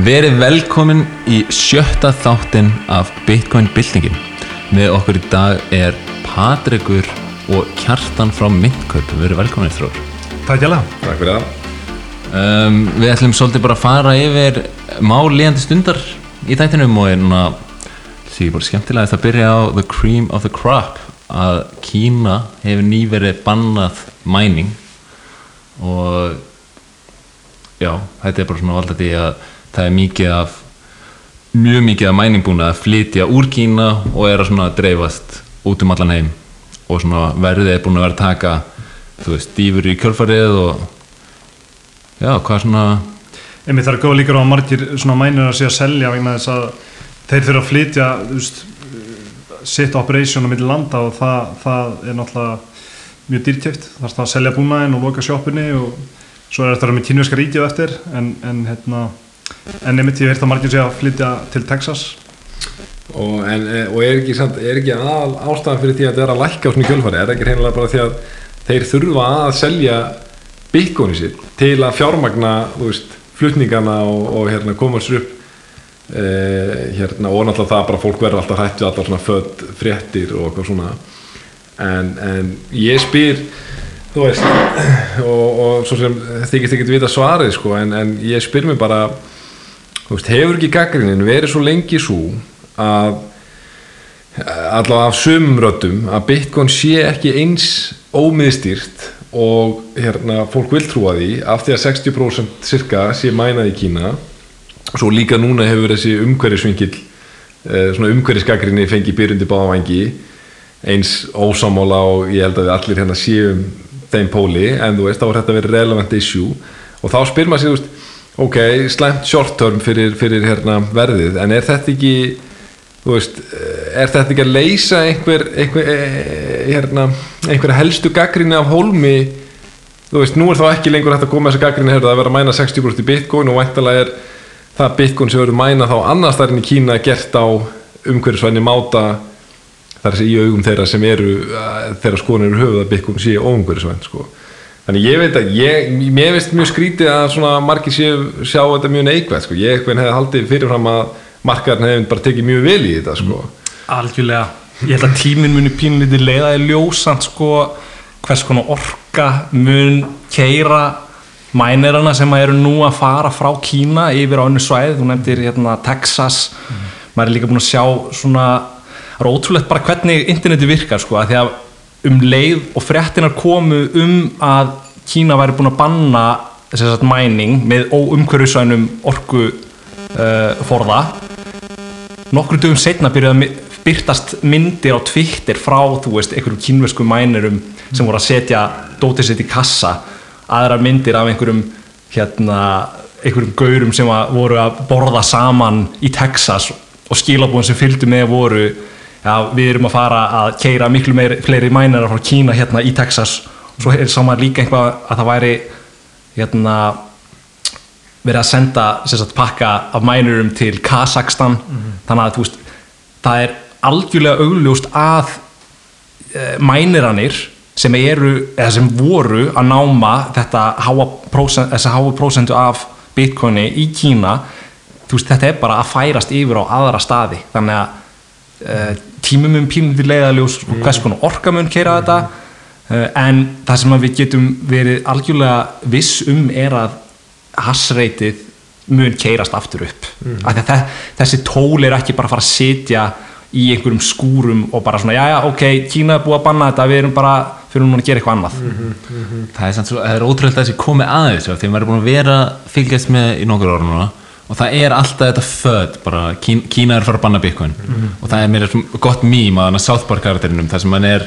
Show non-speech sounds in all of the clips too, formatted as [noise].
Verið velkomin í sjötta þáttinn af Bitcoin byltingin. Með okkur í dag er Patrikur og Kjartan frá Myndkaup. Verið velkomin þrór. Takk hjá það. Takk fyrir það. Um, við ætlum svolítið bara að fara yfir mál líðandi stundar í þættinum og er núna því bara skemmtilega að byrja á the cream of the crop að Kína hefur nýverið bannað mæning og já, þetta er bara svona valda því að það er mikið af mjög mikið af mæningbúna að flytja úr Kína og er að svona dreifast út um allan heim og svona verðið er búin að vera að taka þú veist, dýfur í kjölfarið og já, hvað svona Einmitt það er góð líka á að margir svona mænir að sé að selja vegna þess að þeir þurfa að flytja veist, sitt operation á milli landa og það, það er náttúrulega mjög dýrkjöft. Það er það að selja búnaðin og loka sjóppinni og svo er þetta með kynverska ríkið eftir en, en hérna en einmitt ég veit að margir sé að flytja til Texas Og, en, eh, og er ekki, ekki aðal ástæðan fyrir því að þetta er að lækka á svona kjölfari? Er það ekki reynilega bara því að þeir þurfa að selja bitcoinu sitt til að fjármagna veist, flutningana og, og hérna, koma sér upp eh, hérna, og náttúrulega það bara fólk verður alltaf hrættu allar svona född fréttir og eitthvað svona en, en ég spyr þú veist [clears throat] og, og svo sem þykist ekki vita svarið sko, en, en ég spyr mér bara veist, hefur ekki gaggrinin verið svo lengi svo að allavega af sumum röddum að Bitcoin sé ekki eins ómiðstýrt og hérna, fólk vil trúa því af því að 60% cirka sé mænað í Kína svo líka núna hefur þessi umhverjusvingil eh, svona umhverjusgagrinni fengi byrjundi báðavangi eins ósamála og ég held að við allir hérna séum þeim póli en þú veist þá er þetta verið relevant issue. Og þá spyr maður sér þú veist ok, slæmt short term fyrir, fyrir hérna, verðið en er þetta ekki veist, er þetta ekki að leysa einhver, einhver eh, hérna, einhver helstu gaggrinni af hólmi þú veist, nú er þá ekki lengur hægt að koma þessa gaggrinni að vera að mæna 60% í bitcoin og væntalega er það bitcoin sem verður mæna þá annars þarinn í Kína gert á umhverjusvæni máta þar sé í augum þeirra sem eru þeirra skoðan eru höfuð að bitcoin sé óumhverjusvæn sko. Þannig ég veit að ég, mér veist mjög skrítið að svona margir sé, sjá þetta mjög neikvægt sko. ég hefði haldið fyrirfram að markaðarinn hefði bara tekið mjög vel í þetta sko. Algjörlega, ég held að tíminn muni pínlítið leiða í ljósand sko hvers konar orka mun keira mænirana sem eru nú að fara frá Kína yfir á önnu svæð, þú nefndir hérna, Texas, mm. maður er líka búin að sjá svona, það er ótrúlegt bara hvernig interneti virkar sko, að því að um leið og fréttinar komu um að Kína væri búin að banna að mæning með óumhverjusvænum orku uh, forða. Nokkru dögum setna byrjaði að byrtast myndir á Twitter frá, þú veist, einhverjum kínversku mænirum sem voru að setja dótið sitt í kassa. Aðra myndir af einhverjum hérna, einhverjum gaurum sem voru að borða saman í Texas og skilabúin sem fylgdu með voru já, við erum að fara að keira miklu meir, fleiri mænar frá Kína hérna í Texas. Og svo er saman líka einhvað að það væri hérna verið að senda sagt, pakka af mænurum til Kazakstan mm -hmm. þannig að veist, það er algjörlega augljóst að e, mæniranir sem eru, eða sem voru að náma þetta háa prósent, þessa háa prósentu af bitcoini í Kína veist, þetta er bara að færast yfir á aðra staði. Þannig að tímum um pínum til leiðaljós mm. hvers konar orkamun keira mm. þetta e, en það sem við getum verið algjörlega viss um er að hassreitið mun keirast aftur upp mm. að þessi tól er ekki bara að fara að setja í einhverjum skúrum og bara svona já já ok, Kína er búið að banna þetta við erum bara, fyrir núna að gera eitthvað annað mm -hmm, mm -hmm. það er, svo, það er ótrúlega að þessi komið aðeins því maður er búin að vera fylgjast með í nokkur orðin núna og það er alltaf þetta född bara Kína, Kína er að fara að banna Bitcoin -hmm. og það er mér gott mým að South Park karakterinum þar sem hann er,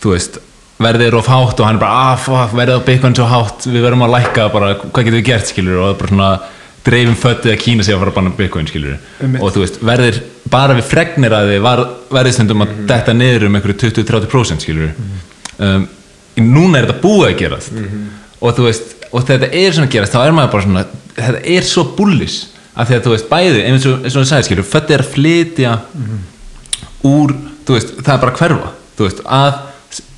þú veist verðið er of hátt og hann er bara ah, fuck, verðið á Bitcoin svo hátt, við verðum að lækka bara, hvað getur við gert, skilur, og það er bara svona dreifum föttið að Kína sé að fara að banna Bitcoin, skilur um og þú veist, verðir bara við fregnir að þið verðið stundum að mm -hmm. detta niður um einhverju 20-30% skilur mm -hmm. um, núna er þetta búið að gerast mm -hmm. Og þú veist, og þetta er svona að gerast þá er maður bara svona, þetta er svo bullis af því að þú veist, bæði, eins og þú sagði, skilur, föttið er að flytja úr, þú veist, það er bara að hverfa, þú veist, að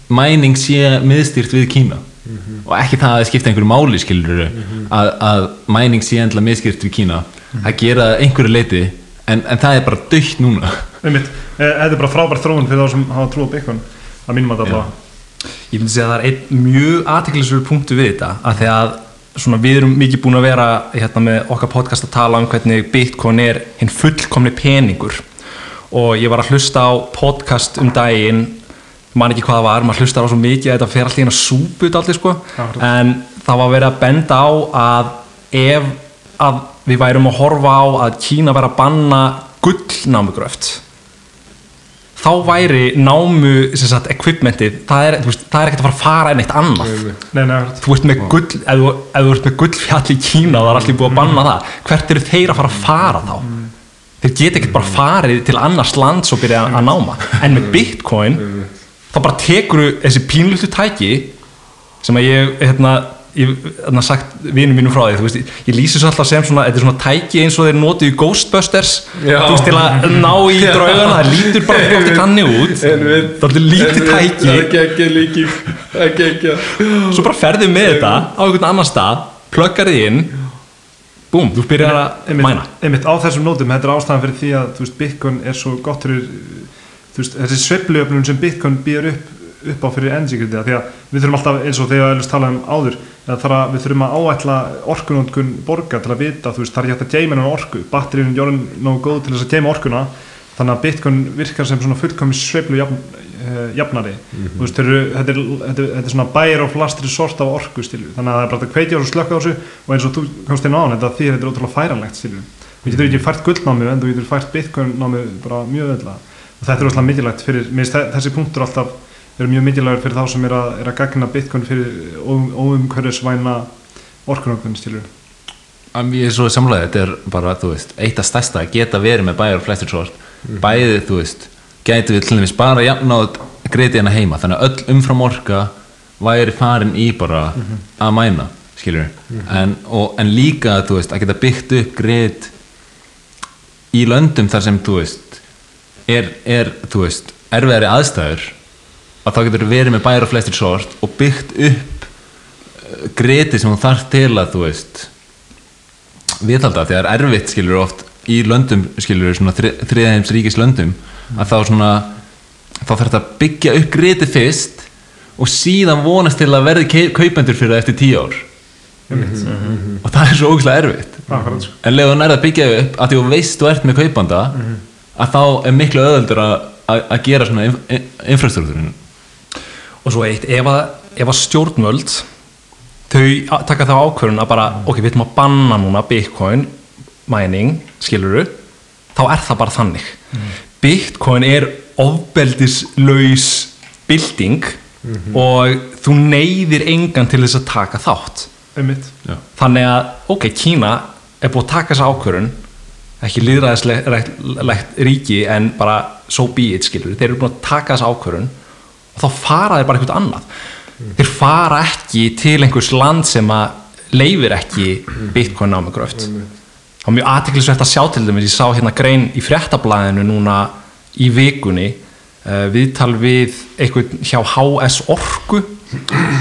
mæning sé miðstýrt við Kína mm -hmm. og ekki það að það skipta einhverju máli skilur mm -hmm. að, að mæning sé endla miðstýrt við Kína það gera einhverju leiti en, en það er bara dögt núna einmitt, eh, þetta er bara frábær þróun fyrir þá sem hafa trú á byggun að mínum að það allavega Ég myndi segja að það er einn mjög aðteklisverður punktu við þetta að því að svona, við erum mikið búin að vera hérna, með okkar podcast að tala um hvernig Bitcoin er hinn fullkomni peningur og ég var að hlusta á podcast um daginn man ekki hvað það var, maður hlustar á svo mikið að þetta fer alltaf inn að súpu þetta allir sko Akkurat. en það var verið að benda á að ef að við værum að horfa á að Kína væri að banna gullnámugröft þá væri námu sem sagt, equipmentið, það er, veist, það er ekkert að fara að fara en eitt annað. Nei, nei, þú ert með gull, ef þú, ef þú ert með gullfjall í Kína og það er allir búið að banna það. Hvert eru þeir að fara að fara þá? Þeir geta ekkert bara farið til annars lands og byrja að náma. En með bitcoin þá bara tekur þessi pínlutu tæki sem að ég hérna, ég hérna sagt vinum mínum frá því veist, ég, lýsi svo alltaf sem svona þetta er svona tæki eins og þeir notu í Ghostbusters veist til að ná í draugana það lítur bara ofti kanni út. Það er lítið tæki er geggja líki er geggja. Svo bara ferðu með þetta á einhvern annan stað pluggar þið inn búm, þú byrjar að einmitt, mæna. Einmitt á þessum nótum, þetta er ástæðan fyrir því að Bitcoin er svo gott fyrir þessi sveifluöfnun sem Bitcoin býður upp, upp á fyrir energy gridið því að við þurfum alltaf, eins og þegar við talaðum um áður að þar að við þurfum að áætla orkunótkun borga til að vita, þú veist, það er ekki hægt að geima hennar orku, batteríun er orðin nógu góð til þess að geima orkuna þannig að Bitcoin virkar sem svona fullkomis sveiflu jafn, uh, jafnari þú veist, þeir eru, þetta, er, þetta, er, þetta er svona buyer of last resort af orku stilu. þannig að það er bara að kveitja þessu slökka á þessu og eins og þú komst inn á hann, þetta því þetta er ótrúlega færanlegt stilu. þú getur ekki fært gullnámi en þú getur fært bitcoin námi bara mjög öðla og þetta er ótrúlega mikilvægt fyrir, þessi punktur alltaf eru mjög mikilvægur fyrir þá sem er að, er að gagna bitcoin fyrir óumhverfisvæna orkunokun stilu. En Ég er svo samlega, þetta er bara, veist, eitt af stærsta að geta verið með bæjar og flestir sort bæði, þú veist, gæti við til dæmis bara jafnátt greiti hérna heima þannig að öll umfram orka væri farin í bara að mæna skilur en, og, en líka, þú veist, að geta byggt upp greit í löndum þar sem, þú veist er, er þú veist, erfiðari aðstæður að þá getur verið með og flestir sort og byggt upp uh, greiti sem þú þarf til að, þú veist viðhalda. Því að það er erfitt skilur oft í löndum skilur svona þriðaheims ríkis löndum að þá svona þá þarf þetta að byggja upp griti fyrst og síðan vonast til að verði kaupendur fyrir það eftir tíu ár. Og það er svo ógæslega erfitt. Akkurat, sko. en leður þú nærða að byggja upp að því þú veist þú ert með kaupanda að þá er miklu öðöldur að, að, að gera svona inf infrastruktúrinu og svo eitt, ef að, ef að stjórnvöld þau taka þá ákvörun að bara, ok, við ætlum að banna núna bitcoin mining, skiluru þá er það bara þannig. Bitcoin er ofbeldislaus bilding og þú neyðir engan til þess að taka þátt. Einmitt. Þannig að, ok, Kína er búið að taka þessa ákvörun ekki líðræðislegt ríki en bara so be it skilur þeir eru búin að taka þessa ákvörun og þá fara þeir bara eitthvað annað. Þeir fara ekki til einhvers land sem að leifir ekki bitcoin á með gröft. Það var mjög aðtiklisvert að sjá til þeim ég sá hérna grein í fréttablaðinu núna í vikunni uh, viðtal við eitthvað hjá HS Orku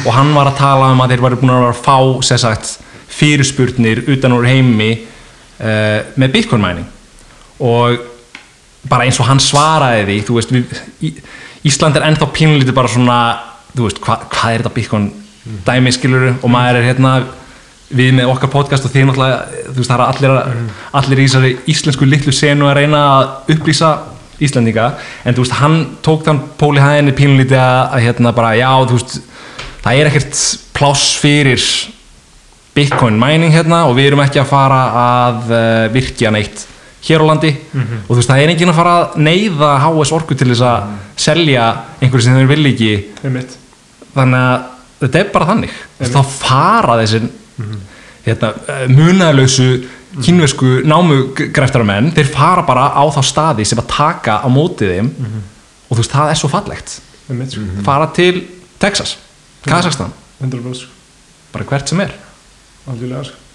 og hann var að tala um að þeir varu búin að vera að fá sagt, fyrirspurnir utan úr heimi uh, með bitcoin mining. Og bara eins og hann svaraði því þú veist, við, í, Ísland er ennþá pínlítið bara svona þú veist, hva, hvað er þetta bitcoin dæmi skiluru og maður er hérna við með okkar podcast og þið náttúrulega þú veist, það er allir, allir í þessari íslensku litlu senu að reyna að upplýsa Íslandinga, en þú veist, hann tók þann Póli hæðinni pínlítið að, hérna bara, já, þú veist það er ekkert pláss fyrir bitcoin mining hérna og við erum ekki að fara að uh, virkja neitt hér á landi. Og þú veist, það er enginn að fara að neyða HS orku til þess að selja einhverju sem þeir vil ekki. Einmitt. Þannig að þetta er bara þannig. Þá fara þessir hérna, munalösu kínvesku námugræftaramenn þeir fara bara á þá staði sem að taka á mótið þeim. Og þú veist, það er svo fallegt. Sko. fara til Texas, Kazakstan 100% sko. bara hvert sem er. Algjörlega sko.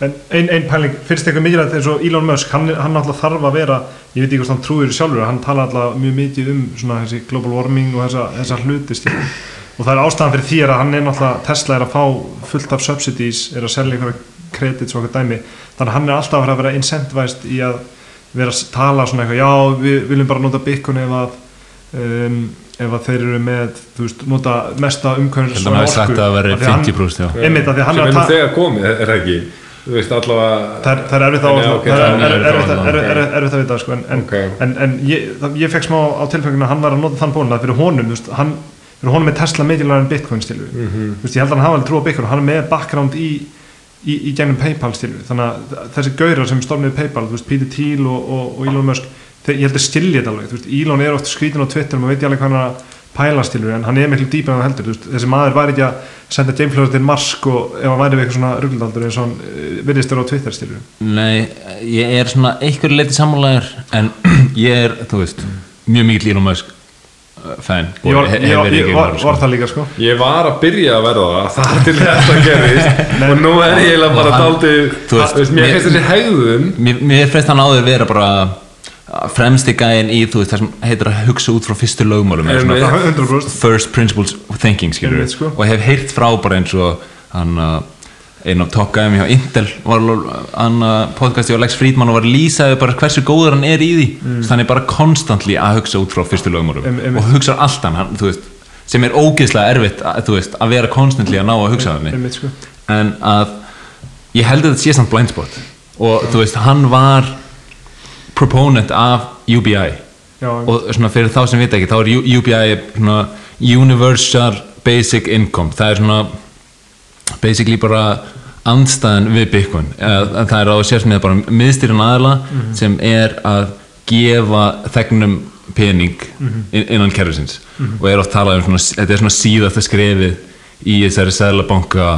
En ein, ein pæling, finnst eitthvað mikilvægt eins og Elon Musk, hann, hann alltaf þarf að vera ég veit ekki hvort hann trúir sjálfur hann tala alltaf mjög mikið um svona þessi global warming og þessa, þessa hluti stíl. og það er ástæðan fyrir því er að hann er náttúrulega Tesla er að fá fullt af subsidies er að selja einhverja kredits og okkur dæmi þannig að hann er alltaf að að vera incentivized í að vera að tala svona eitthvað já, við viljum bara nota Bitcoin ef að um, ef að þeir eru með þú veist, nota mesta umhverfis Held að hann hafi sagt að það veri 50% já. einmitt, af því að hann sem er er að nú ta- þegar komið, er það ekki þú veist allavega það er, er erfitt er er er- að- erfitt- að vita sko, en, en, Ok. en, en ég, það, ég fekk smá á tilfenginu að hann var að nota þann bónum að fyrir honum, þú veist, hann fyrir honum er Tesla mikilvægur en Bitcoin stilu Mhm. þú veist, ég held að hann hafa alveg trú á Bitcoin og hann er með background í, í, í gegnum Paypal stilu þannig að þessi gaurar sem stofnið Paypal, þú veist, Peter Thiel og, og, og Elon Musk, þeir, ég held að skilja þetta alveg þú veist, Elon er oft skrítin á Twitter og maður veit ég alveg hvað hann er að pæla stilu en hann er miklu dýpar en það heldur, veist, þessi maður var ekki að senda Flores til Mars og ef hann væri við eitthvað svona ruggldaldur eins og hann eh, virðist vera á Twitter stilu Nei, ég er svona einhverju leiti sammálaður en [clears throat] ég er, þú veist mjög mikill Elon Musk uh, fan. Ég var, He- ég, var, ég var, var það líka sko. Ég var að byrja að verða það þar til þetta gerist. [laughs] Og nú er ég eiginlega bara daldið þú veist, veist, mér finnst þessi hegðun Mér, mér finnst hann áður vera bara fremsti gæinn í, þú veist, það sem heitir að hugsa út frá fyrstu lögmálum eða Einmitt. svona 100% first principles thinking skilur Einmitt, sko. og hef heyrt frá bara eins og hann uh, einn af top gæðum hjá Intel var hann uh, podcasti á Lex Friedman og var að lýsa yfir bara hversu góður hann er í því mm. hann er bara constantly að hugsa út frá fyrstu lögmálum Em- einmitt. og hugsa alltaf hann, veist sem er ógeðslega erfitt að, þú veist, að vera constantly að ná að hugsa þannig sko en að ég held að þetta sé samt blind spot og þú veist, hann var proponent af UBI já, og svona fyrir þá sem vita ekki þá er UBI svona Universal Basic Income. Það er svona basically bara andstæðan við Bitcoin. Það er á sérsmið bara miðstýrin aðla sem er að gefa þegnum pening inn- innan kerfisins. Og er oft talað um svona, þetta er svona síðasta skrefið í þessari sæðlabanka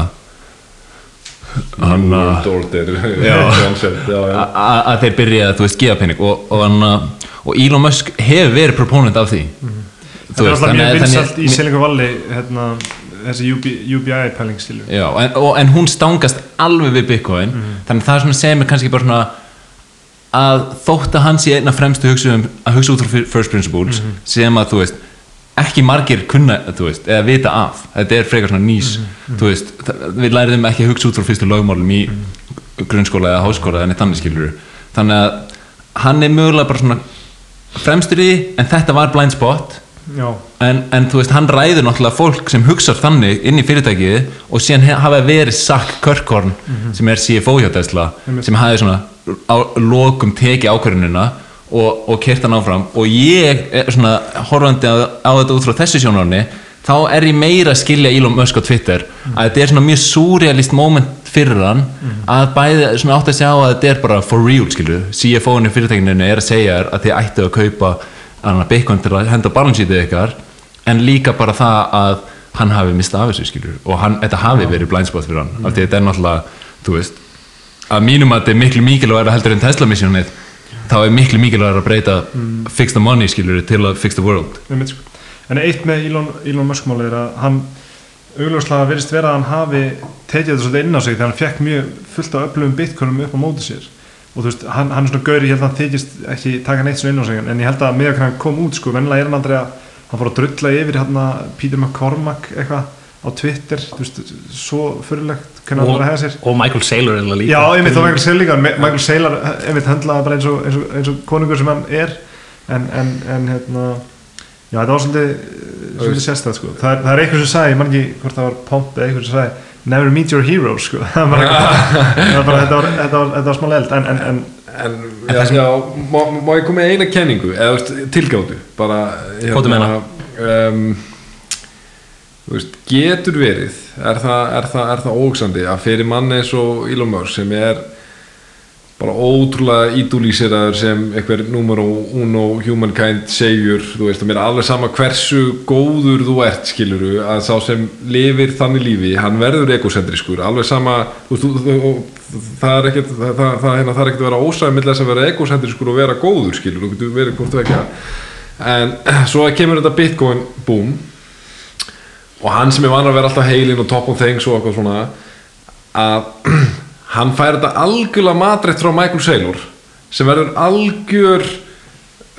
hann að World Order [laughs] Já. [laughs] concept, já, já. að þeir byrja að þú veist gefa pening og, og, og Elon Musk hefur verið proponent af því. Það er alltaf mjög vinsalt í Silicon Valley hérna, þessi UB, UBI pæling en, og, en hún stangast alveg við Bitcoin. Þannig að það er svona sem er kannski bara svona að þótt að hann sé einna fremstu hugsa um, að hugsa út frá first principles sem að þú veist ekki margir kunna, þú veist, eða vita af. Þetta er frekar svona nýs þú veist, við læriðum ekki að hugsa út frá fyrstu lögmálum í grunnskóla eða háskóla en þannig skilur þannig að hann er mögulega bara svona fremstur í því, en þetta var blind spot. En, en þú veist, hann ræður náttúrulega fólk sem hugsar þannig inn í fyrirtækið og síðan hafa verið Sack Kirkhorn sem er CFO hjá Tesla sem hafi svona á lokum tekið ákvörðunina og, og kert hann áfram. Og ég er svona horfandi á, á þetta út frá þessu sjónarni þá er ég meira að skilja Elon Musk á Twitter. Að þetta er svona mjög surrealist moment fyrir hann að bæði svona átt að sjá að þetta er bara for real skilju, CFO-inu fyrirtækinu er að segja þér að þið ættu að kaupa annað Bitcoin til að henda balance sheetið ykkar en líka bara það að hann hafi mistað af þessu skilju og hann, þetta hafi verið blindspot fyrir hann af því þetta er náttúrulega, þú veist að mínum að þetta er miklu mikilvægara heldur en Tesla missionið þá er miklu mikilvægara að breyta fix the money skilju til að fix the world. Sko. En eitt með Elon, Elon Musk máli er að hann augljóslega verist vera að hann hafi tekið þetta svolítið inn á sig þegar hann fekk mjög fullt af öflugum bitcoinum upp á móti sér. Og þú veist, hann, hann er svona gauri, ég held að hann þykist ekki taka neitt svona inn á sig en ég held að með að hann kom út sko, vennilega er hann aldrei að hann fór að drulla yfir hérna Peter McCormack eitthvað á Twitter þú veist, svo fyrirlegt hvernig og, var að hega sér og Michael Saylor er það líka Já, einmitt þá Michael Saylor líka Mi- Michael Saylor, einmitt höndlaði bara eins og, eins og, eins og konungur sem hann er en, en, en hérna já, þetta var svolítið, svolítið sérstæð sko. það, er, það er eitthvað sem sagði, ég man ekki hvort það var Pomp eða eitthvað sem sagði, never meet your heroes sko. [laughs] það var það bara, þetta var, þetta var, þetta var smá eld en, en, en En, já, já, má, má ég koma með eina kenningu eða tilgáttu bara Hvað þú meina? um, veist, getur verið er það, það, það ógsandi að fyrir manni eins og Elon Musk sem er bara ótrúlega ídúlíseraður sem einhver numero uno humankind segjur, þú veist, og mér er alveg sama hversu góður þú ert, skiluru að sá sem lifir þannig lífi hann verður egocentriskur, alveg sama veist, það er ekkert það, það, það, hérna, það er ekkert að vera ósæð með þess að vera egocentriskur og vera góður, skilur, þú getur verið hvort þú ekki en [clears throat] svo kemur þetta bitcoin boom og hann sem er vanur að vera alltaf heilin og top on things og eitthvað svona að [clears throat] hann fær þetta algjörlega matrætt frá Michael Saylor sem verður algjör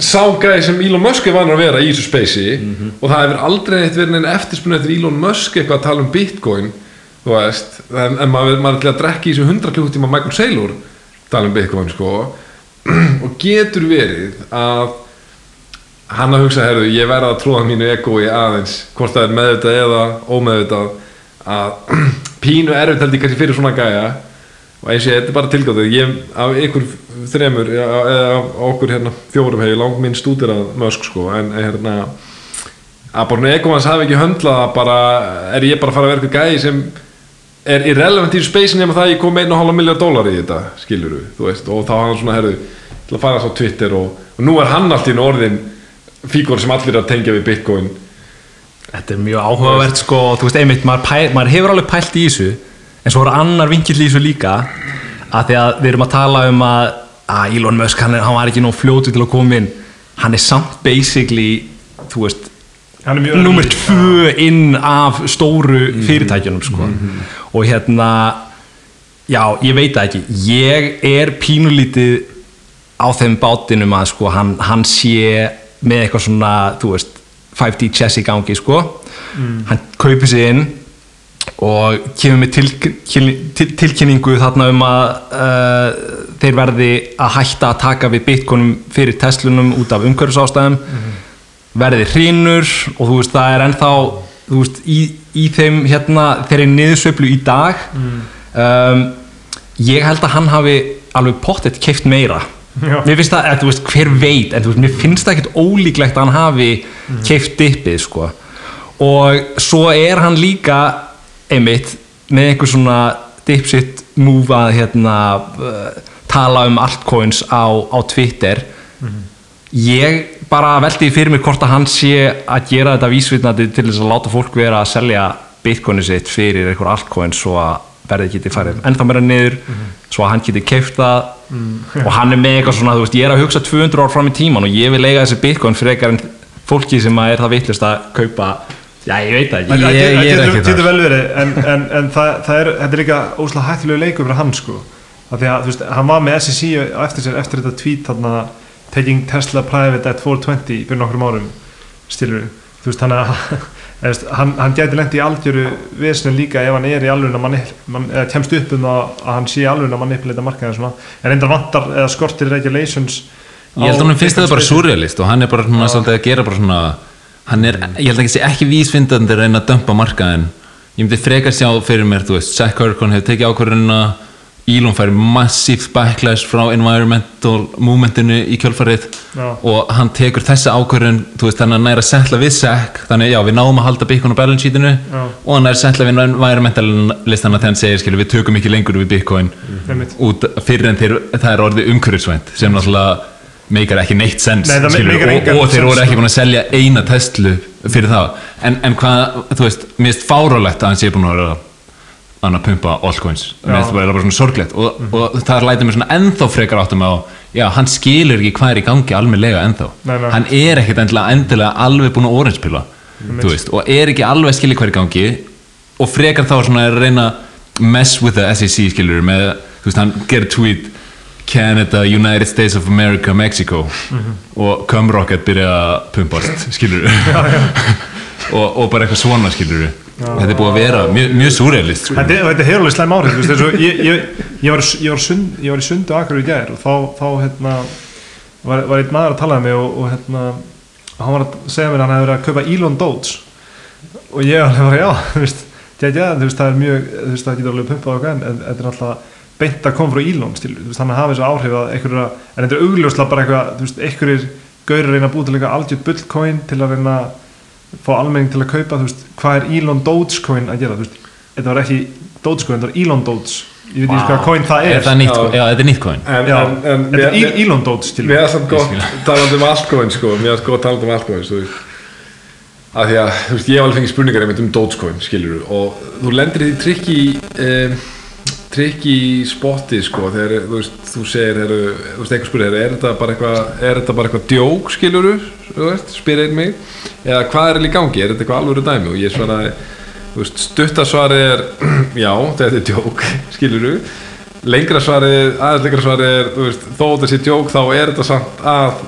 ságæði sem Elon Musk er vanur að vera í þessu spacei. Og það hefur aldrei neitt verið neinn eftirspunni eftir Elon Musk eitthvað að tala um bitcoin þú veist, en, en maður, maður er til að drekka í þessu 100 klukkutíma Michael Saylor tala um Bitcoin sko. [clears throat] Og getur verið að hann að hugsa, herðu, ég verða að tróða mínu egoi aðeins, hvort það er meðvitað eða ómeðvitað að [clears throat] pínu erfitt held ég kannski fyrir svona gæja. Og eins og ég, þetta er bara tilgátið ég, af ykkur þremur eða af okkur hérna fjórum hef ég langt minn stúdirað mösk sko, en hérna að bara ego hans hafi ekki höndlað að bara, er ég bara að fara að vera eitthvað gæi sem er irrelevant í space nema það að ég kom með 1,5 miljard dólar í þetta skilur þú veist, og þá hann svona herðu til að fara svo Twitter og, og nú er hann allt í einu orðin fígur sem allir að tengja við Bitcoin. Þetta er mjög áhugavert sko, þú veist, einmitt, maður, pæ, maður hefur alveg pælt í þessu en svo er annar vinkill í þessu líka að því að við erum að tala um að, að Elon Musk, hann, er, hann var ekki nóg fljótu til að koma inn. Hann er samt basically þú veist, er nummer tvö inn af stóru fyrirtækjunum sko. og hérna já, ég veit það ekki. Ég er pínulítið á þeim bátinum að sko, hann, hann sé með eitthvað svona þú veist, 5D chess í gangi sko. hann kaupir sig inn og kemur með til, til, til, tilkynningu þarna um að uh, þeir verði að hætta að taka við bitcoinum fyrir Teslunum út af umhverfisástæðum. Verði hrínur og þú veist það er ennþá þú veist í, í þeim hérna þeirri niðursveiflu í dag. Um, ég held að hann hafi alveg pottet keift meira. Mér finnst það, þú veist, hver veit en veist, mér finnst það ekkert ólíklegt að hann hafi keift dippið sko. Og svo er hann líka einmitt með einhver svona dipsitt að hérna uh, tala um altcoins á, á Twitter. Ég bara veldi fyrir mig hvort að hann sé að gera þetta vísvitnandi til þess að láta fólk vera að selja bitcoinu sitt fyrir einhver altcoin svo að verði geti farið ennþá meira niður svo að hann geti keift það og hann er með eitthvað svona, þú veist, ég er að hugsa 200 ár fram í tíman og ég vil eiga þessi bitcoin fyrir eitthvað en fólki sem að er það vittlust að kaupa já, ég veit það Það ekki. Ég- ég er ekki þar. getur vel verið en, en, en það, það er, þetta er líka óslega hættulegu leikur fyrir hann sko. Af því að þú veist, hann var með SEC á eftir sér eftir þetta tweet þarna taking Tesla private at 420 fyrir nokkrum árum stilur þú veist, hann, eða, veist, hann, hann gæti lent í algjöru vesinu líka ef hann er í alveg eða kemst upp um það að hann sé alveg að manipulita markaðin svona, en reyndar vantar eða skortir regulations Ég held að hann finnst þetta bara surrealist og hann er bara svona svolítið að gera svona hann er, ég held að ekki sé ekki vísfindandi að reyna að dömpa markaðin ég myndi frekar sjá fyrir mér, þú veist, Zach Kirkon hefur tekið ákvörðunina Elon fær massíft backlash frá environmental movementinu í kjölfarið Já. og hann tekur þessa ákvörðun veist, þannig að næra að setla við Zach þannig já, við náum að halda Bitcoin á balance sheetinu Já. og hann er að setla við environmental listana þegar hann segir, skilur, við tökum ekki lengur við Bitcoin Einmitt. út fyrir en þeir, það er orðið umhverfisvænt sem náttúrulega meikar ekki neitt sens Nei, það meikar og, og þeir voru ekki sko. búin að selja eina Tesla fyrir það en, en hvað, þú veist, finnst fárálegt að hann sé búin að vera að pumpa allcoins, finnst það bara, bara svona sorglegt. Og, og það lætur mér svona ennþá frekar áttum á, já, hann skilur ekki hvað er í gangi almennilega ennþá. Nei, nei. hann er ekkit endilega, endilega alveg búin að veist, og er ekki alveg að skilja hvað er í gangi og frekar þá svona að reyna mess with the SEC skilur með, þú veist, hann gerir tweet Canada, United States of America, Mexico og Cumrocket byrja að pumpast skilur [laughs] og, og bara eitthvað svona skilur þetta er búið að vera mjög, mjög súrealist sko. Þetta, þetta hefur alveg slæm áhrif ég, ég, ég, var, var sund, ég var í sundu akkur í gær og þá, þá hérna, var, var einn maður að tala um mig og, og hérna, hann var að segja mér að hann hefði verið að kaupa Elon Doge og ég alveg var já þú veist, já, já, veist, það er mjög veist, það getur alveg pumpað okkur en, þetta er alltaf beint að koma frá Elon veist, hann hafi þessu áhrif að einhverja en þetta er augljóslega bara eitthvað einhverjir gaurir reyna að búið til eitthvað algjört bullcoin til að reyna að fá almenning til að kaupa þú veist, hvað er Elon Dogecoin að gera þú veist, þetta var ekki Dogecoin, þetta var Elon Doge ég veit ekki hvað coin það er, er. það nýtt, Já. þetta er nýtt coin. En, Já, en, en þetta er mér- E- Elon Doge til Mér er samt gott talað um altcoin sko, mér er gott talað um altcoin þú veist. Að því að, þú veist, ég hef alveg fengið spurningar einmitt um Dogecoin, skilur og þú lendir í því trikki um, trikki spotti sko, þegar, þú veist, þú segir heru, þú veist, eitthvað spurning, er þetta bara eitthvað er þetta bara eitthvað djók, skilur þú veist, spyr einn mig, eða hvað er í gangi, er þetta eitthvað alvöru dæmi? Og ég svaraði þú stuttasvari er [clears throat] já, þetta er djók, [laughs] skilur lengra svarið, aðeins lengra svarið er, þú veist, þó þetta sé djók þá er þetta samt að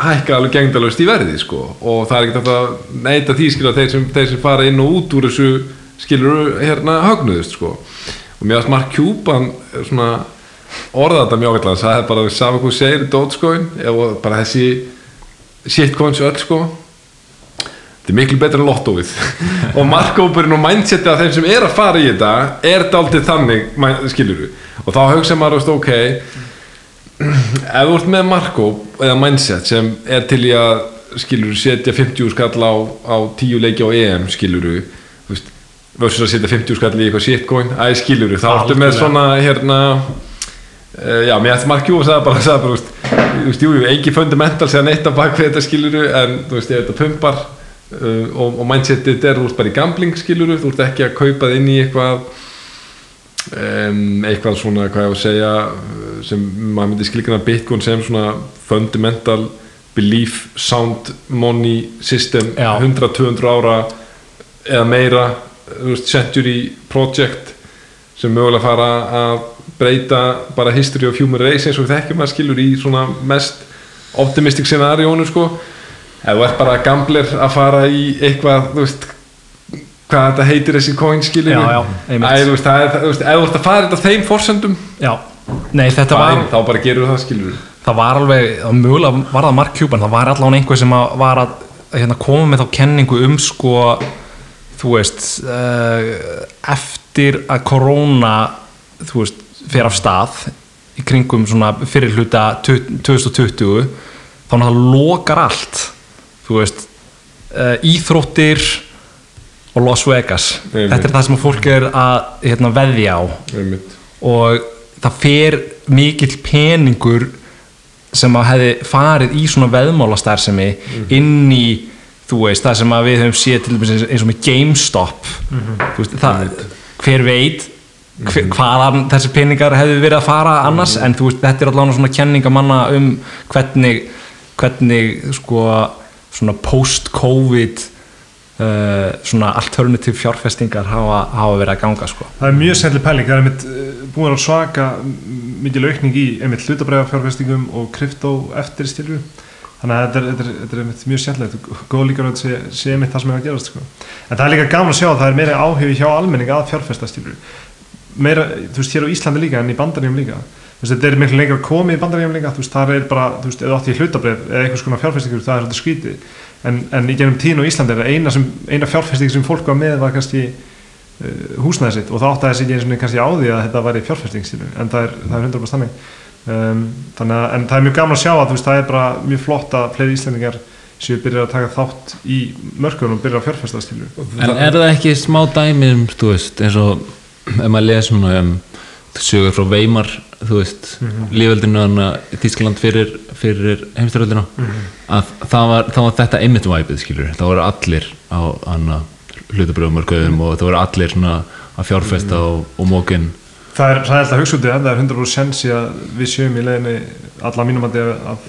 hækka alveg gengdalust í verði sko. Og það er ekki þetta að neita því skilja þeir sem, þeir sem fara inn og út úr þessu skilur hérna högnuðust sko. Og mér varst Mark Cuban eh, svona orða þetta mjög ágætlega. Það er bara saman hvað þú segir Dogecoin eða bara þessi shitcoins öll sko. Þetta er miklu betra en lottóið [laughs] og markkópurinn og mindsetið af þeim sem er að fara í þetta er daldið þannig skilur og þá hugsa maður veist, ok [clears throat] ef þú ert með markkóp eða mindset sem er til í að skilur setja 50 skall á, á 10 leiki á EM skilur veist versus að setja 50 skall í eitthvað shitcoin æ skilur þá ertu með svona hérna Uh, já, mér eftir Mark Jú og sagði bara, [laughs] sagði bara, þú veist, jú, jú, ekki fundamental segja neitt á bakvið þetta skiluru en þú veist, ég veit að pumpar uh, og, og mindsetið er, veist, bara í gambling skiluru, þú ert ekki að kaupa inn í eitthvað um, eitthvað svona, hvað ég á að segja sem maður myndi skilgjana Bitcoin sem svona fundamental belief, sound, money system, Já. 100-200 ára eða meira, veist, century project sem mögulega fara að breyta bara history of human race eins og þekkjum að skilur í svona mest optimistic scenariónu sko. Ef þú ert bara gambler að fara í eitthvað, þú veist hvað þetta heitir þessi coin skilur. Æ, þú veist, það er, þú veist, ef þú ert að fara þetta þeim forsendum Já, nei þetta var, fæn, þá bara gerur það skilur það var alveg, það mögulega var það Mark Cuban, það var allan einhver sem að var að hérna, koma með þá kenningu um sko, þú veist, uh, eftir að korona, þú veist, fer af stað í kringum svona fyrir hluta 2020, þá náttúrulega lokar allt, þú veist, uh, íþróttir og Las Vegas. Einmitt. Þetta er það sem fólk er að hérna, veðja á Einmitt. og það fer mikill peningur sem að hefði farið í svona veðmálastarðsemi inn í þú veist, það sem við höfum séð til dæmis eins- og með GameStop þú veist, það, hver veit hvaðan þessi peningar hefði verið að fara annars en þú veist, þetta er allavega svona kenningamanna um hvernig hvernig sko svona post-covid uh, svona alternative fjárfestingar hafa, hafa verið að ganga sko. Það er mjög sendli pæling, það er einmitt uh, búin að svaka m- mikil aukning í einmitt hlutabræða fjárfestingum og kryptó eftir stilru þannig að þetta er, þetta er, þetta er mjög sendlegt og góð líka að sé, sé einmitt það sem er að gerast sko. en það er líka gaman að sjá að það er meira áhugi hjá almenning að fjárfesta stilru meira, þú veist, hér á Íslandi líka en í bandaríum líka. Þú veist, þetta er miklu lengra komið í bandaríum líka þú veist, það er bara, þú veist, eða átti í hlutabref eða einhvers konar fjárfestingur, það er svolítið skrítið. En, en í genum tíðin á Íslandi er það eina, sem, eina fjárfesting sem fólk var með var kannski uh, húsnæði sitt og það átti að þessi ekki einu sinni kannski á því að þetta væri fjárfesting sínu, en það er, það er 100% þannig. Um, þannig að, en það er mjög gaman að sjá að veist, það er bara mjög flott að fleiri Íslandingar séu byrjað að taka þátt í mörkunum og byrjað að fjárfesta stílu En er það ekki smá dæmi um, þú veist, eins og [clears throat] ef maður les svona um sögur frá Weimar, þú veist lífveldinu hann í Þískland fyrir, fyrir heimstyröldina að það var, það var þetta einmitt væpið skilur, það voru allir á hann hlutabröðumörkuðum og það voru allir svona að fjárfesta og, og mókin Það er að hugsa út í það, er 100% sens í að við sjöum í leiðinni alla mínum að, að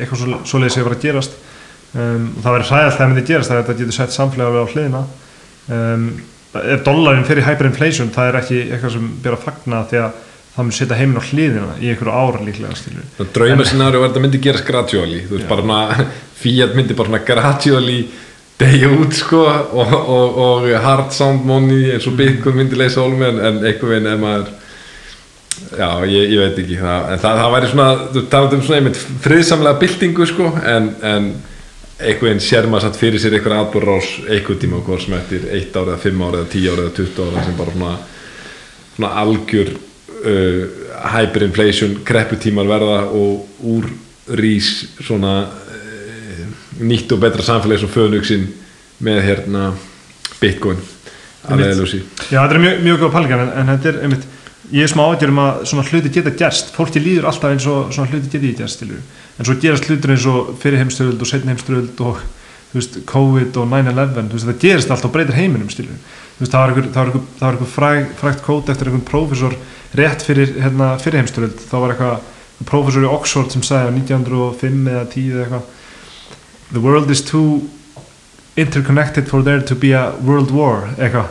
eitthvað svo, svoleiðis sé að vera að gerast. Um, og það verður ræðilega að það myndi gerast það að þetta getur sett samfélag á hliðina. Um, ef dollarinn fyrir hyperinflation það er ekki eitthvað sem ber að fagna því að það mun setja heiminn á hliðina í einhverju ára líklega scenario var að þetta myndi gerast gradually þú veist bara svona [laughs] Fiat myndi bara svona gradually degja út sko og, og, og hard sound money eins og Bitcoin myndi leysa ólum en, en einhver veginn ef maður já ég, ég veit ekki það, en það, það væri svona, þú talaðu um svona einmitt friðsamlega byltingu sko en, en einhver veginn sér maður satt fyrir sér einhver atbúrrás einhver tíma og hvort sem eftir eitt ára eða fimm ára eða tíu ára eða tuttu ára sem bara svona svona algjör uh, hyperinflation krepputímar verða og úr rís svona uh, nýtt og betra samfélag svo fönuksinn með hérna bitcoin. Að leiðljósi Já, þetta er mjög, mjög góð pælingar en, en þetta er einmitt, ég er smá ágjör um að svona hluti geta gerst, fólki líður alltaf eins og svona hluti geti gerst, skilur en svo gerast hlutir eins og fyrir heimstöld og setni heimstöld og veist, COVID og 9-11, þú veist, það gerist alltaf og breytir heiminum, veist, það var einhver, það var einhver, það var einhver fræg, frægt kót eftir einhvern prófessor rétt fyrir, hérna, fyrir heimstöld þá var eitthvað prófessor í Oxford sem sagði á 1905 eða 10 eða eitthvað the world is too interconnected for there to be a world war eitthvað.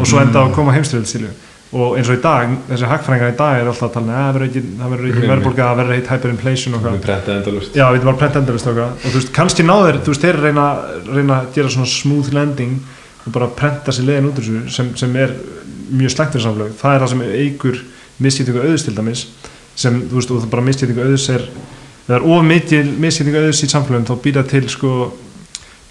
Og svo enda á að koma heimstyrjöld sílu og eins og í dag, þessi hagfræðingar í dag er alltaf að tala um að það verður ekki, verðbólga, það verður heitt hyperinflation og hvað endalust við erum bara prent endurist og þú veist, kannski náður, þú veist, þeir reyna, reyna að gera svona smooth landing og bara prenta sér leiðin út úr þessu sem, sem er mjög slæmt fyrir samfélag það er það sem eigur misskiptingu auðs til dæmis sem, þú veist, og það bara misskiptingu auðs er það er of mikil misskiptingu auðs í samfélagum þá býða til sko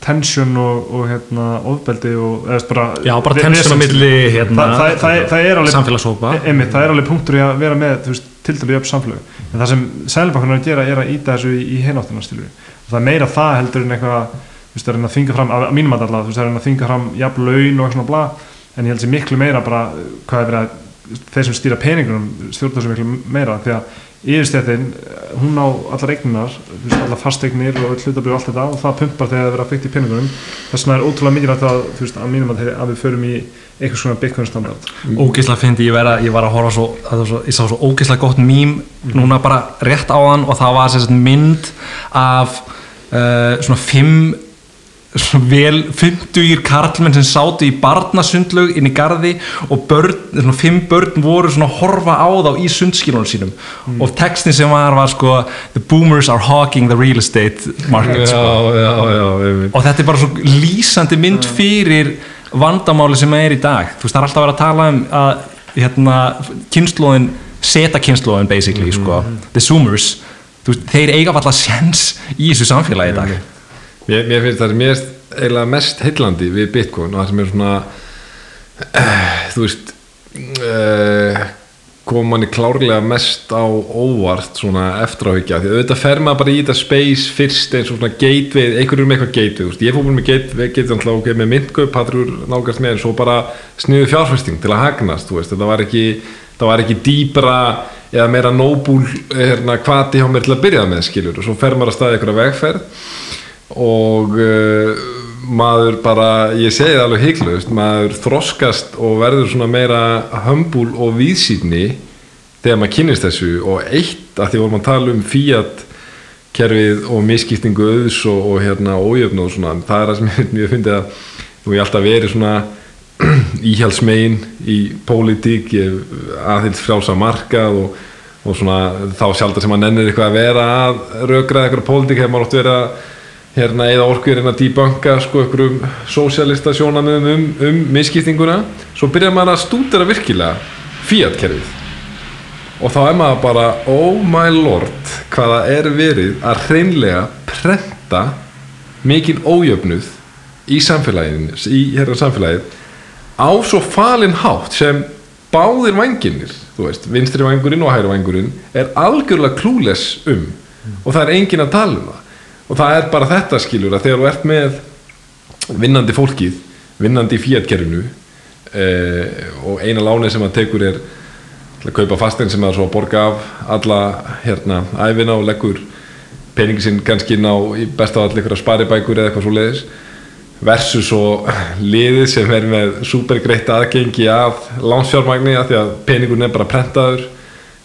tension og, og hérna ofbeldi og eða bara Já, bara tension á milli hérna, það, það, það, það er alveg samfélagshópa. E- einmitt, það er alveg punktur í að vera með til dælu jöfn samfélög. En það sem sælbankunar að gera er að íta þessu í, í stilur og það er meira það heldur en eitthvað það er að þinga fram, að mínum að veist, það er að þinga fram jafn laun og eitthvað svona bla. En ég held sér miklu meira bara hvað er verið að þeir sem stýra peningunum stjórna þessu miklu meira því að yfirstættin, hún á allar eignar allar fasteignir og hlutabrið og allt þetta og það pumpar þegar það er verið að byggt í peningunum. Þess vegna er ótrúlega mikilvægt að, þú veist, að mínum að, að við förum í eitthvað svona bitcoin standard. Ógeðslega fyndi, ég, ég var að horfa svo, að svo ég sá svo ógeðslega gott mím núna bara rétt á hann og það var sagt mynd af uh, svona fimm vel 50 karlmenn sem sátu í barnasundlaug inn í garði og börn, svona fimm börn voru svona að horfa á þá í sundskínunum sínum. Og textin sem var var sko the boomers are hawking the real estate market sko. já, já, já, og þetta er bara svo lýsandi mynd fyrir vandamáli sem er í dag. Þú veist það er alltaf að vera að tala um að hérna kynnslóðin seta kynnslóðin basically sko. The zoomers, veist, þeir eiga alltaf sens í þessu samfélagi í dag Mér, mér finnst það er eiginlega mest heillandi við Bitcoin og það sem er svona uh, þú veist uh, kom manni klárlega mest á óvart svona eftiráhyggja því auðvitað fer maður bara í þetta space fyrst eins og svona gateway, einhverjum með eitthvað gateway veist, ég fór bara með gateway, gateway alltaf ok, með myndgöp, Patrur nálgast með en svo bara sniðu fjárfæsting til að hagnast veist, þetta var ekki, það var ekki dýbra eða meira nóbúl hérna, hvati hjá mér til að byrja með skilur og svo fer maður að staði einhverja vegferð og uh, maður bara, ég segi það alveg heiklaust, maður þroskast og verður svona meira hömbul og víðsýtni þegar maður kynnist þessu. Og eitt að því vorum að tala um Fiat kerfið og misskiptingu auðs og, og hérna ójöfn og svona, það er það sem [laughs] ég, fyndi að þú ég alltaf verið svona [clears throat] íhjálpsmegin í pólitík, ég aðhild frjálsa markað og, og svona þá sjálf sem maður nennir eitthvað að vera að rökraða eitthvað pólitík hefur maður oft verið að hérna eða orkuður hérna dýbanka sko einhverjum sósialista sjónamöðum um, um misskiptinguna. Svo byrjar maður að stúdera virkilega Fiat-kerfið. Og þá er maður bara oh my lord hvaða er verið að hreinlega prenta mikinn ójöfnuð í samfélaginu í hérna samfélagið á svo falin hátt sem báðir vanginir þú veist, vinstri vangurinn og hægri vangurinn er algjörlega klúles um. Og það er enginn að tala um það og það er bara þetta skilur að þegar þú ert með vinnandi fólkið vinnandi í fíatkerfinu eh, og eina lánið sem það tekur er að kaupa fastein sem að borga af alla hérna æfina og leggur peningi sinn kannski inn á í besta af allir ykkur sparibækur eða eitthvað svo leiðis versus svo liðið sem er með supergreitt aðgengi af lánsfjármagni að því að peningun er bara prentaður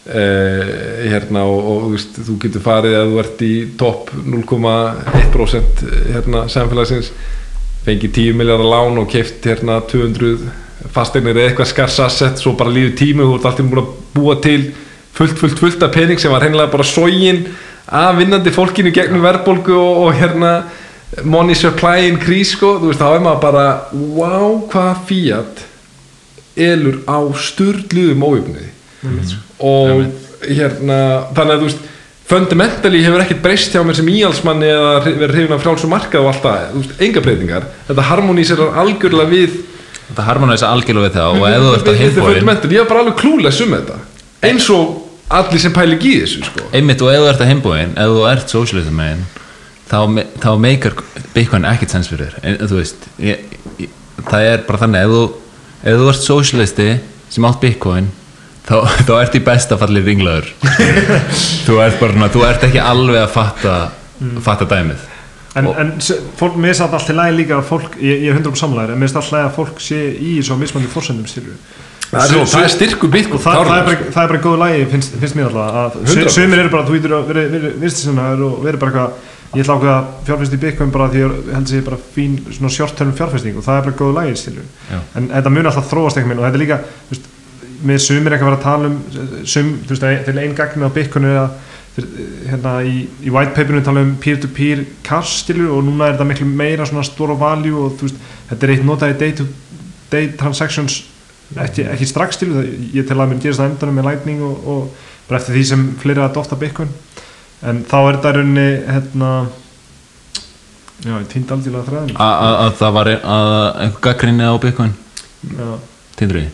eh, hérna og, og veist, þú getur farið að þú ert í topp 0,1% hérna samfélagsins fengið 10 miljardar lán og keft hérna 200 fasteignir eða eitthvað skars asset svo bara lífið tími og þú ert alltaf búin að búa til fullt, fullt, fullt af pening sem var hreinlega bara sógin af vinnandi fólkinu gegnum verðbólgu og, og hérna money supply increase sko, þú veist, þá er maður bara wow, hvað Fiat elur á sturdluðum ójöfniði og hérna þannig að þú veist fundamentally hefur ekkert breyst hjá mér sem íhalsmanni eða verið hrifin af frjálsum markað og allt það, þú veist, enga breytingar. Þetta harmoníserar algjörlega við Það harmonæsa algjörlega við það og ef þú ert að fundamental, ég var bara alveg klúles um þetta. Eins og allir sem pæli ekki í þessu sko. einmitt og ef þú ert að heimbúin ef þú ert socialism megin þá, þá meikar Bitcoin ekkert sens fyrir en þú veist ég, ég, það er bara þannig ef þú, ef þú ert socialisti sem átt Bitcoin þá, þá ert í besta falli ringlaður [laughs] þú ert bara svona, þú ert ekki alveg að fatta fatta dæmið En, Og- en fólk, mér finnst alltaf í lagi líka að fólk, ég, ég er 100% samlæður, en mér finnst alltaf í lagi að fólk sé í svo mismandi fórsendum styrju. það, er, það er styrku bit Og það, það, er bara, það er bara góð lagi, finnst, finnst mér alltaf, að 100%. sömur eru bara, þú ítur að vera vinstisinaður og vera bara eitthvað, ég ætla að ákveða fjárfæst í Bitcoin bara því ég held að sé bara fín svona short-term fjárfæsting og það er bara góð lagi styrju. Já. En þetta mun alltaf þróast einhvern veginn og þetta er líka, þú veist, með sumir ekki að vera að tala um, sum, þú veist, til einn gagn á Bitcoin er að hérna í, í white paperinu tala um peer-to-peer cash stilu og núna er þetta miklu meira svona of value og þú veist, þetta er eitt notað í day-to-day transactions ekki, ekki strax stilu, það, ég tel að mér gerist það endanum með lightning og, og bara eftir því sem fleiri að dofta bitcoin. En þá er þetta í rauninni hérna já, ég týndi aldrei að þræðinu A- að að það var að einhver gaggrinni á já, Tindur það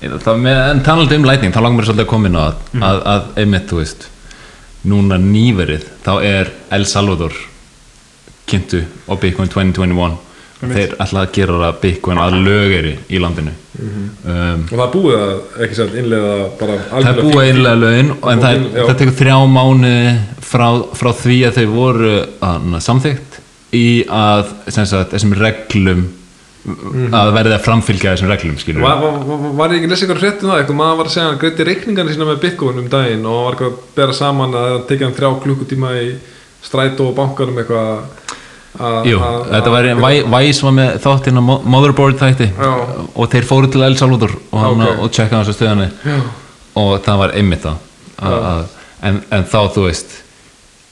með, en talandi um lightning þá langar mér svolítið að koma inn á að, Mhm. að, að einmitt, þú veist núna nýverið, þá er El Salvador kynntu á Bitcoin 2021 og Einmitt. þeir ætla að gera það Bitcoin að lögeri í landinu um, og það búið að ekki sagt innlega bara það búið einlega lögin en það, Já. það tekur þrjá mánu frá, frá því að þau voru að, samþygt í að sem sagt, þessum reglum að verði að framfylgja þessum reglum skilur Var, var, var, var ég ekki að lesa eitthvað frétt um það eitthvað maður var að segja að hann greiti reikningarnir sína með Bitcoin um daginn og var eitthvað að bera saman að það tekið hann þrjá klukkutíma í strætó og bankanum eitthvað að- Jú, að- þetta var, að- Væ- Væs var með þáttinn á Mo- Motherboard þætti Já. og þeir fóru til El Salvador og, hann, Ok. og checkaði þessu stöðanni Já. og það var einmitt það að, að, en, en þá þú veist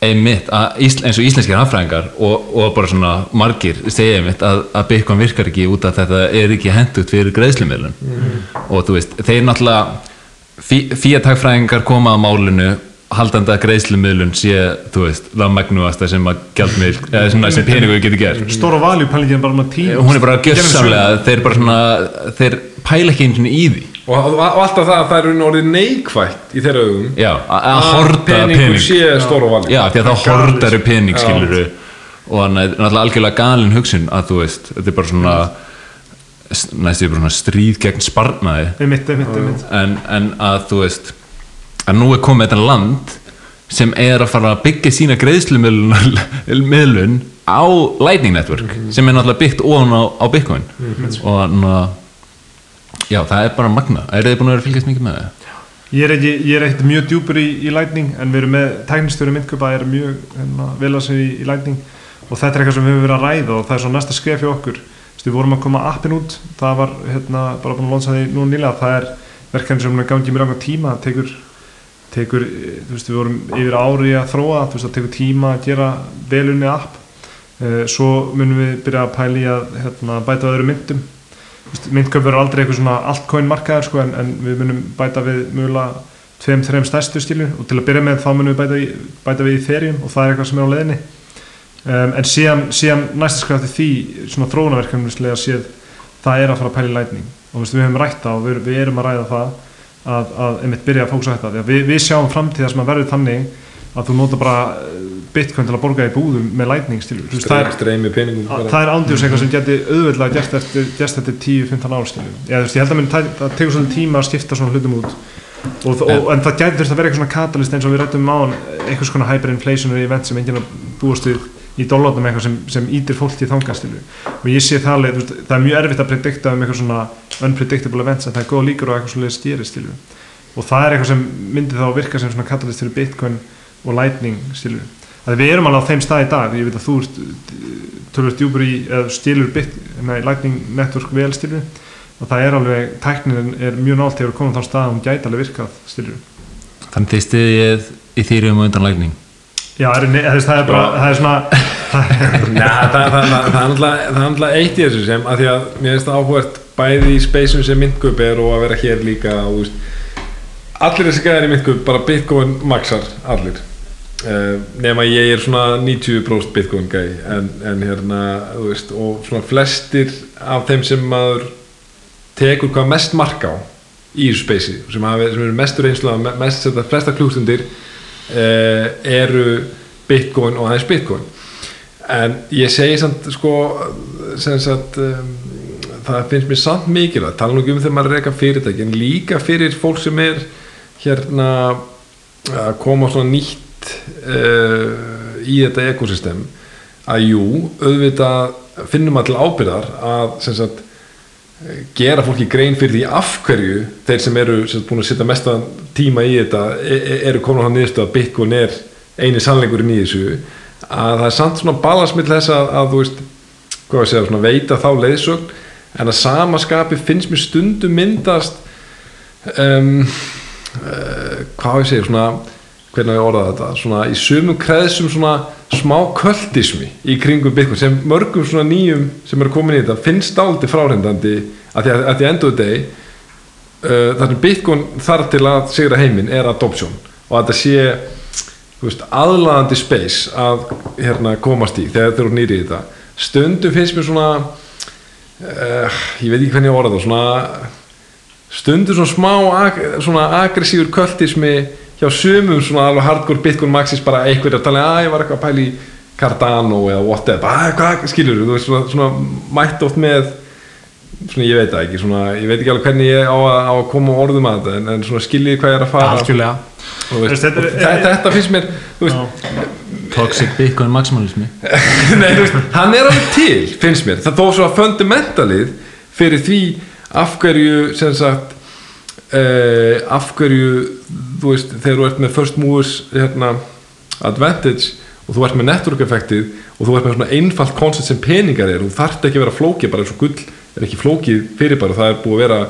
einmitt að Ísl, eins og íslenskir hafræðingar og, og bara svona margir segja einmitt að, að Bitcoin virkar ekki út af þetta er ekki hendugt fyrir greiðslumilun og þú veist, þeir náttúrulega fíatagfræðingar koma að málinu haldandi að greiðslumilun sé, þú veist, langmægnuasta sem að gjaldmiðl, eða svona sem peningu getur gert. Stóra value pælingin bara með tíma hún er bara gjörsamlega þeir bara svona, þeir pæla ekki einu sinni í því og, og, og alltaf það að það er orðið neikvætt í þeirra augum. Já, að að peningur pening. já, því að þá Galið, hortar pening Já. skilur og er náttúrulega algjörlega galin hugsun að þú veist, þetta er bara svona næstu bara svona stríð gegn sparnaði. Einmitt, einmitt, einmitt. En, en að þú veist að nú er komið þetta land sem er að fara að byggja sína greiðslumiðlun á Lightning Network sem er náttúrulega byggt ofan á, á Bitcoin. Og þannig að já, það er bara magna er þið búin að vera fylgjast mikið með það? Ég er, ekki, ég er ekkert mjög djúpur í, í Lightning en við erum með tæknistjóri myndköpa er mjög hérna, vel að segja í, í Lightning. Og þetta er eitthvað sem við höfum verið að ræða og það er svo næsta skref hjá okkur. Þú veist, við vorum að koma appin út það var hérna, bara búin að lonsa því nú nýlega. Það er verkefni sem gangið mjög langar tíma. Það tekur, tekur þú veist, við vorum yfir ári að þróa þú veist, það tekur tíma að gera velunni app. Eh, svo munum við byrja að pæli að hérna, bæta öðru myndum myndköp verður aldrei eitthvað svona altcoin markaðar sko, en, en við munum bæta við mögulega tveim, þreim stærstu stilu og til að byrja með þá munum við bæta, í, bæta við í Ethereum og það er eitthvað sem er á leiðinni. Um, en síðan, síðan næsta skraf til því svona þróunarverkefnislega séð það er að fara að pæla í lightning. Og við höfum rætt það og við, við erum að ræða það að, að einmitt byrja að fóksa þetta. Við, við sjáum framtíða sem að verður þannig að þú nota bara bitcoin til að borga í búðum með lightning stilu Þú veist, það er, streymi peningum Að- bara. það er ándjús eitthvað sem geti auðvitað eftir, gert eftir 10-15 ár skilju. Já, þú veist, ég held að minn, það, tekur svolítið tíma að skipta svona hlutum út. Og, og, en það gæti þurft að vera eitthvað svona katalist eins og við rættum á eitthvað svona hyperinflationary event sem enginn að búast við í dólarnum eitthvað sem, sem ítir fólk í þangastilu og ég sé það veist, það er mjög erfitt að predikta um eitthvað svona unpredictable events en það er góð líkur á eitthvað svona stýri stilu og það er eitthvað sem myndi þá virka sem svona katalist fyrir bitcoin og lightning stilu að við erum alveg á þeim stað í dag ég veit að þú ert tölvöld djúpur í stilur bit, nei, lightning network vel stilur og það er alveg, tæknin er mjög nált þegar komum þá stað að hún gæti alveg virkað stilur Þannig þið stiðið í þýrjum og undan lækning já, er, ne, það, er bara, það er svona það er, [laughs] Nei, það, er er náttúrulega eitt í þessu sem að því að mér finnst það áhugert bæði í speysum sem myndgöp er og að vera hér líka og, veist, allir þessi gæðir í myndgöp bara bitcoin maxar allir uh, nema ég er svona 90% bitcoin gæði en, en hérna þú veist, og svona flestir af þeim sem maður tekur hvað mest mark á í þessu speysi sem, sem eru mestur einslu mest setja flesta klúkstundir uh, eru bitcoin og aðeins bitcoin. En ég segi samt sko sem sagt um, það finnst mér samt mikilvægt tala nú ekki um þegar maður reyka fyrirtæki en líka fyrir fólk sem er hérna að koma svona nýtt uh, í þetta ekosystem að jú, auðvitað finnum til ábyrðar að sagt gera fólki grein fyrir því af hverju þeir sem eru sem sagt, búin að setja mesta tíma í þetta e- e- eru komin á hann niðurstu að Bitcoin er eini sannleikurinn í þessu að það er samt svona balansmill þess að, að þú veist, hvað ég segja, svona veita þá leiðsögn en að sama skapi finnst mér stundum myndast um, uh, hvað ég segja svona hvernig við orðað þetta? Svona í sumum kreðsum svona smá kvöldismi í kringum Bitcoin sem mörgum svona nýjum sem eru komin í þetta finnst áldi fráhrindandi að því endur deg uh, þar sem Bitcoin þarf til að sigra heiminn er adoption. Og að þetta sé veist, aðlaðandi space að hérna, komast í þegar þeir eru nýri í þetta. Stundum finnst mér svona uh, ég veit ekki hvernig ég orða það svona stundum svona smá ag svona aggressífur kvöldismi hjá sumum svona alveg hardcore Bitcoin maxis bara einhverja að tala að ég var eitthvað að pæla í Cardano eða whatever. Bara hvað skilur þú veist svona, svona mætt oft með svona ég veit ekki svona ég veit ekki alveg hvernig ég á að, á að koma orðum að þetta en, en svona skiljið hvað ég er að fara. Algjörlega. Veist, Þetta er- og þetta, þetta finnst mér veist, Toxic Bitcoin maximalismi. [laughs] Nei, þú veist, hann er alveg til, finnst mér. Það þó svo að fundamentalið fyrir því af hverju sem sagt uh, af hverju þú veist, þegar þú ert með first movers hérna, advantage og þú ert með network effektið og þú ert með svona einfalt koncept sem peningar er og þú þarft ekki að vera flókið bara eins og gull er ekki flókið fyrir bara það er búið að vera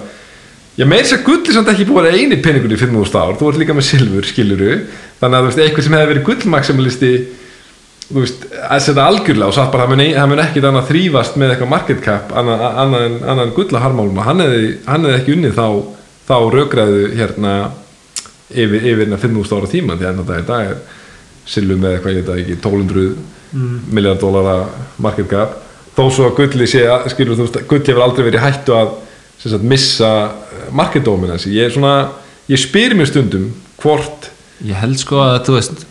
Já, meir sér gull er samt ekki búið að vera eini peningur í 5.000 ár, þú ert líka með silfur, skiluru þannig að þú veist, eitthvað sem hefði verið gullmaksimalisti þú veist, að setja algjörlega og satt bara, það mun, mun ekkit annað þrýfast með eitthvað market cap annað, annað, annað þá, rökraðu hérna yfir, yfir hérna 5.000 ára tíma því að þetta í dag er silfur með eitthvað, ég veit það ekki 1200 mm. miljard dólara market cap. Þó svo að gulli sé, skilur þú veist, gulli hefur aldrei verið hættu að sagt, missa market dominance. Ég er svona, ég spyr mér stundum hvort Ég held sko að, þú veist,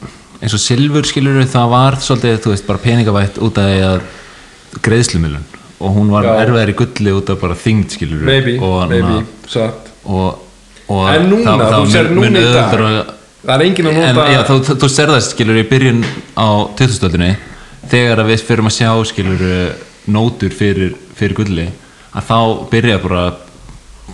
eins og silfur skilur það var svolítið, þú veist, bara peningavætt út af því að greiðslumilun og hún var erfiðar í gulli út af bara þyngd skilur maybe, og, maybe, satt og, og En núna, það- þú sér núna í dag, að- það er enginn að en, nota já, þú, þú, sér það skilur í byrjun á 2000-stöldinni þegar að við fyrir að sjá skilur nótur fyrir, fyrir gulli að þá byrja bara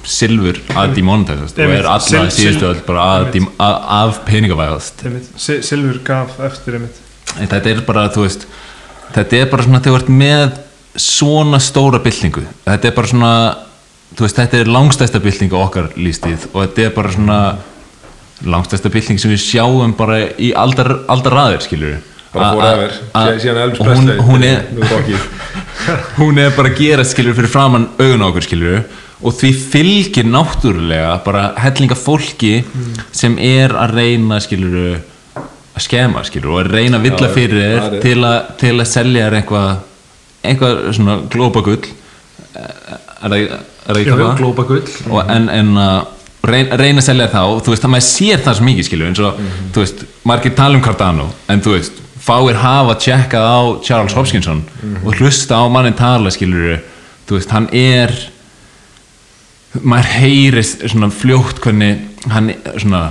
silfur að demonetizast og er sil- síðustu öll bara að, að, af peningavæðast. Silfur gaf eftir einmitt. En þetta er bara, þú veist þetta er bara svona þegar þú ert með svona stóra byltingu þetta er bara svona veist, þetta er langstæsta bylting á okkar lístíð og þetta er bara svona langstæsta bylting sem við sjáum bara í aldar, aldar síðan- síðan Elvis hún, hún, er, [laughs] hún er bara að gera skilur fyrir framann augun á okkur skilur og því fylgir náttúrulega bara hellinga fólki sem er að reyna skilur að skema skilur og að reyna að villa fyrir þér er- til, til að selja þér eitthvað eitthvað svona glópagull. Er það er ekki það? glópa gull. Og en, en að reyna, reyna að selja og þú veist að maður sér það svo mikið skilur eins og þú veist, margir tala um Cardano en þú veist, fáir hafa tjekkað á Charles Hopkinson og hlusta á mannin tala skilur þú veist, hann er maður heyrir svona fljótt hvernig hann svona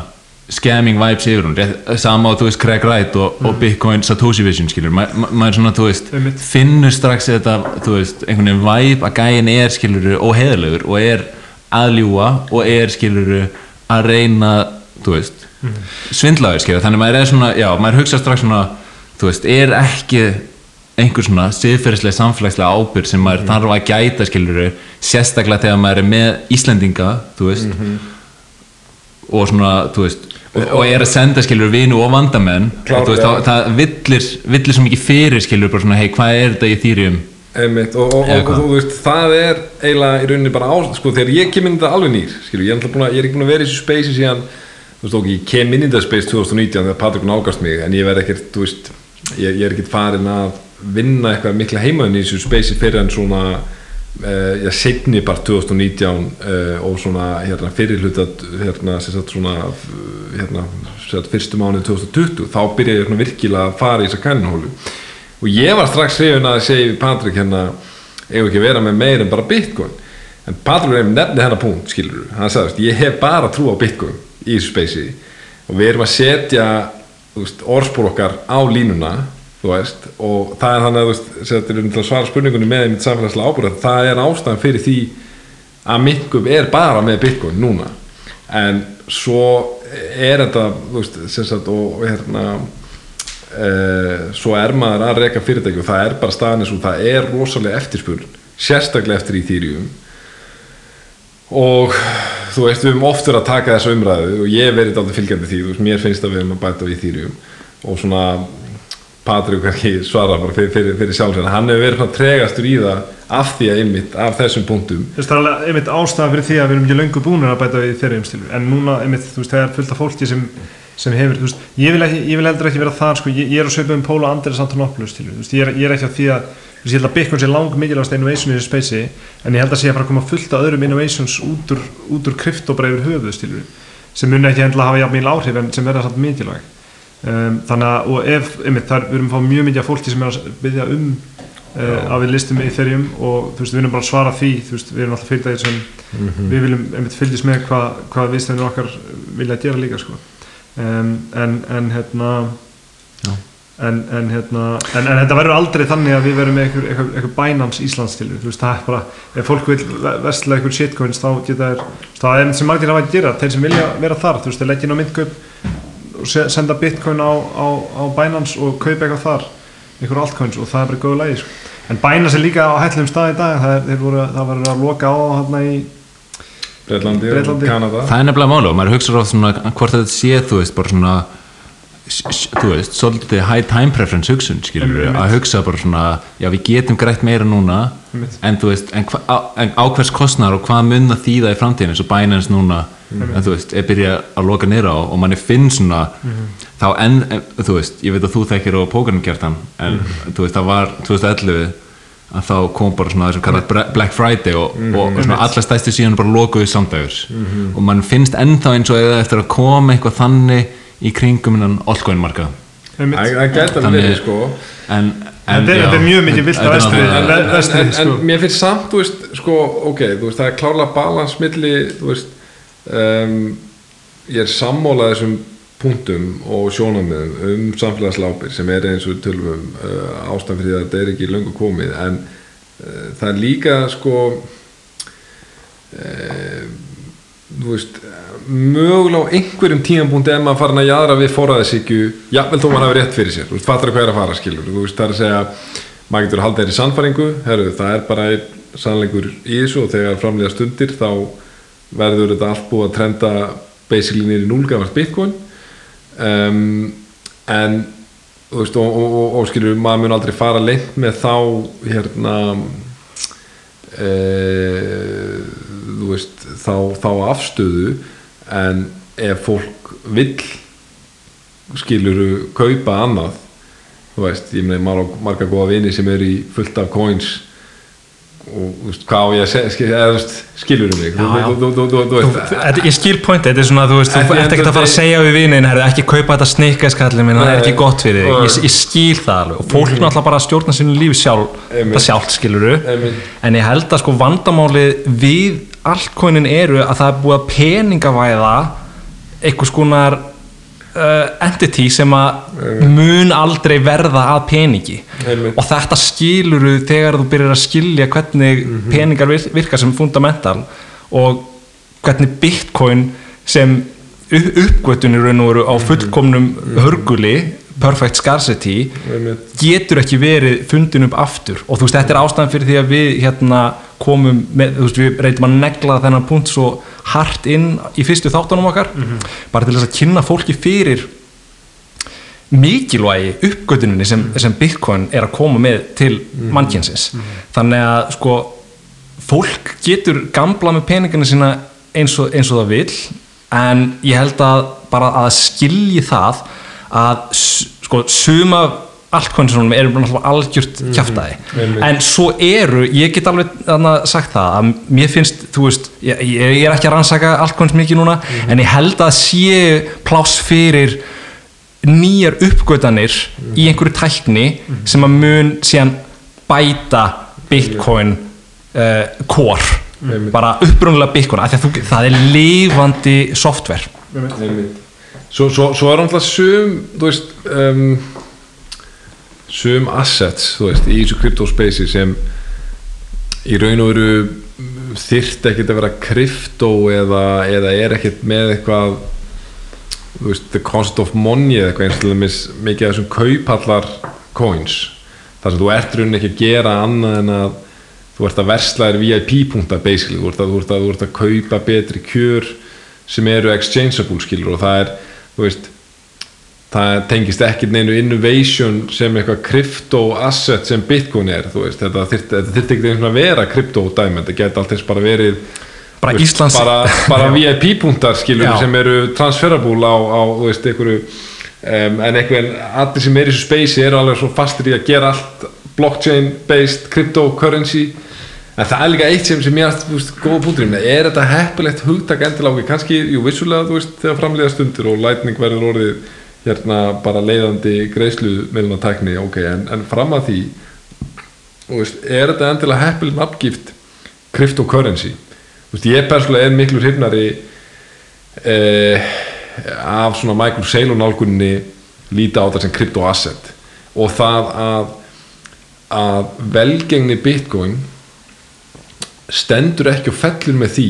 scamming vibes yfir hún. Rétt, sama á þú veist Craig Wright og, og Bitcoin Satoshi Vision skilur. Ma, ma, maður svona þú veist finnur strax þetta þú veist einhvern veginn vibe að gæin er skilur óheðalegur og er aðljúa og er skilur að reyna þú veist svindlaður skilur. Þannig maður er svona já maður hugsa strax svona þú veist er ekki einhver svona siðferðislega samfélagslega ábyrg sem maður þarf að gæta skilur sérstaklega þegar maður er með Íslendinga þú veist og svona, þú veist og er að senda skilur vinu og vandamenn og þú veist, Klárlega. það, það villir, villir svo mikið fyrir skilur bara svona, hei, hvað er þetta í þýrjum Einmitt, og, og, og, hvað? þú veist, það er eiginlega í rauninni bara á, sko, þegar ég kem inn í þetta alveg nýr, skilju, ég er, náttúrulega búinn að- ég er ekki búin að vera í þessu spacei síðan, þú veist, ok, ég kem inn í þetta space 2019 þegar Patrik nálgast mig, en ég verð ekkert, þú veist, ég, ég er ekkert farin að vinna eitthvað mikla heimaðin í þessu spacei fyrir en svona, uh, já, setni bara 2019 uh, og svona, hérna, fyrir hluta, hérna, uh, hérna, fyrstu mánuð 2020, þá byrja ég svona virkilega að fara í þessa kanninhólu og ég var strax hrifin að segja við Patrik hérna eigum ekki að vera með meir en bara Bitcoin? En Patrik er nefni hennar punkt skilur hann sagðist, ég hef bara trú á Bitcoin í þessu speysi og við erum að setja orðspor okkar á línuna veist, og það er þannig að þú veist, svara spurningunni með mitt samfélagslega ábúrð, það er ástæðan fyrir því að minkum er bara með Bitcoin núna. En svo er þetta veist, sagt, og, hérna uh, svo er maður að reyka fyrirtæki og það er bara staðan eins og það er rosalega eftirspurn sérstaklega eftir Ethereum. Og þú veist, við höfum oft verið að taka þessa umræðu og ég verið aldrei fylgjandi því, veist, mér finnst að við höfum að bæta við þýrjum og svona Patrik ekki svara fyrir, fyrir, fyrir sjálfsveina, hann hefur verið svona tregastur í það af því að einmitt, af þessum punktum. Þú veist, það er alveg einmitt ástæða fyrir því að við erum ekki löngu búinir að bæta við þeirri umstilu en núna, einmitt, þú veist, það er fullt af fólki sem, sem hefur, þú veist, ég vil, ekki, ég vil heldur ekki vera þar, sko, ég, ég er að söpa um Póla Andres Antonopoulos til, þú veist, ég er, ég er ekki að því að þú veist, ég held að Bitcoin sé lang mikilvægast innovation í þessu spacei, en ég held að sé að fara að koma fullt af öðrum innovations út úr, út úr um, þannig að, og ef, einmitt, þar, við erum að fá mjög mikið af fólki sem er að byggja um uh, að við listum Ethereum og þú veist, við erum bara að svara því þú veist, við erum alltaf fyrirtækir sem við viljum einmitt fylgjast með hvað hva viðstæðinu okkar vilja gera líka sko. um, en, en hérna Já. en, en hérna en, en þetta verður aldrei þannig að við verðum með eitthvað, eitthvað, eitthvað Binance Íslands til þú veist, það er bara, ef fólk vil vestla eitthvað shitcoins þá geta þær það er sem margir hafa að gera, þeir sem vilja vera þar þú veist, þeir leggja inn á myndkaup senda bitcoin á, á, á Binance og kaupa eitthvað þar einhver altcoins og það er bara góðu lægi sko. en Binance er líka á hættlum stað í dag það, er, þeir voru, það verður að loka á hérna í Breitlandi, Bretlandi. og Kanada það er nefnilega máli og maður hugsa ráð svona hvort þetta sé þú veist bara svona þú veist, svolítið high time preference hugsun skilur við, Einmitt. að hugsa bara svona já við getum grætt meira núna Einmitt. en þú veist, en, hva, en á hvers kostnar og hvað mun það þýða í framtíðin eins og Binance núna, en þú veist er byrjað að loka niður á og manni finn svona þá enn, en, þú veist ég veit að þú þekkir á pókarnum kjartan en þú veist, það var 2011 að þá kom bara svona þessum kallar Black Friday og, og svona alla stæstu síðan bara lokuðu samdægur og mann finnst ennþá eins og eða eftir að koma eitthvað þannig í kringum innan verið sko en, en Þetta er- er mjög mikið þetta er vestri. en, en, en, vestri, en, en sko. mér finnst samt, þú veist, sko, ok, þú veist, það er klála balans milli, þú veist, um, ég er sammólað þessum punktum og sjónamiðum um samfélagslápir sem er eins og við tölum um uh, ástæðan fyrir að þetta er ekki löngu komið en uh, það er líka sko uh, þú veist mögulega á einhverjum tímapunkti ef maður farin að jæðra við forræðisíkju jafnvel þó maður hafi rétt fyrir sér. Er að fara skilur. Veist, það er að segja maður getur að halda þeirri sannfæringu. Herru, það er bara sannleikur í þessu og þegar framlega stundir þá verður þetta allt búið að trenda basically nýri núlgafast bitcoin. Um, en veist, og, og, og, og skilur maður mun aldrei fara lengt með þá hérna e, þú veist þá, þá afstöðu en ef fólk vill skiluru kaupa annað þú veist, ég meina marga góða vini sem eru í fullt af coins og þú veist, hvað á ég að segja skil, eða, þú veist, skilur mig? Ég skil pointi, þetta er svona, þú veist, þú ert of að fara að segja við vinin, ekki kaupa þetta snikkæskallin minn, það er ekki gott fyrir þig, ég, skil það alveg. Og fólk náttúrulega bara að stjórna sínu lífi sjálf, það sjálft skiluru, en ég held að sko vandamálið við altcoinin eru að það er búið að peningavæða einhvers konar uh, entity sem að mun aldrei verða að peningi. Einmitt. og þetta skiluru þegar þú byrjar að skilja hvernig peningar vir- virka sem fundamental og hvernig bitcoin sem upp- uppgötun í raun og veru á fullkomnum hörguli perfect scarcity getur ekki verið fundin upp aftur. Og þú veist þetta er ástæðan fyrir því að við hérna komum með, þú veist við reyndum að negla þennan punkt svo hart inn í fyrstu þáttunum okkar. Bara til þess að kynna fólki fyrir mikilvægi uppgötuninni sem, sem Bitcoin er að koma með til mannkynsins þannig að sko fólk getur gamla með peningana sína eins og, eins og það vil en ég held að bara að skilji það að sko suma altcoinsunum eru bara náttúrulega algjört kjaftaði einmitt. en svo eru, ég get alveg sagt það að mér finnst þú veist, ég, ég er ekki að rannsaka altcoins mikið núna en ég held að sé pláss fyrir nýjar uppgötanir í einhverju tækni sem að mun síðan bæta bitcoin uh, core. Bara upprunalega bitcoin af því að þú, það er lifandi software. Einmitt. Svo, svo, svo er náttúrulega sum þú veist um, sum assets þú veist, í þessu kryptospace sem í raun og veru þyrft ekkert að vera krypto eða, eða er ekkert með eitthvað þú veist, the cost of money eða eitthvað eins og til dæmis mikið af þessum kaupallar coins. Þar sem þú ert raun ekki að gera annað en að þú ert að versla þér VIP-punta basically, þú ert að, þú ert að, þú ert að kaupa betri kjör sem eru exchangeable skilur og það er, veist það tengist ekkert neinu innovation sem eitthvað crypto asset sem bitcoin er, þú veist, þetta þyrfti ekki einhvern veginn að vera crypto dæmi þetta geti alltaf bara verið Bara veist, Íslands- bara, bara VIP-punktar skilur Já. sem eru transferable á, á þú veist, einhverju um, en einhvern, allir sem er í þessu space eru alveg svo fastir í að gera allt blockchain based cryptocurrency en það er líka eitt sem, sem ég að, þú veist, góða punkturinn er þetta heppilegt hugtak okkur, kannski, jú, vissulega, þú veist, þegar framlega stundir og lightning verður orðið hérna bara leiðandi greiðslu meðluna tækni, ok, en, en fram að því þú veist, er þetta endilega heppileg nafngift cryptocurrency? Þú veist, ég persónulega er miklu hrifnari eh, af svona Michael Saylor nálgunni líta á þetta sem crypto asset. Og það að að velgengni bitcoin stendur ekki og fellur með því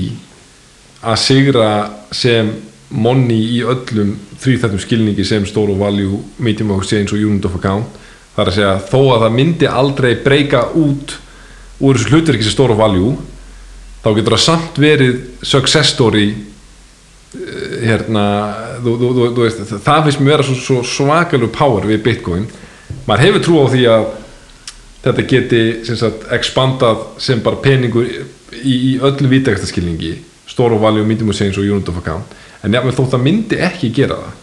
að sigra sem money í öllum þrýþættum skilningi sem store of value, medium of exchange og unit of account. Þar að segja þó að það myndi aldrei breyka út úr þessu hlutverki sem store of value þá getur það samt verið success story eh, hérna þú, þú, þú, veist, það finnst mér vera svo, svo svakalur power við bitcoin. Maður hefur trú á því að þetta geti sagt, expandað sem bara peningur í, í öllum vítekasta skilningi store of value, medium of change og unit of account. En jafnvel þótt það myndi ekki gera það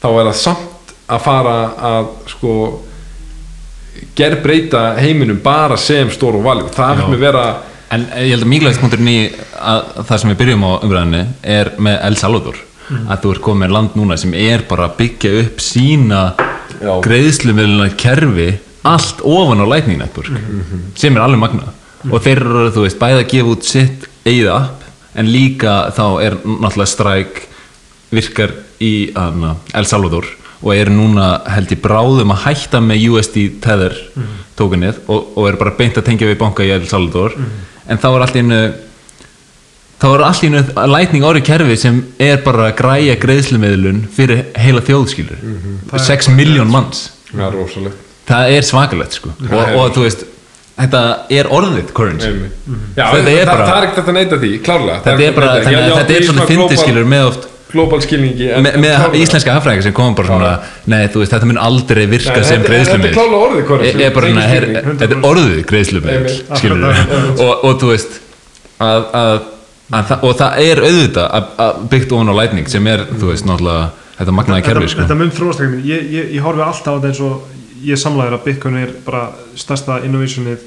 þá er það samt að fara að sko gerbreyta heiminum bara sem store of value. Það finnst mér vera En ég held að mikilvægt punkturinn í að það sem við byrjum á umræðinni er með El Salvador. Að þú ert komið með land núna sem er bara að byggja upp sína Já. greiðslumiðluna kerfi allt ofan á Lightning Network sem er alveg magnað. Og þeir eru, þú veist, bæði að gefa út sitt eigið app en líka þá er náttúrulega Strike virkar í hana, El Salvador og eru núna held ég bráðum að hætta með USD Tether tókunnið og, og eru bara beint að tengja við banka í El Salvador. En þá er allt í einu þá er allt í einu lætning árið kerfi sem er bara að græja greiðslumiðlun fyrir heila þjóðskilur. 6 miljón manns. Ja, rosalegt það er svakalegt sko. Og, og þú veist þetta er orðið currency. Já, Þetta er bara- það er ekkert að neita því, klárlega. Þetta er bara, þannig að þetta er svona fyndið með oft global skilningi en- með, íslenska hafræðingar sem komum bara svona nei, þú veist, þetta mun aldrei virka Nei, sem greiðslumið þetta er orðið bara, orðið skilur Akkurat, og, og þú veist að, að, að, og það er auðvitað að, að byggt ofan á lætning sem er, þú veist, þetta magnaði kerfi, sko. þetta mun minn. Ég, ég, ég horfi alltaf á þetta eins og ég samlæðir að Bitcoin er bara stærsta innovationið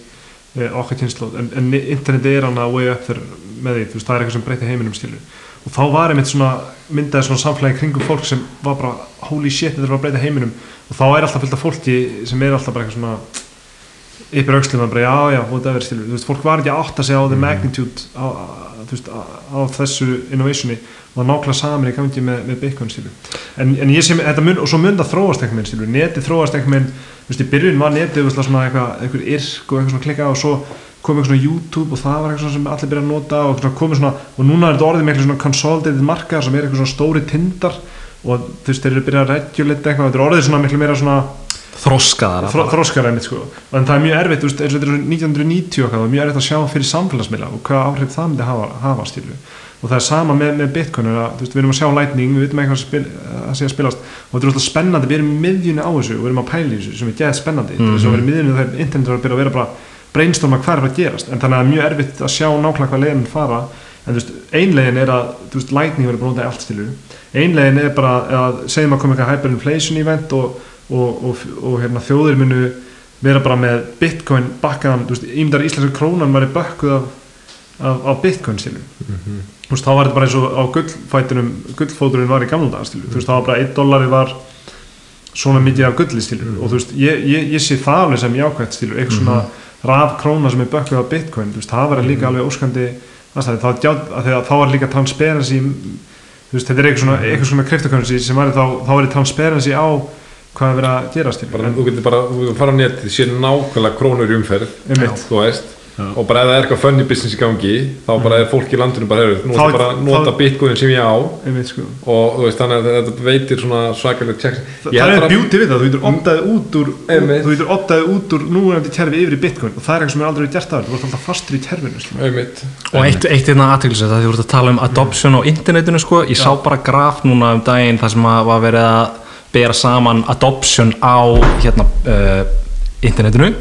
eh, okkar kynnslóð en, en interneti er hann að way up þér með því, þú veist, það er eitthvað sem breytir heiminum skilur og þá var einmitt svona myndaði svona samfélagi kringum fólk sem var bara holy shit, þetta er að breyta heiminum. Og þá er alltaf fullt af fólki sem er alltaf bara eitthvað svona yfir aukslum að bara já já, whatever skilur, þú veist, fólk var ekki að átta sig á the magnitude á, þú veist, á, þessu innovationi. Og það nákvæmlega saman í gangi með, með Bitcoin skilur. En, en ég sé, þetta mun, og svo mun það þróast einhvern veginn skilur, netið þróast einhvern veginn þú veist, í byrjun var netið, þú veist, svona eitthvað einhver irk og eitthvað svona klikka og svo kom eitthvað svona YouTube og það var eitthvað sem allir byrja að nota og svona komið svona, og núna er þetta orðið með eitthvað svona consolidated markaðar sem er eitthvað svona stóri tindar og þú veist, þeir eru byrjað að regulate eitthvað, þetta er orðið svona miklu meira svona þroskaðara þró, þróskar einmitt sko. En það er mjög erfitt, þú veist, eins og þetta er 1990 og eitthvað, það er mjög erfitt að sjá fyrir samfélagsmiðla og hvað áhrif það myndi hafa, hafa stílu og það er sama með, með Bitcoin að, þú veist, við erum að sjá Lightning, við veitum eitthvað að, spil, að að spilast. Og þetta er alltaf spennandi, við erum miðjunni á þessu og við erum að pæla í þessu sem er geðið spennandi. Mm -hmm. þess að við erum miðjunni þegar internet er að byrja að vera bara brainstorma hvað er að gerast. En þannig að er mjög erfitt að sjá nákvæmlega en þú veist, einlegin er að þú veist, Lightning verður bara notað í allt stilu einlegin er bara að segjum að koma eitthvað hyperinflation event og, og, og, og hérna, þjóðir munu vera bara með bitcoin bakkaðan, þú veist, ímyndar íslenska krónan var í bökkuð af, af, af bitcoin stilu þú veist, þá var þetta bara eins og á gullfætunum gullfóturinn var í gamla dagar stilu þú veist, þá var bara 1 dollari var svona mikið af gulli stilu og þú veist, ég, ég, ég sé það alveg sem jákvæmt stilu, eitthvað svona raf króna sem er bökkuð af bitcoin, þú veist, það var líka alveg óskandi aðstæði, þá, djá- af því að þá var líka transparency þú veist, þetta er eitthvað svona, eitthvað svona cryptocurrency sem var þá, þá er transparency á hvað er verið að gera stilu bara, þú getur bara, þú getur fara á netið sé nákvæmlega krónur í umferð Einmitt. þú veist, og bara ef það er eitthvað funny business í gangi þá bara er fólk í landinu bara heyrðu, nú ætla bara að nota bitcoin sem ég á. Og einmitt sko. Þú veist þannig að þetta veitir svona svakalega checks Það það er bjúti við það, þú getur optaði út úr Einmitt. þú getur optaði út úr núverandi kerfi yfir í bitcoin og það er eitthvað sem er aldrei gert það þú ert alltaf fastur í kerfinu auðvitað og eitt, eitt hérna aðtöklisett að því voru að tala um adoption á internetinu sko, ég sá bara graf núna um daginn þar sem að var verið að bera saman adoption á hérna uh, internetinu.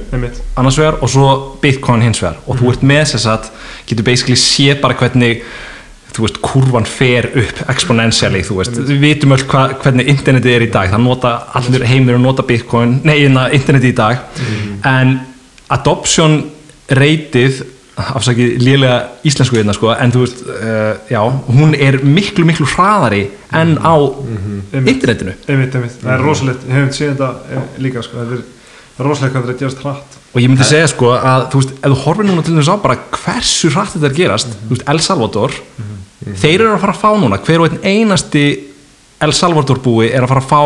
Annars vegar og svo bitcoin hins vegar. Og þú ert með þess að getur basically séð bara hvernig þú veist, kurvan fer upp exponentially, þú veist, við vitum öll hva, hvernig internetið er í dag, það nota allir heimir að nota bitcoin, nei, hérna, internetið í dag, en adoption reytið afsakið lélega íslensku hérna sko, en þú veist, uh, já, hún er miklu, miklu hraðari en á internetinu. Einmitt, einmitt, það er rosalegt, ég hef séð þetta eh, líka sko, það er, rosalegt hvað þetta er að gerast hratt. Og ég myndi segja sko að þú veist, ef þú horfir núna til þess á bara hversu hratt þetta er að gerast þú veist, El Salvador þeir eru að fara að fá núna, hver og einn einasti El Salvador búi er að fara að fá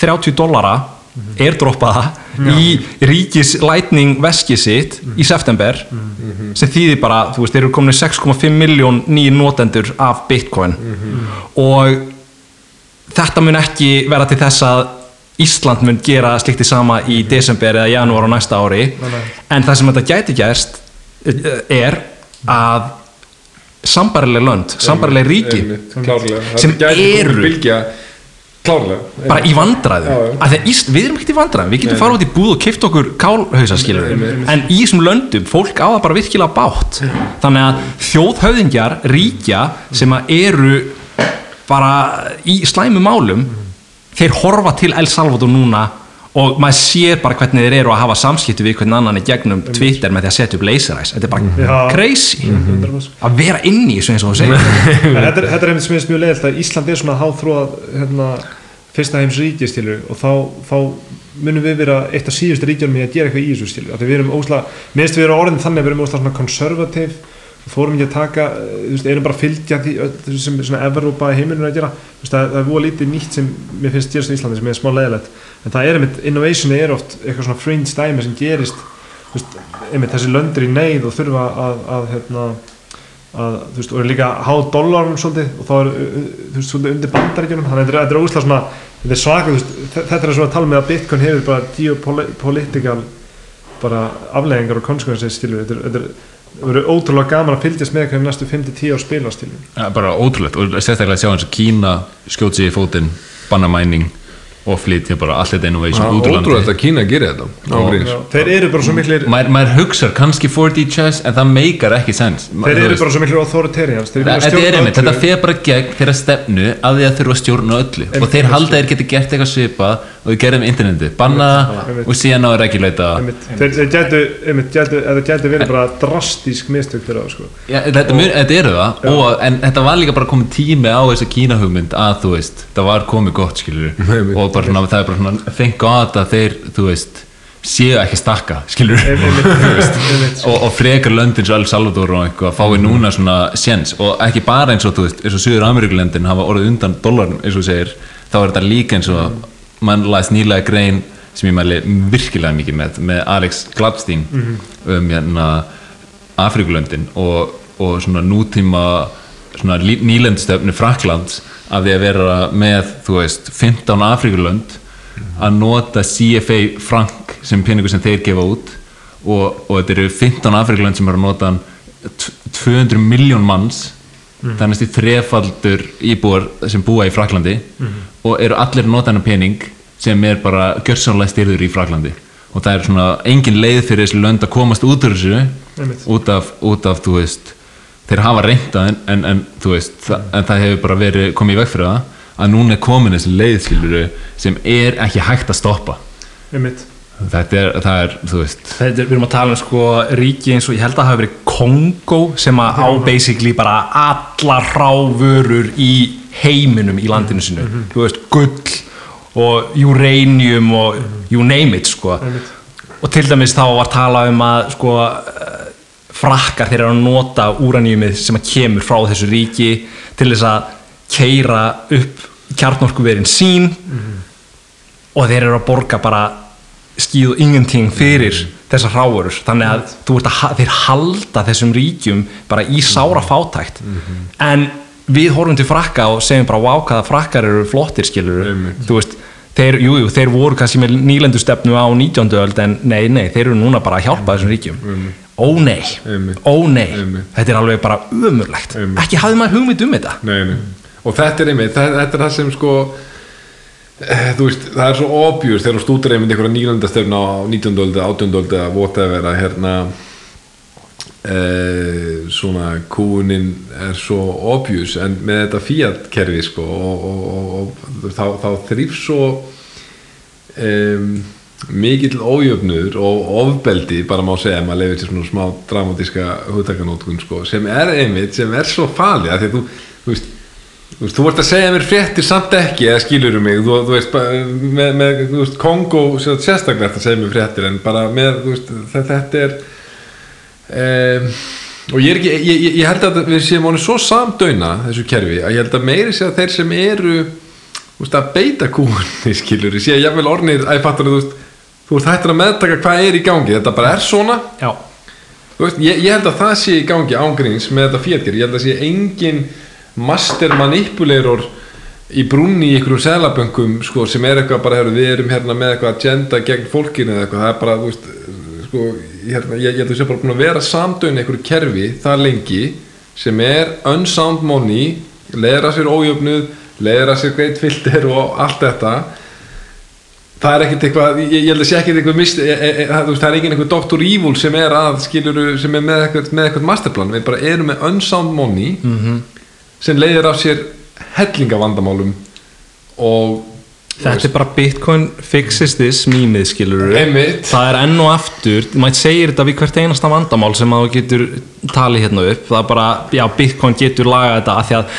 30 dollara airdroppaða í ríkis lightning veski sitt í september sem þýðir bara, þú veist, þeir eru komin 6,5 miljón nýjir notendur af bitcoin. Og þetta mun ekki vera til þess að Ísland mun gera slikt í sama í desember eða janúar á næsta ári. En það sem þetta gæti gerst eh, er að sambarileg lönd, sambarileg ríki Sem eru- klárlega. Bara í vandræðum. Við erum ekkert í vandræðum, við getum fara út í búð og keift okkur kálhausa skilur en í þessum löndum, fólk á það bara virkilega bátt þannig að þjóðhöfðingjar ríkja sem eru bara í slæmu málum þeir horfa til El Salvador núna og maður sér bara hvernig þeir eru að hafa samskipti við hvernig annan í gegnum Twitter með því að setja upp laseræs þetta er bara Já. crazy. 100%. að vera inn í þessu eins og þú segir. Þetta, er- þetta er einmitt sem er mjög leiðilt að Ísland er svona háþróað hérna, fyrsta heims ríki stilu og þá, þá munum við vera eitt af síðustu ríkjum í að gera eitthvað í þessu stilu við erum ósla, minnst við erum orðin þannig að við erum ósla svona konservativ og þórum ekki að taka, eh, þú veist, erum bara að fylgja því öllu sem svona heiminum er að gera. Þú veist, það, það er búið lítið nýtt sem mér finnst gerast í Íslandi sem er smá leiðilegt en það er einmitt, innovation er oft eitthvað svona fringe dæmi sem gerist veist, einmitt þessi löndur í neyð og þurfa að, að hérna, að, þú veist, og er líka háð dólarum svolítið og þá er, þú veist, svolítið undir bandaríkjunum. Þannig að þetta er- óslega svona þetta er svaka, veist, þe- þetta er svona að tala með að Bitcoin hefur bara geopolitical bara afleggingar og konsekvensi stilu, þetta er, er verður ótrúlega gaman að fylgjast með hvernig næstu 5-10 ár spila stilu Ja, bara ótrúlegt. Og sérstaklega að sjá eins og Kína skjót sig í fótinn, banna mæning og flytja bara allt þetta innovation út úr ótrúlega landi að Kína gerir þetta. Ágríns þeir eru bara svo miklir maður, maður hugsar kannski 4D chess en það meikar ekki sens þeir eru bara svo miklir authoritarians þeir Þetta er þetta fer bara gegn þeirra stefnu að að þurfa að stjórna öllu. Og þeir halda þeir geti gert eitthvað svipað og þeir gerðum interneti, banna Einmitt. og síðan á gætu, eða gætu verið bara drastísk mistök fyrir það sko. Þetta, þetta eru það, og, en þetta var líka bara komið tími á þessa Kína hugmynd að þú veist, það var komið gott skilur [laughs] og bara svona, það er bara svona thank god að þeir, þú veist séu ekki stakka, skilur [laughs] og, og frekar löndin svo El Salvador og eitthvað fái núna svona séns. Og ekki bara eins og þú veist, eins og Suður Ameríkulöndin hafa orðið undan dólarum eins og segir, þá er þetta líka eins og mann læst nýlega grein sem ég mæli virkilega mikið með með Alex Gladstein um hérna Afrikulöndin og, og svona nútíma svona nýlendstefnu Fraklands af því að vera með þú veist 15 Afrikulönd að nota CFA frank sem peningur sem þeir gefa út og, og þetta eru 15 Afrikulönd sem eru að nota hann t- 200 miljón manns þannig að þrefaldur íbúar sem búa í Fraklandi og eru allir að nota hennar pening sem er bara gjörsamlega styrður í Fraklandi og það er svona engin leið fyrir þessi lönd að komast út úr þessu út af, út af þú veist þeir hafa reynda en, en, en þú veist það, en það hefur bara verið komið í veg fyrir það að núna er komin þessi leið skiluru sem er ekki hægt að stoppa. Einmitt. þetta er, það er, þú veist. Þetta er, við erum að tala um sko ríki eins og ég held að það hafi verið Kongo sem að á basically bara allar rávörur í heiminum í landinu sinu þú veist, gull og uranium og you name it sko. Og til dæmis þá var tala um að sko eh, frakkar þeir eru að nota úraniumið sem að kemur frá þessu ríki til þess að keira upp kjarnorkuverin sín og þeir eru að borga bara skíðu ingenting fyrir þessar hráurur þannig að ert að þeir halda þessum ríkjum bara í sára fátækt. En við horfum til frakka og segjum bara wow hvaða frakkar eru flottir skilur Einmitt. þú veist Þeir, jú, jú, þeir voru kannski með nýlendustefnu á 19. öld en nei, nei, þeir eru núna bara að hjálpa þessum ríkjum. Ó nei, ó nei. Þetta er alveg bara umurlegt ekki hafði maður hugmynd um þetta. Nei, nei. og þetta er einmitt, þetta, er það sem sko þú veist, það er svo obvious þegar þú stútur einmitt einhverja nýlandastefna á 19. öld, 18. öld eða whatever að hérna e, svona kúunin er svo obvious en með þetta Fiat kerfi sko og, og, og, og þá, þá þrýf svo um, mikill ójöfnur og ofbeldi bara má segja, maður lefir sér svona smá dramatíska hugtakanótkun sko, sem er einmitt, sem er svo fali að því að þú, þú veist Þú veist, þú ert að segja mér fréttir samt ekki eða skilur mig, þú, þú veist með, með, þú veist, Kongo sér- sérstaklega að segja mér fréttir en bara með, veist, þetta, þetta er um, og ég er ekki, ég, ég, ég held að við séum honum svo samdöina þessu kerfi að ég held að meiri sé að þeir sem eru þú veist, að beita kúunni [laughs] skilur, ég sé að jafnvel ornir að ég fattur að þú veist, þú veist hættur að meðtaka hvað er í gangi, þetta bara er svona. Veist, ég, ég held að það sé í gangi ángríns með þetta fjötger, ég held að sé engin master manipuleyror í brunni í einhverjum selaböngum sko, sem er eitthvað bara, heru, við erum hérna með eitthvað agenda gegn fólkinu eða eitthvað, það er bara, þú veist sko, hérna, ég, held að sé bara búin að vera samdöin einhverju kerfi það lengi sem er unsound money leiðir að sér ójöfnuð leiðir að sér greitt filter og allt þetta það er ekkert eitthvað, ég, held að sé ekkert eitthvað mist, e, e, e, það, þú er engin eitthvað Dr. Evil sem er að, skiluru, sem er með eitthvað, með eitthvað masterplan, við bara erum með unsound money Mhm. Sem leiðir af sér hellingavandamálum og þetta er bara Bitcoin fixes this mýmið skilur Einmitt. það er enn og aftur, maður segir þetta við hvert einasta vandamál sem þú getur talið hérna upp, það er bara, já Bitcoin getur lagað þetta að því að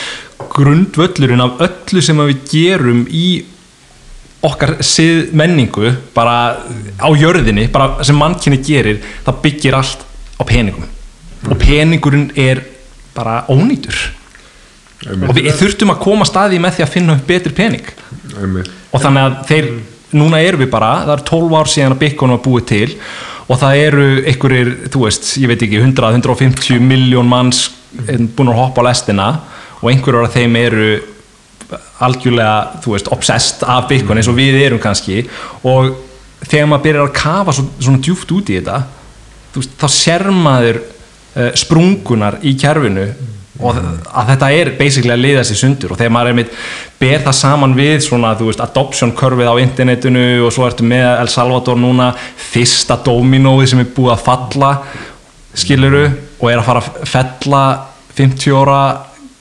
grundvöllurinn af öllu sem við gerum í okkar sið menningu bara á jörðinni, bara sem mannkinni gerir, það byggir allt á peningum. Og peningurinn er bara ónýtur og við þurftum að koma staði með því að finna upp betri pening. Einmitt, og þannig að þeir, núna erum við bara það er 12 ár síðan að Bitcoin var búið til og það eru einhverjir þú veist, ég veit ekki, 100-150 miljón manns búin að hoppa á lestina og einhverjur af þeim eru algjörlega, þú veist, obsessed af Bitcoin eins og við erum kannski. Og þegar maður byrjar að kafa svo, svona djúft út í þetta veist, þá sér maður uh, sprungunar í kerfinu og að þetta er basically að liða sér sundur og þegar maður er mitt ber það saman við svona, þú veist, adoption curvið á internetinu og svo ertu með El Salvador núna fyrsta dominóið sem er búið að falla skiluru og er að fara að fella 50 ára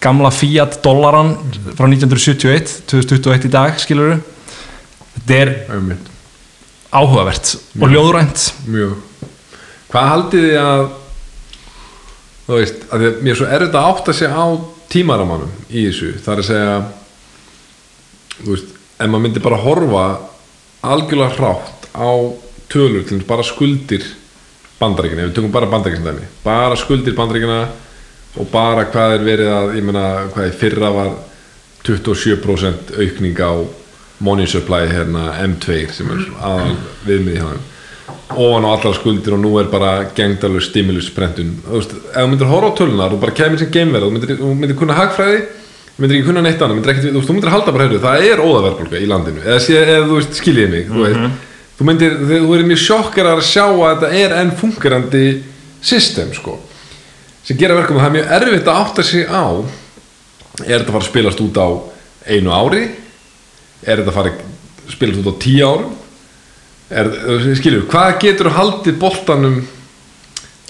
gamla Fiat dollaran frá 1971 2021 í dag skiluru þetta er áhugavert og ljóðrænt. Mjög. Hvað haldið þið að þú veist, að því að mér er svo erfitt að átta sig á tímaramannum í þessu. Það er að segja þú veist, ef maður myndi bara horfa algjörlega hrátt á tölur til bara skuldir bandaríkina, við tökum bara bandaríkina bara skuldir bandaríkina og bara hvað er verið að ég meina hvað í fyrra var 27% aukning á money supply hérna M2 sem er aðal viðmið hjá þeim ofan á allar skuldir og nú er bara gengdalur veist, ef þú myndir horfa á tölunar og bara kemur sem geimverð þú myndir, myndir kunna hagfræði þú myndir ekki kunna neitt annað, myndir ekkert, þú, myndir halda bara heyrðu, það er óðaverðbólka í landinu. Eða, sé, eða þú veist, skiljiði mig þú, veist, þú myndir, þú verður mjög sjokkar að sjá að þetta er enn fungerandi system sko. Sem gera verkum að það er mjög erfitt að átta sig á er þetta að fara að spilast út á einu ári? Er þetta að fara að spilast út á tíu árum er, skilur, hvað getur haldið boltanum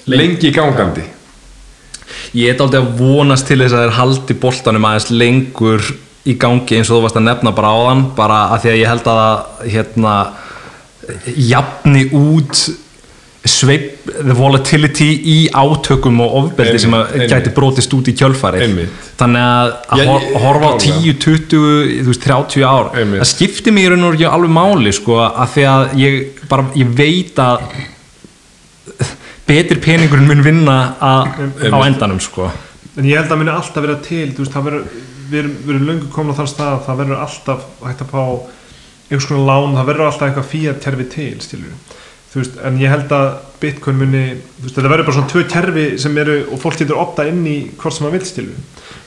lengi. gangandi? Ég er aldrei að vonast til þess að þeir haldi boltanum aðeins lengur í gangi eins og þú varst að nefna bara á þann bara að því að ég held að hérna jafni út sveip the volatility í átökum og ofbeldi sem að gæti brotist út í kjölfarið Einmitt. þannig að, að hor, ég- horfa á klárlega. 10, 20 þú veist, 30 ár Einmitt. það skiptir mig í raun og ekki alveg máli sko, að því að ég bara ég veit að betri peningurinn mun vinna að, á endanum sko En ég held að það muni alltaf vera til þú veist, það verður, við erum, við erum löngu komin á þann stað að það verður alltaf hægt að fá einhvers konar lán, það verður alltaf eitthvað fíat terfi til, stilur þú veist, en ég held að Bitcoin muni, þú veist, þetta verður bara svona tvö kerfi sem eru, og fólk getur optað inn í hvort sem það vil stilu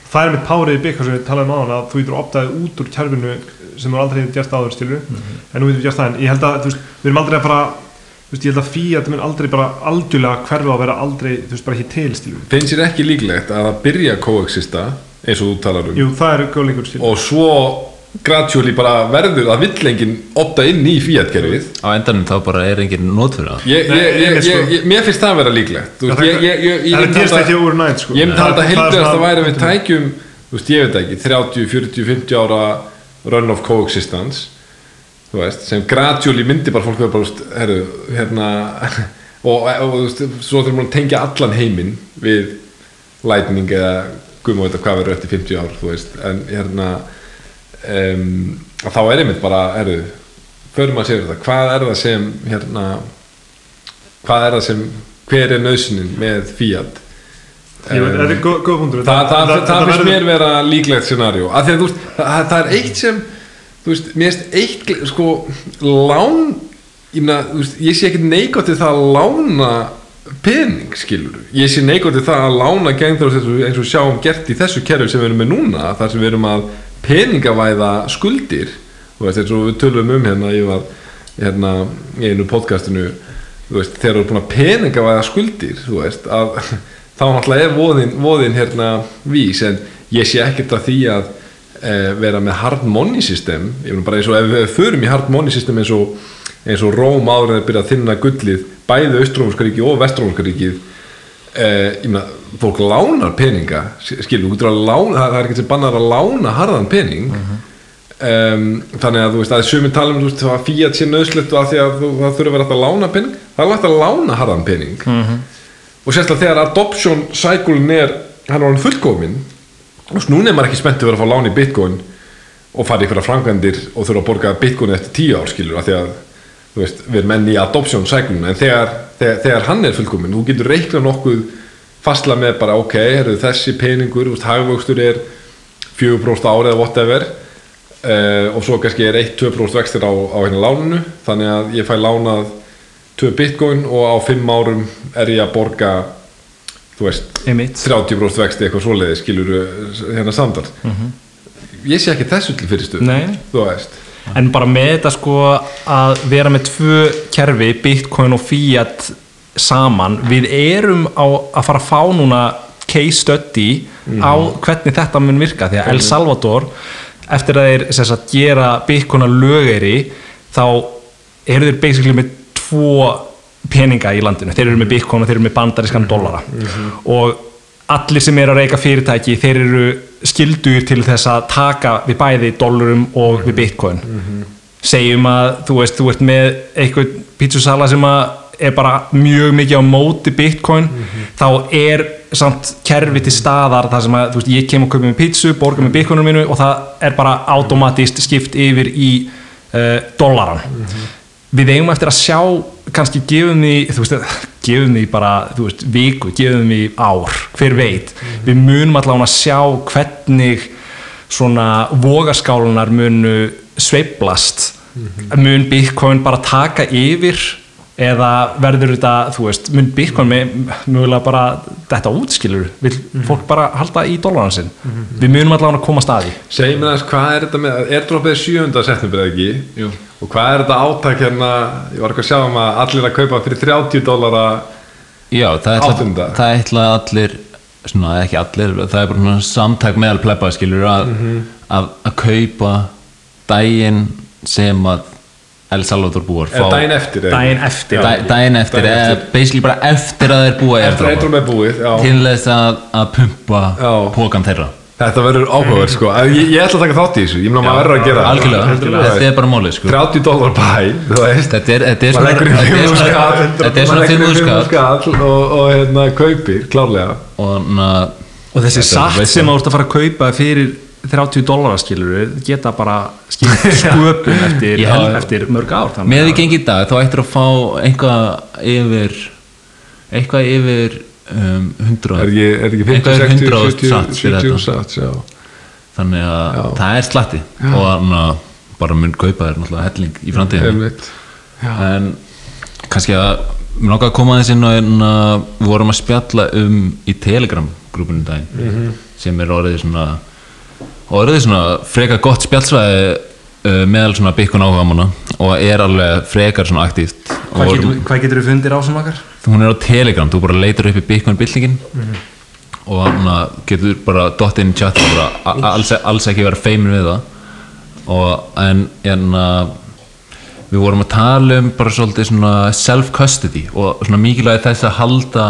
það er með párið í Bitcoin sem við talaðum á hana að þú getur optað út úr kerfinu sem þú aldrei hefur gert áður stilu en nú getur við gert það en ég held að, þú veist, við erum aldrei að fara þú veist, ég held að Fiat mun aldrei bara algjörlega hverfa að vera aldrei, þú veist, bara ekki til stilu finnst þér ekki líklegt að byrja að coexista eins og þú talar um? Jú, það er góðleikur stilu og svo gradually bara verður að vill enginn opta inn í Fiat-kerfið á endanum þá bara er engin nót fyrir það ég, Nei, ég, ég, einmitt, sko. mér finnst það að vera líklegt Það- ekki over night, sko. ég myndi það er heildast að væri við tækjum þú veist, ég veit ekki, 30, 40, 50 ára run of coexistence þú veist, sem gradually myndi bara fólk vera bara, hérna [laughs] og, og þú veist, svo þurfum við að tengja allan heiminn við lightning eða guðmú veit hvað verður eftir 50 ár, þú veist, en hérna um, að þá er einmitt bara, herru förum að séu þetta, hvað er það sem hérna hvað er það sem, hver er nöðsunin með Ég veit, þetta er góð punktur. það, það, það, þetta finnst mér vera líklegt scenarjó af því að þú veist, það, það er eitt sem þú veist, mér finnst eitt sko, lán ég, meina, þú veist, ég sé ekkert neikvægt til það að lána pening, skilur ég sé neikvægt til það að lána og eins og sjáum gert í þessu kerfi sem við erum með núna, þar sem við erum að peningavæða skuldir þú veist, eins og við tölum um hérna ég var hérna í einu podcastinu þú veist, þegar þú er búin að peningavæða skuldir þú veist, að [laughs] þá náttúrulega er voðin, voðin hérna vís en ég sé ekkert að því að e, vera með hard money system. Ég meina bara eins og ef við förum í hard money system eins og, eins og Róm áður en þeir byrja að þinna gullið bæði Austrómskaríki og Vestrómskaríkið e, ég meina, fólk lánar peninga skilur, þú getur að lána það, það er ekkert sem bannar að lána harðan pening. Um, þannig að þú veist að sumir tala um þú veist, að Fiat sé nöðslegt og að því að þú, það þurfa að hægt að lána pening. Það er hægt að lána harðan pening. Og sérstaklega þegar adoption cyclein er hann er hann fullkomin og þess, núna er maður ekki spennt að vera að fá lán í bitcoin og fara í einhverja framkvæmdir og þurfa að borga bitcoin eftir tíu ár skilur af því að þú veist, við erum enn í adoption cyclein en þegar, þegar, þegar hann er fullkomin þú getur reikna nokkuð fastla með bara ok, heru, þessi peningur hagvöxtur er 4% árið eða whatever uh, og svo kannski er 1-2% vextir á, á hérna lánunu þannig að ég fæ lánað 2 bitcoin og á 5 árum er ég að borga þú veist, Einmitt. 30% vexti eitthvað svoleiði skilur hérna samtal ég sé ekki þessu til fyrirstu þú veist en bara með þetta sko að vera með tvö kerfi, Bitcoin og Fiat saman, við erum á að fara að fá núna case study á hvernig þetta mun virka. Því að El Salvador eftir að þeir sagt, gera Bitcoin að lögeri þá eru þeir basically með tvo peninga í landinu, þeir eru með Bitcoin og þeir eru með bandarískan dollara. Og allir sem eru að reyka fyrirtæki þeir eru skildur til þess að taka við bæði dollarum og við bitcoin. Segjum að þú veist, þú ert með eitthvað pítsusala sem er bara mjög mikið á móti bitcoin þá er samt kerfi til staðar þar sem að veist, ég kem og kaupa með pítsu, borga með bitcoinum mínu og það er bara automatist skipt yfir í uh, dollaran. Við eigum eftir að sjá kannski gefum því, þú veist, gefum því bara, þú veist, viku, gefum því ár, hver veit. Við munum allavega að sjá hvernig svona vogaskálunar munu sveiblast mun Bitcoin bara taka yfir eða verður þetta, þú veist mun Bitcoin með, mögulega bara þetta útskilur, vil fólk bara halda í dólaran sinn, við munum allavega að koma staði segjum við þess, hvað er þetta með er 7. september eða ekki? Jú. Og hvað er þetta átak hérna ég var ekki að sjá um að allir að kaupa fyrir 30 dólara Já, það ætla, Áttunda. það ætla allir svona, ekki allir, það er bara svona samtak meðal plebba skilur að, að, að kaupa daginn sem að El Salvador búar eða daginn eftir daginn eftir Já. Da, daginn eftir, Daginn eða eftir. basically bara eftir að þeir búa eftir að airdropa, airdrop er búið til þess að, að pumpa Já. pókan þeirra þetta verður áhugaverð sko. Ég, ég ætla að taka þátt í þessu, ég meina maður verður að gera það. algjörlega, þetta er bara málið sko. 30 dólar bæ þú veist. Þetta er, er svona leggur í þetta er 5 svona- skall. þetta er svona 5 skall. skall og, og hérna kaupir, klárlega. Og þessi satt sem þú ert að fara að kaupa fyrir 30 dólarar skilur geta bara skipt [laughs] sköpum eftir, mörg ár þannig með því gengi í dag þá ættir að fá eitthvað yfir eitthvað yfir um, 100 er ekki, er ekki 50, Eitthvað er 60, 100 70, sats fyrir 70 þetta. sats, já þannig að Já. það er slatti og þannig að bara mun kaupa þér náttúrulega helling í framtíðinni Einmitt. en kannski að mér langar að koma aðeins inn og hérna, við vorum að spjalla um í Telegram grúpunum daginn sem er orðið svona orðið svona frekar gott spjallsvæði uh, meðal svona byggkun áhuga manna og er alveg frekar svona aktíft Hvað og getur, við fundir á sem okkar? Hún er á Telegram, þú bara leitur upp í byggkun byltingin og hann getur bara dott inn í chat og bara a- a- alls, alls ekki vera feimin við það. Og en hérna við vorum að tala um bara svolítið svona self-custody og svona mikilvægi þess að halda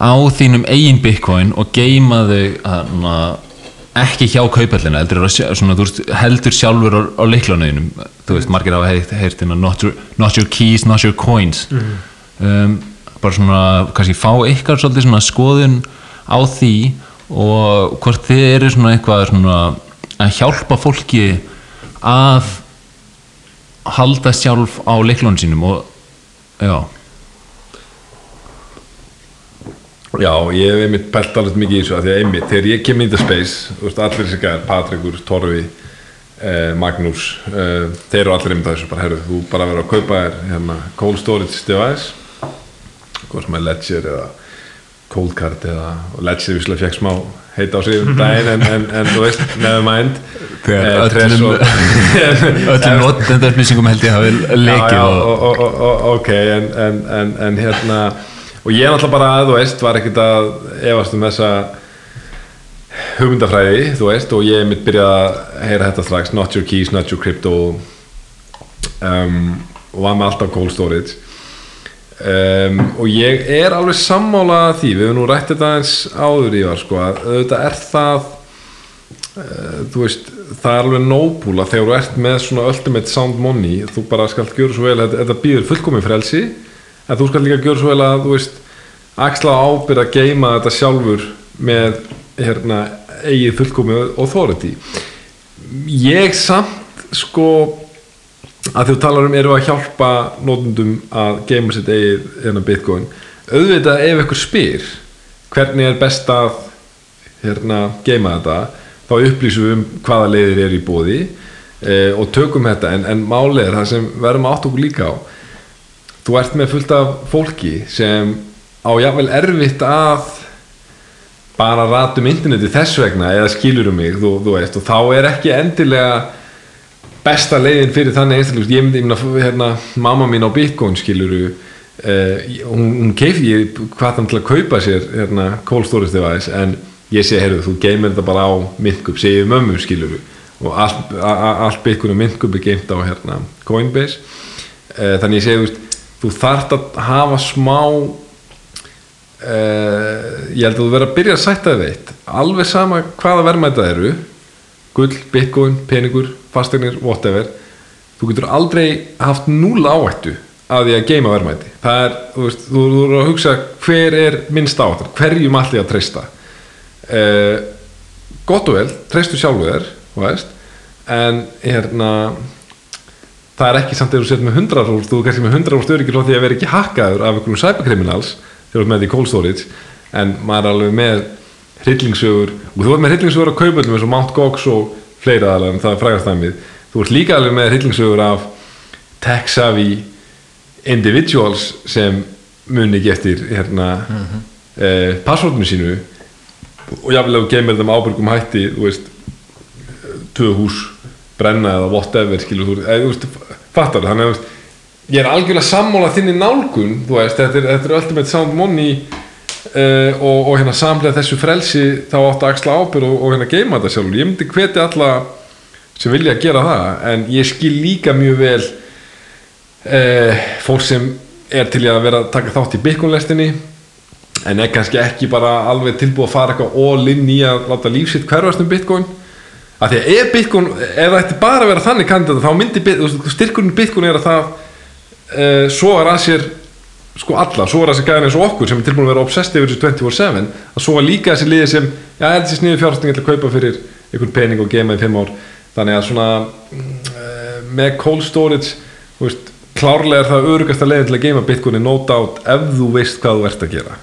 á þínum eigin bitcoin og geima þau hana, ekki hjá kaupallina heldur, að sjálfur á, á leiklunniðinum þú veist, margir hafa heyrt, heyrt hérna, not, your, not your keys, not your coins. Um, bara svona kannski fá ykkar svolítið svona skoðun á því og hvort þið eru svona eitthvað svona að hjálpa fólki að halda sjálf á leiklunum sínum og já, Já, ég hef einmitt pælt alveg mikið í þessu að því að einmitt, þegar ég kem in the space veist, allir þessi gæðar, Patrikur, Torfi eh, Magnús eh, þeir eru allir einmitt að þessu, bara herru þú bara verður að kaupa þér hérna, cold storage device hvað sem er Ledger eða Cold Card eða Ledger visslega fekk smá heita á sig um daginn en, en, en þú veist, never mind. Þegar Eh, öllum- [laughs] [laughs] öllum notendarflýsingum held ég hafi lekið já, já, og, og, og, og, ok en, en, hérna og ég náttúrulega bara, þú veist, var ekkert að efast um þessa hugmyndafræði, þú veist og ég mitt byrjað að heyra þetta strax not your keys, not your crypto um, og var með alltaf cold storage um, og ég er alveg sammála því, við hefum nú rætt þetta eins áður í var, sko, að auðvitað er það uh, þú veist, það er alveg nóbúla þegar þú ert með svona ultimate sound money þú bara skalt gjöra svo vel, þetta, þetta býður fullkomin frelsi, en þú skalt líka gjöra svo vel að, þú veist, axla ábyrð að geima þetta sjálfur með, hérna, eigið fullkomin authority. Ég samt, sko að þú talar um eru að hjálpa nótundum að geima sitt eigið hérna bitcoin. Auðvitað ef ykkur spyr hvernig er best að hérna geima þetta þá upplýsum við um hvaða leiðir eru í bóði eh, og tökum þetta. En, en málið er það sem verðum átt okkur líka á þú ert með fullt af fólki sem á jafnvel erfitt að bara ratum interneti þess vegna eða skilurum mig þú, þú veist og þá er ekki endilega besta leiðin fyrir þannig einstaklega ég myndi, hérna, mamma mín á Bitcoin skiluru uh, hún, hún keifi hvað þannig til að kaupa sér hérna, cold storage device en ég segi, heyrðu, þú geymir þetta bara á myndkup, segi mömmu skiluru og allt, a- a- allt Bitcoin og myndkup er geimt á hérna, Coinbase. Uh, þannig ég segi, þú þú þarft að hafa smá uh, ég held að þú verður að byrja að sætta þið veitt alveg sama hvaða verðmæta eru gull, bitcoin, peningur fastegnir, whatever þú getur aldrei haft núl áhættu að því að geima verðmæti. Það er, þú veist, þú eru að hugsa hver er minnst áhættu, hverjum allir að treysta? Uh, gott og vel, treystu sjálfu þér þú veist, en hérna það er ekki samt ef þú sett með 100 rúst þú er kannski með 100 rúst öryggir frá því að vera ekki hakkaður af einhverjum cyberkriminals þegar þú ert með því cold storage en maður er alveg með hryllingsögur og þú ert með hryllingsögur á kaupöldum eins og Mount Gox og fleira aðalega en það er frægastæmið þú ert líka alveg með hryllingsögur af tech savvy individuals sem muni eftir hérna mm -hmm. eh, passvortinu sínu og jáfnvel ef þú geymir þeim ábyrgum hætti þú veist tvö hús brenna eða whatever skilur þú, eða, þú veist, fattar þannig að ég er algjörlega sammála þinni nálgun, þú veist, þetta er, þetta er ultimate sound money uh, og, og hérna samlega þessu frelsi þá áttu að axla ábyrg og, og hérna geima þetta sjálfur, ég myndi hvetja alla sem vilja að gera það, en ég skil líka mjög vel uh, fólk sem er til að vera að taka þátt í byggunlestinni en er kannski ekki bara alveg tilbúið að fara eitthvað all in í að láta lífsitt hverfast um bitcoin. Af því að ef bitcoin, ef ætti bara vera þannig kandidat þá myndi styrkurinn bitcoin er að það uh, sogar að sér sko alla, sogar að sér gæðin eins og okkur sem er tilbúin að vera obsessed yfir þessu 24-7 að soga líka þessi liði sem já, þessi sniðu fjárfæsting ætla að kaupa fyrir einhvern pening og gema í 5 ár. Þannig að svona uh, með cold storage veist, klárlega er það örugasta leiðin til að geima bitcoin no doubt ef þú veist hvað þú ert að gera.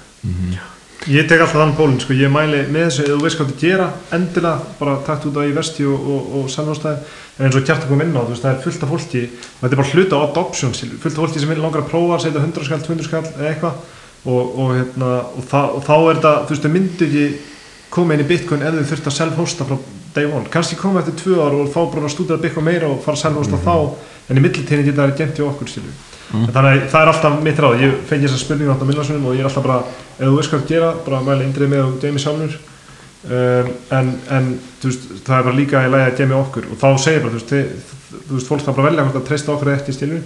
Ég tek alltaf þann pólinn, sko, ég mæli með þessu. Ef þú veist hvað þú gera, endilega bara takt út á í vesti og, og, og en eins og kjarta kom inn á, þú veist, það er fullt af fólki þetta er bara hluta á adoption, skilur, fullt af fólki sem vil langar að prófa, setja 100 skall, 200 skall eða eitthvað. Og, og, hérna, og, það, og þá er þetta, þú veist, þau myndu ekki koma inn í Bitcoin ef þau þurft að self-hosta frá day one, kannski koma eftir tvö ár og fá bara að stúdera Bitcoin meira og fara að self-hosta þá, en í millitíðin geta það gemt hjá okkur, skilur. En þannig að það er alltaf mitt ráð, ég fengi þessa spurningu alltaf millarsunum og ég er alltaf bara, ef þú veist hvað þú gera, bara mæla indrið með og Jamie sjálfur um, en, en veist, það er bara líka í lagi að Jamie okkur. Og þá segir bara, þú veist, þið, þú veist fólk þarf bara að velja hvort að treysta okkur ekki stilu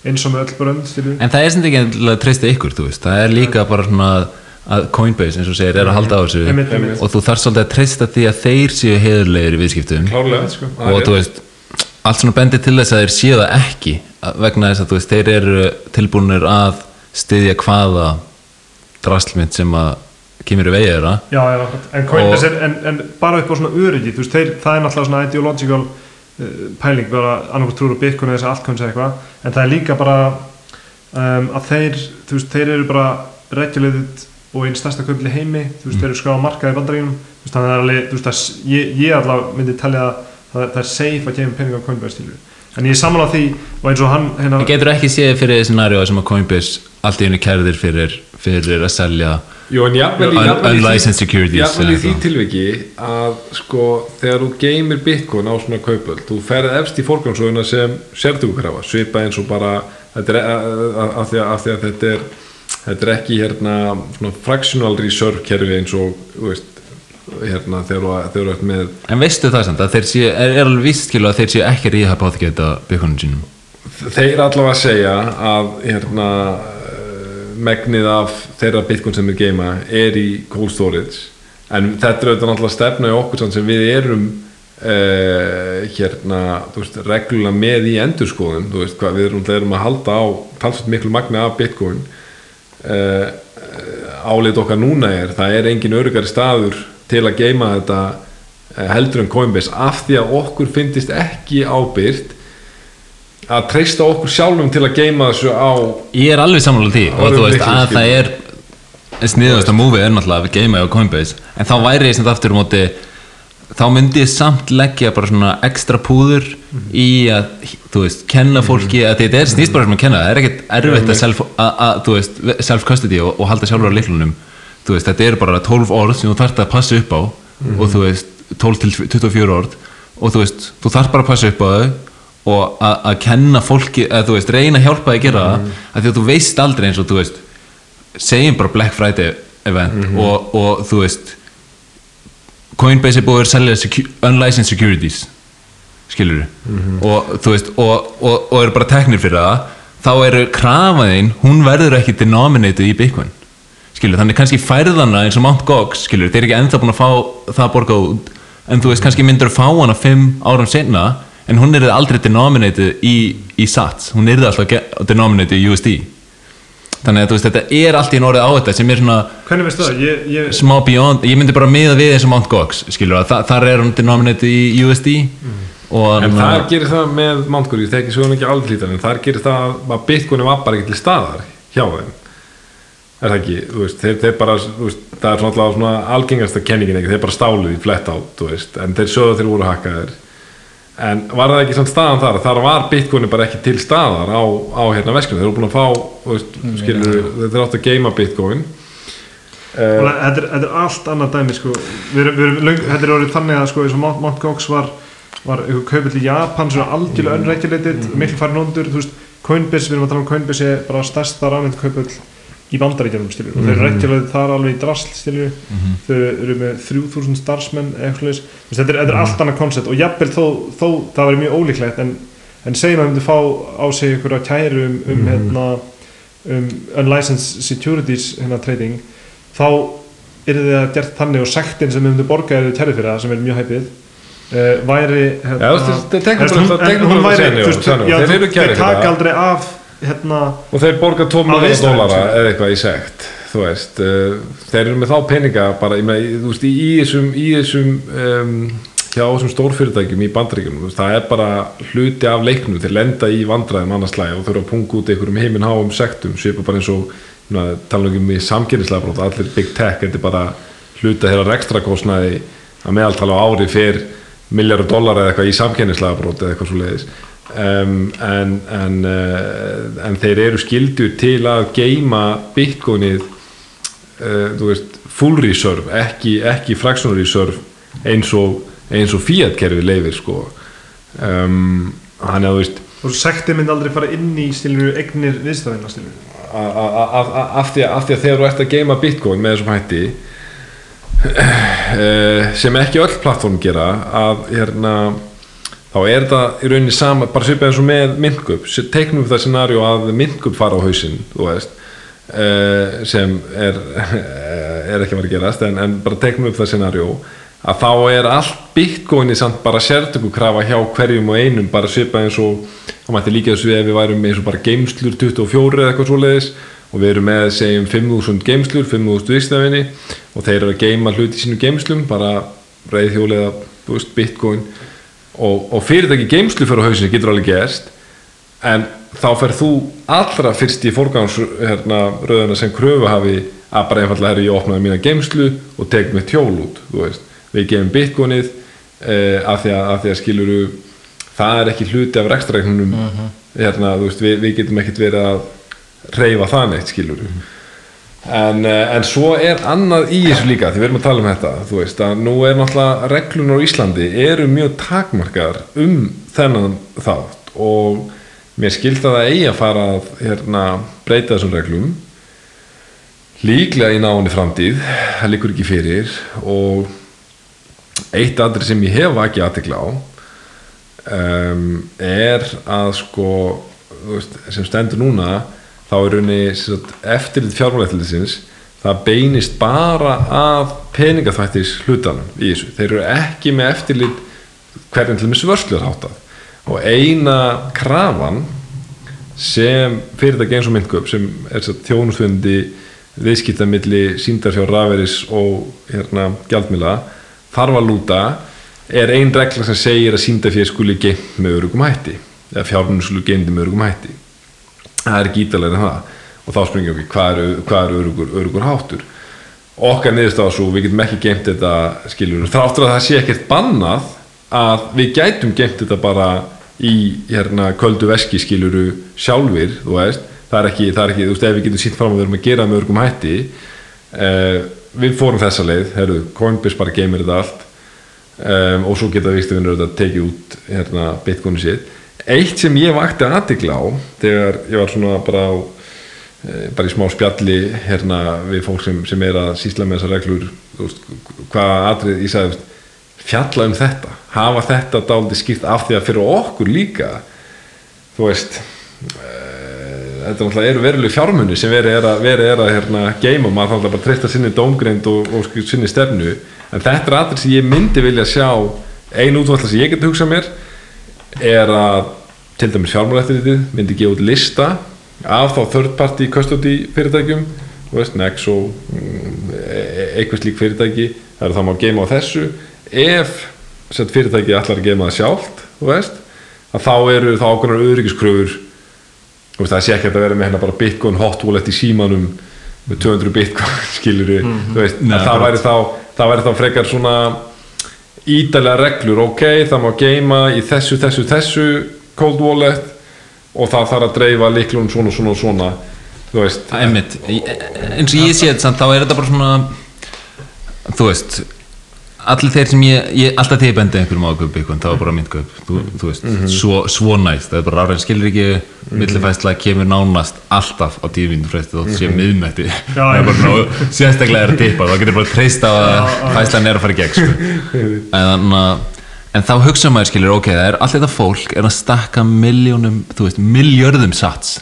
eins og með öll brönd stilu En það er sem ekki að treysta ykkur, þú veist. Það er líka bara svona að Coinbase, eins og segir, er að halda á þessu. Einmitt, einmitt. og þú þarf svolítið að treysta því að þeir séu heiðurlegir í viðskiptum. Klárlega. Sko. Og þú veist, allt svona bendir til þess að þeir séu það ekki vegna þess að þú veist, þeir eru tilbúinir að styðja hvaða draslmynd sem að kemur í vegið þeirra Já, já, en er, en, en bara upp á svona öryggi, veist, þeir, það er náttúrulega svona ideological uh, pæling, bara annarkoð trúur og Bitcoin eða þessi altcoins eða eitthvað, en það er líka bara um, að þeir, veist, þeir eru bara regulated og einn stærsta kaupli heimi, veist, þeir eru skráða markað í bandaríunum, þú veist, þannig að það er alveg, ég, ég allavega myndi telja að það, það er safe að gefa pening á til en ég er saman á því, og eins og hann hérna, getur ekki séð fyrir scenario sem að Coinbase allt í einu kærðir fyrir, fyrir að selja Jú, en jafnvel, í því- tilviki að sko þegar þú geymir bitcoin á svona kaupöld þú ferð efst í forgangsöguna sem sérdugrafa, svipa eins og bara er, að, því að, þetta er þetta er ekki hérna svona fractional reserve kerfi eins og þú veist, hérna þegar þú- ert með En veistu það samt að þeir séu, er, er alveg víst skilu að þeir séu ekki ríða på að geta byggunum sínum? Þeir allavega segja að hérna eh, megnið af þeirra bitcoin sem við geima er í cold storage. En þetta er auðvitað náttúrulega stefna í okkur sem við erum uh, hérna, þú veist, reglulega með í endurskoðun, þú veist, hvað við erum, erum að halda á talsvægt miklu magna af bitcoin. Uh, álit okkar núna er, það er engin örugari staður til að geima þetta uh, heldur en Coinbase af því að okkur finnist ekki ábyrgt að treysta okkur sjálfum til að geima þessu á Ég er alveg sammála því og þú veist að það er sniðast að múfið er náttúrulega að geima á Coinbase en þá væri ég sem það aftur á móti þá myndi ég samt leggja bara svona ekstra púður í að þú veist, kenna fólki að þetta er snýst bara sem að kenna, það er ekkert erfitt að self, að, að, þú veist, self-custody og, og halda sjálfur á liklunum þú veist, þetta er bara 12 orð sem þú þarft að passa upp á og þú veist, 12 til 24 orð og þú veist, þú þarft bara að passa upp á þau og að, kenna fólki, að þú veist, reyna að hjálpa þig að gera það, af því að þú veist aldrei eins og þú veist, segjum bara Black Friday event og, og þú veist Coinbase er búið að selja secu unlicensed securities skilur og þú veist og, og, og eru bara teknir fyrir það þá eru krafaðinn, hún verður ekki denominated í Bitcoin skilur, þannig kannski færðana eins og Mt. Gox skilur, þeir eru ekki ennþá búin að fá það borgað út en þú veist, kannski myndur að fá hana fimm árum senna en hún er aldrei denominated í, í sats, hún er alltaf denominated í USD þannig að þú veist, þetta er allt í orðið á þetta sem er svona það? Ég, ég, smá beyond, ég myndi bara miða við eins og Mt. Gox, skilur þa þar er hún denominated í USD og en þar gerir það með Mountgomery, ég þekki svo ekki alveg lítan en þar gerir það að bitcoinu var bara ekki til staðar hjá þeim er það ekki, þú veist, þeir, þeir bara veist, það er svona, alltaf svona algengasta kenningin ekki, þeir bara stáluð í flett át, þú veist. En þeir sögðu þeir voru hakkaðir. En var það ekki svona staðan þar? Þar var bitcoinu bara ekki til staðar á, á hérna veskinu, þeir eru búin að fá þú veist, skilur, þeir áttu að geima bitcoin. Og þetta er, þetta er allt annað dæmi sko. við erum, við erum löng, þetta er orðið þannig að sko, eins og Mount, Mount Gox var, var kaupill í Japan svona algjörlega unregulated miklu farin undur, þú veist. Coinbase, við erum að tala um Coinbase er bara stærsta rafmynd kaupill í bandaríkjunum stilur og þeir eru regulated þar alveg í drasl stilur þau eru með 3000 starfsmenn eða eitthvað þetta er, þetta er allt annað koncept og jafnvel þó, þó það væri mjög ólíklegt en, en segjum að við myndum fá á sig einhverja kæru um, um, hérna, um unlicensed securities hérna trading þá er það gert þannig og sektin sem við myndum borga er kærið fyrir það sem er mjög hæpið uh, væri hérna, teknum Þú veist, bara- hún- hún væri, Þeir eru taka það. aldrei af hérna og þeir borga 12 Á miljonar viðstæðum, dólara eða eitthvað í sekt þú veist, uh, þeir eru með þá peninga bara, ég með, þú veist, í, þessum í þessum um, hjá þessum stórfyrirtækjum í veist, það er bara hluti af leiknum þeir lenda í vandræðum annars slæði og þurfa að punga út einhverjum heiminháum sektum svipa bara eins og tala um í samkynnislega brot allir big tech, þetta er bara hluta þeirra rekstra kostnaði að meðaltala á ári fyrr miljardur dólar eða eitthvað í samkynnislega brot eða eitthvað svo leiðis um, en, en, uh, en þeir eru skildur til að geima bitcoinið uh, þú veist, full reserve ekki, ekki fractional reserve eins og, eins og fiat kerfi leifir sko. Um, hann er þú veist og sekti mynd aldrei fara inn í stilur eignir viðstæðina stilur af því, að- að þegar þú ert að geima bitcoin með þessum hætti eh, [clears throat] sem ekki öll plattform gera að hérna þá er þetta í rauninni sama bara svipað eins og með myndgup teiknum við það scenario að myndgup fara á hausinn þú veist eh, sem er, er ekki vera að gerast en, en bara teiknum við það scenario að þá er allt bitcoini samt bara sértöku krafa hjá hverjum og einum bara svipað eins og þá mætti líka þessu ef við værum eins og bara geimslur 24 eða eitthvað svoleiðis og við erum með segjum 5000 geimslur 5000 viðstæðinni og þeir eru að geima hluti í sínu geimslum bara reyðhjóli eða bitcoin og, og fyrirtæki geimslu fyrir hausinu getur alveg gerst en þá fer þú allra fyrst í fórgangs hérna, sem kröfu hafi að bara einfallega er ég opnaði mína geimslu og tek mitt hjól út við gefum bitcoinið eh, af, því að, að skiluru það er ekki hluti af rekstræknunum hérna, þú veist, við, við getum ekkert verið að reyfa það neitt skiluru en, eh, en svo er annað í þessu líka því við erum að tala um þetta þú veist að nú er náttúrulega reglunar á Íslandi eru mjög takmarkar um þennan þátt og mér skilst að það eigi að fara að hérna, breyta þessum reglum líklega í náni framtíð það líkur ekki fyrir og eitt aðri sem ég hef ekki aðtekla á um, er að sko veist, sem stendur núna þá er sagt, eftirlit fjármálættilisins það beinist bara að peningaþvættis hlutanum í þessu. Þeir eru ekki með eftirlit hvernig til með svörslu háttað og eina krafan sem fyrirtæki eins og myndgöp sem er þjónustöndi viðskiptamilli síndarfjár raferis og hérna gjaldmila þarf að lúta er ein regla sem segir að síndarfjár skuli geimt með örugum hætti eða fjármunum skuli geimt með örugum hætti það er ítalega en það. Og þá springum við hvað er, hvað er örugur, örugur háttur? Okkar niðurstáða svo við getum ekki geimt þetta skiljur þráttur að það sé ekkert bannað að við gætum geimt þetta bara í hérna köldu veski skiljuru sjálfur það er ekki, það er ekki, þú veist ef við getum sýnt fram að við erum að gera með örgum hætti uh, við fórum þessa leið herru, Coinbase bara geymir þetta allt um, og svo geta viðstöfinur þetta tekið út hérna bitcoinu sitt eitt sem ég vakti aðtikla á þegar ég var svona bara á eh, bara í smá spjalli hérna við fólk sem, sem er að sísla með þessar reglur veist, hvað atrið ég sagði fjalla um þetta hafa þetta dálítið skýrt af því að fyrir okkur líka þú veist uh, þetta eru veruleg fjármunni sem verið er að, verið er að hérna, geima maður þá bara treysta sinni dómgreind og, og sinni stefnu. En þetta er atrið sem ég myndi vilja sjá ein útvall sem ég geti hugsað mér er að til dæmis fjármálættirítið myndi gefa út lista af þá third party custody fyrirtækjum veist, Nexo mm, e- eitthvað slík fyrirtæki það er það má geima á þessu. Ef sett fyrirtæki allar að geima það sjálft veist, að þá eru þá ákveðnar veist, það sé ekki að vera með hérna bara bitcoin hot wallet í símanum með 200 bitcoin [laughs] skilur við, þú veist, Nei, að það væri þá það væri þá frekar svona ídalega reglur, ok, það má geima í þessu, þessu, þessu cold wallet og það þarf að dreifa líklunum svona, svona svona þú veist, Einmitt, Í- eins og ég sé þetta samt, þá er þetta bara svona þú veist allir þeir sem ég, ég alltaf þegar ég bendi einhverjum á kaup eitthvað, það var bara mynd kaup. Þú, þú veist, svo, svo næst. Það er bara rafræn skilur ekki, millifæsla kemur nánast alltaf á tíu mínútur fresti þótt sé miðmætti [laughs] það er bara ná, sérstaklega er að tippa, þá getur bara treyst á að fæslan er að fara í gegn sko. en að En þá hugsa maður skilur, ok, það er allt þetta fólk er að stakka miljónum, þú veist, miljörðum sats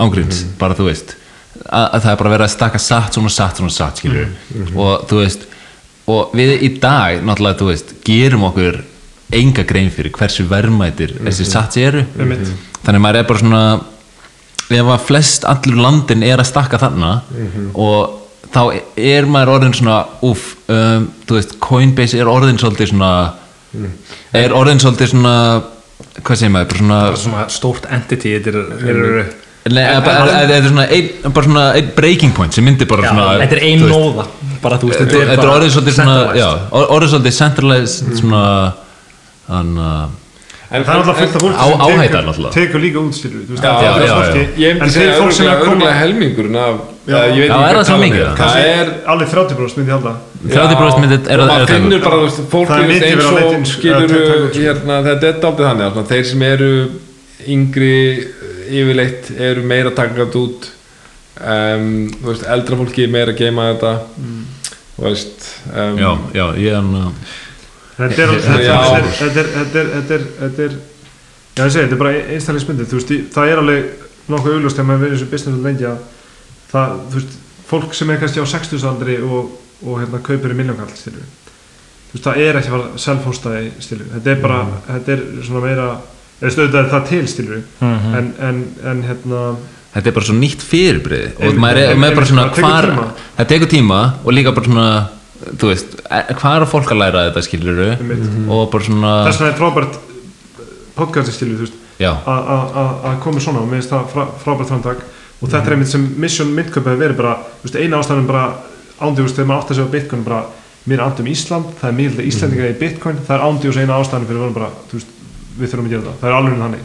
ángríms, bara þú veist. Að, að það er bara verið að stakka satt svona satt svona satt, skilur og þú veist, og við í dag náttúrulega, þú veist, gerum okkur enga grein fyrir hversu verðmætir þessi sats eru. Einmitt. þannig maður er bara svona ef að flest allur landin er að stakka þarna og þá er maður orðin svona úf, um, þú veist, Coinbase er orðin svolítið svona er orðin svolítið svona hvað segir maður, bara svona svona stórt entity er, eru Nei, þetta er svona ein, bara svona ein breaking point sem myndir bara Já, svona þetta er ein þú veist, nóða bara þú veist, Þetta er- þetta er bara orðið svolítið svona orðið svolítið centralized svona þannig að En það er alltaf fullt af fólki Á- sem tekur, náttúrulega. tekur líka út skilur þú veist, það er já, fullt af já, fólki, Ég myndi en segja þeir fólk sem er að örgulega koma helmingurinn af Já. ég veit ekki er hvað það svo talan mikið? Það er alveg 30% myndi ég halda 30% myndi er og er maður að taka finnur út. bara þú veist, fólk Það er er eins að og sko, skilur að sko. hérna, þetta er dálítið þannig að þeir sem eru yngri yfirleitt eru meira takkat út um, þú veist, eldra fólki er meira að geima þetta. Þú veist um, já, já, ég er hann [laughs] Þetta er, þetta er, þetta er, já ég segi, þetta er bara einstaklingsmyndið, þú veist, það er alveg nokkuð augljóst þegar maður verið í þessu business lengi að það, þú veist, fólk sem er kannski á 60 aldri og, og hérna kaupir í miljónkall, stilu, þú veist, það er ekki að fara self-hostaði, stilu, þetta er bara, þetta er svona meira, eða stöðuð er það til, stilu, Mhm. en, en, en hérna, þetta er bara svo nýtt fyrirbrið og maður er, maður er bara svona það hvar það tekur tíma og líka bara svona þú veist, e- hvað er fólk að læra þetta skilur Einmitt. og bara svona vegna er frábært podcasti, stilu, þú veist, að- að að- að koma svona. Og mér finnst það frá, frábært framtak. Og þetta er einmitt sem Mission myndköp hefur verið bara, þú veist, eina ástæðan bara ándjúst þegar maður átt að segja Bitcoin bara, mér er andum Ísland, það er mjög Íslandingar í Bitcoin, það er ándjúst eina ástæðan fyrir að vera bara, þú veist, við þurfum að gera það. Það er alveg þannig,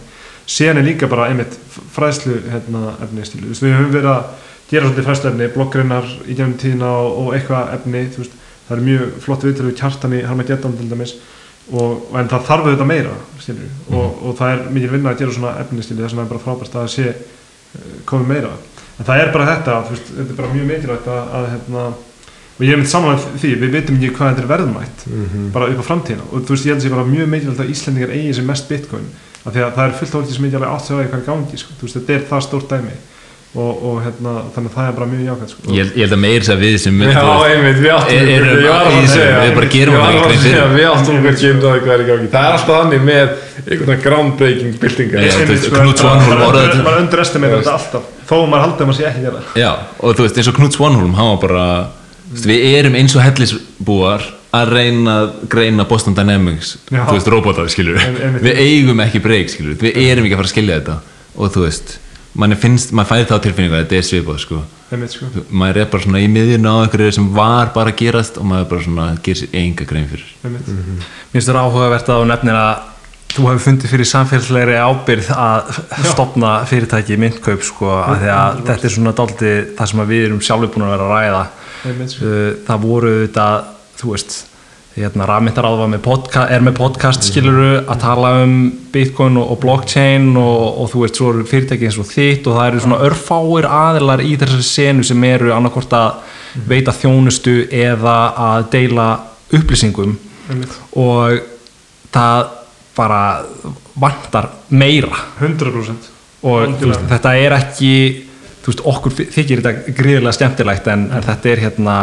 síðan er líka bara einmitt fræðslu hérna, efni stílu, þú veist, við höfum verið að gera svolítið fræðslu efni, bloggreinar í gegnum tíðina og, og eitthvað efni, þú veist. Það er mjög flott viðtölu við kjartan í Harmageddon til dæmis og, en það þarf auðvitað meira skilur, og, og það er mikil vinna að gera svona efni skilur, þess vegna er bara frábært að það sé eh, komið meira. En það er bara þetta, þú veist, þetta er bara mjög mikilvægt að, að hérna, og ég er mynd samanlega því, við veitum ekki hvað þetta er verðmætt bara upp á framtíðina. Og þú veist, ég held að sé bara mjög mikilvægt að Íslendingar eigi sem mest bitcoin af því að það er fullt af fólki sem ekki alveg átt sig á því hvað er í gangi sko. þú veist, þetta er það stórt dæmi og, og hérna, þannig að það er bara mjög jákvæmt sko. ég, held- ég held að meir sem við sem Já, einmitt, við áttum Er- var í að segja við bara gerum Ég var okkur að grein fyrir. Við áttum okkur ekki um það hvað er í gangi Það er alltaf þannig með einhvern groundbreaking veist, sko, Knut Svanholm orðaði maður underestimate þetta alltaf þó að maður haldið að maður sé ekki að gera það og þú veist, eins og Knut Svanholm hann var bara, þú veist, við erum eins og hellisbúar að reyna að greina Boston Dynamics Já. þú veist, robotar, skilur En- einmitt. við eigum ekki breyk, skilur við erum ekki að fara að skilja þetta og þú veist, mann finnst, maður færi þá tilfinningu að þetta er svipað, sko sko. maður er bara svona í miðjun á einhverju sem var bara að gerast og maður bara svona gerir sér enga grein fyrir Einmitt. Mér finnst þetta áhugavert að þú nefnir að þú hefur fundið fyrir samfélagslegri ábyrð að stopna fyrirtæki í myndkaup sko, að því að þetta er svona dálítið það sem að við erum sjálfur búin að vera að ræða Einmitt, sko. Uh, það voru þetta þú veist hérna, rafmyndaráð með podca er með podcast skiluru að tala um bitcoin og, og blockchain og, og þú veist svo eru fyrirtæki eins og þitt og það eru svona örfáir aðilar í þessari senu sem eru annarkvort að veita þjónustu eða að deila upplýsingum. Og það bara vantar meira. 100% og veist, þetta er ekki þú veist, okkur þy- þykir þetta gríðilega skemmtilegt en, en þetta er hérna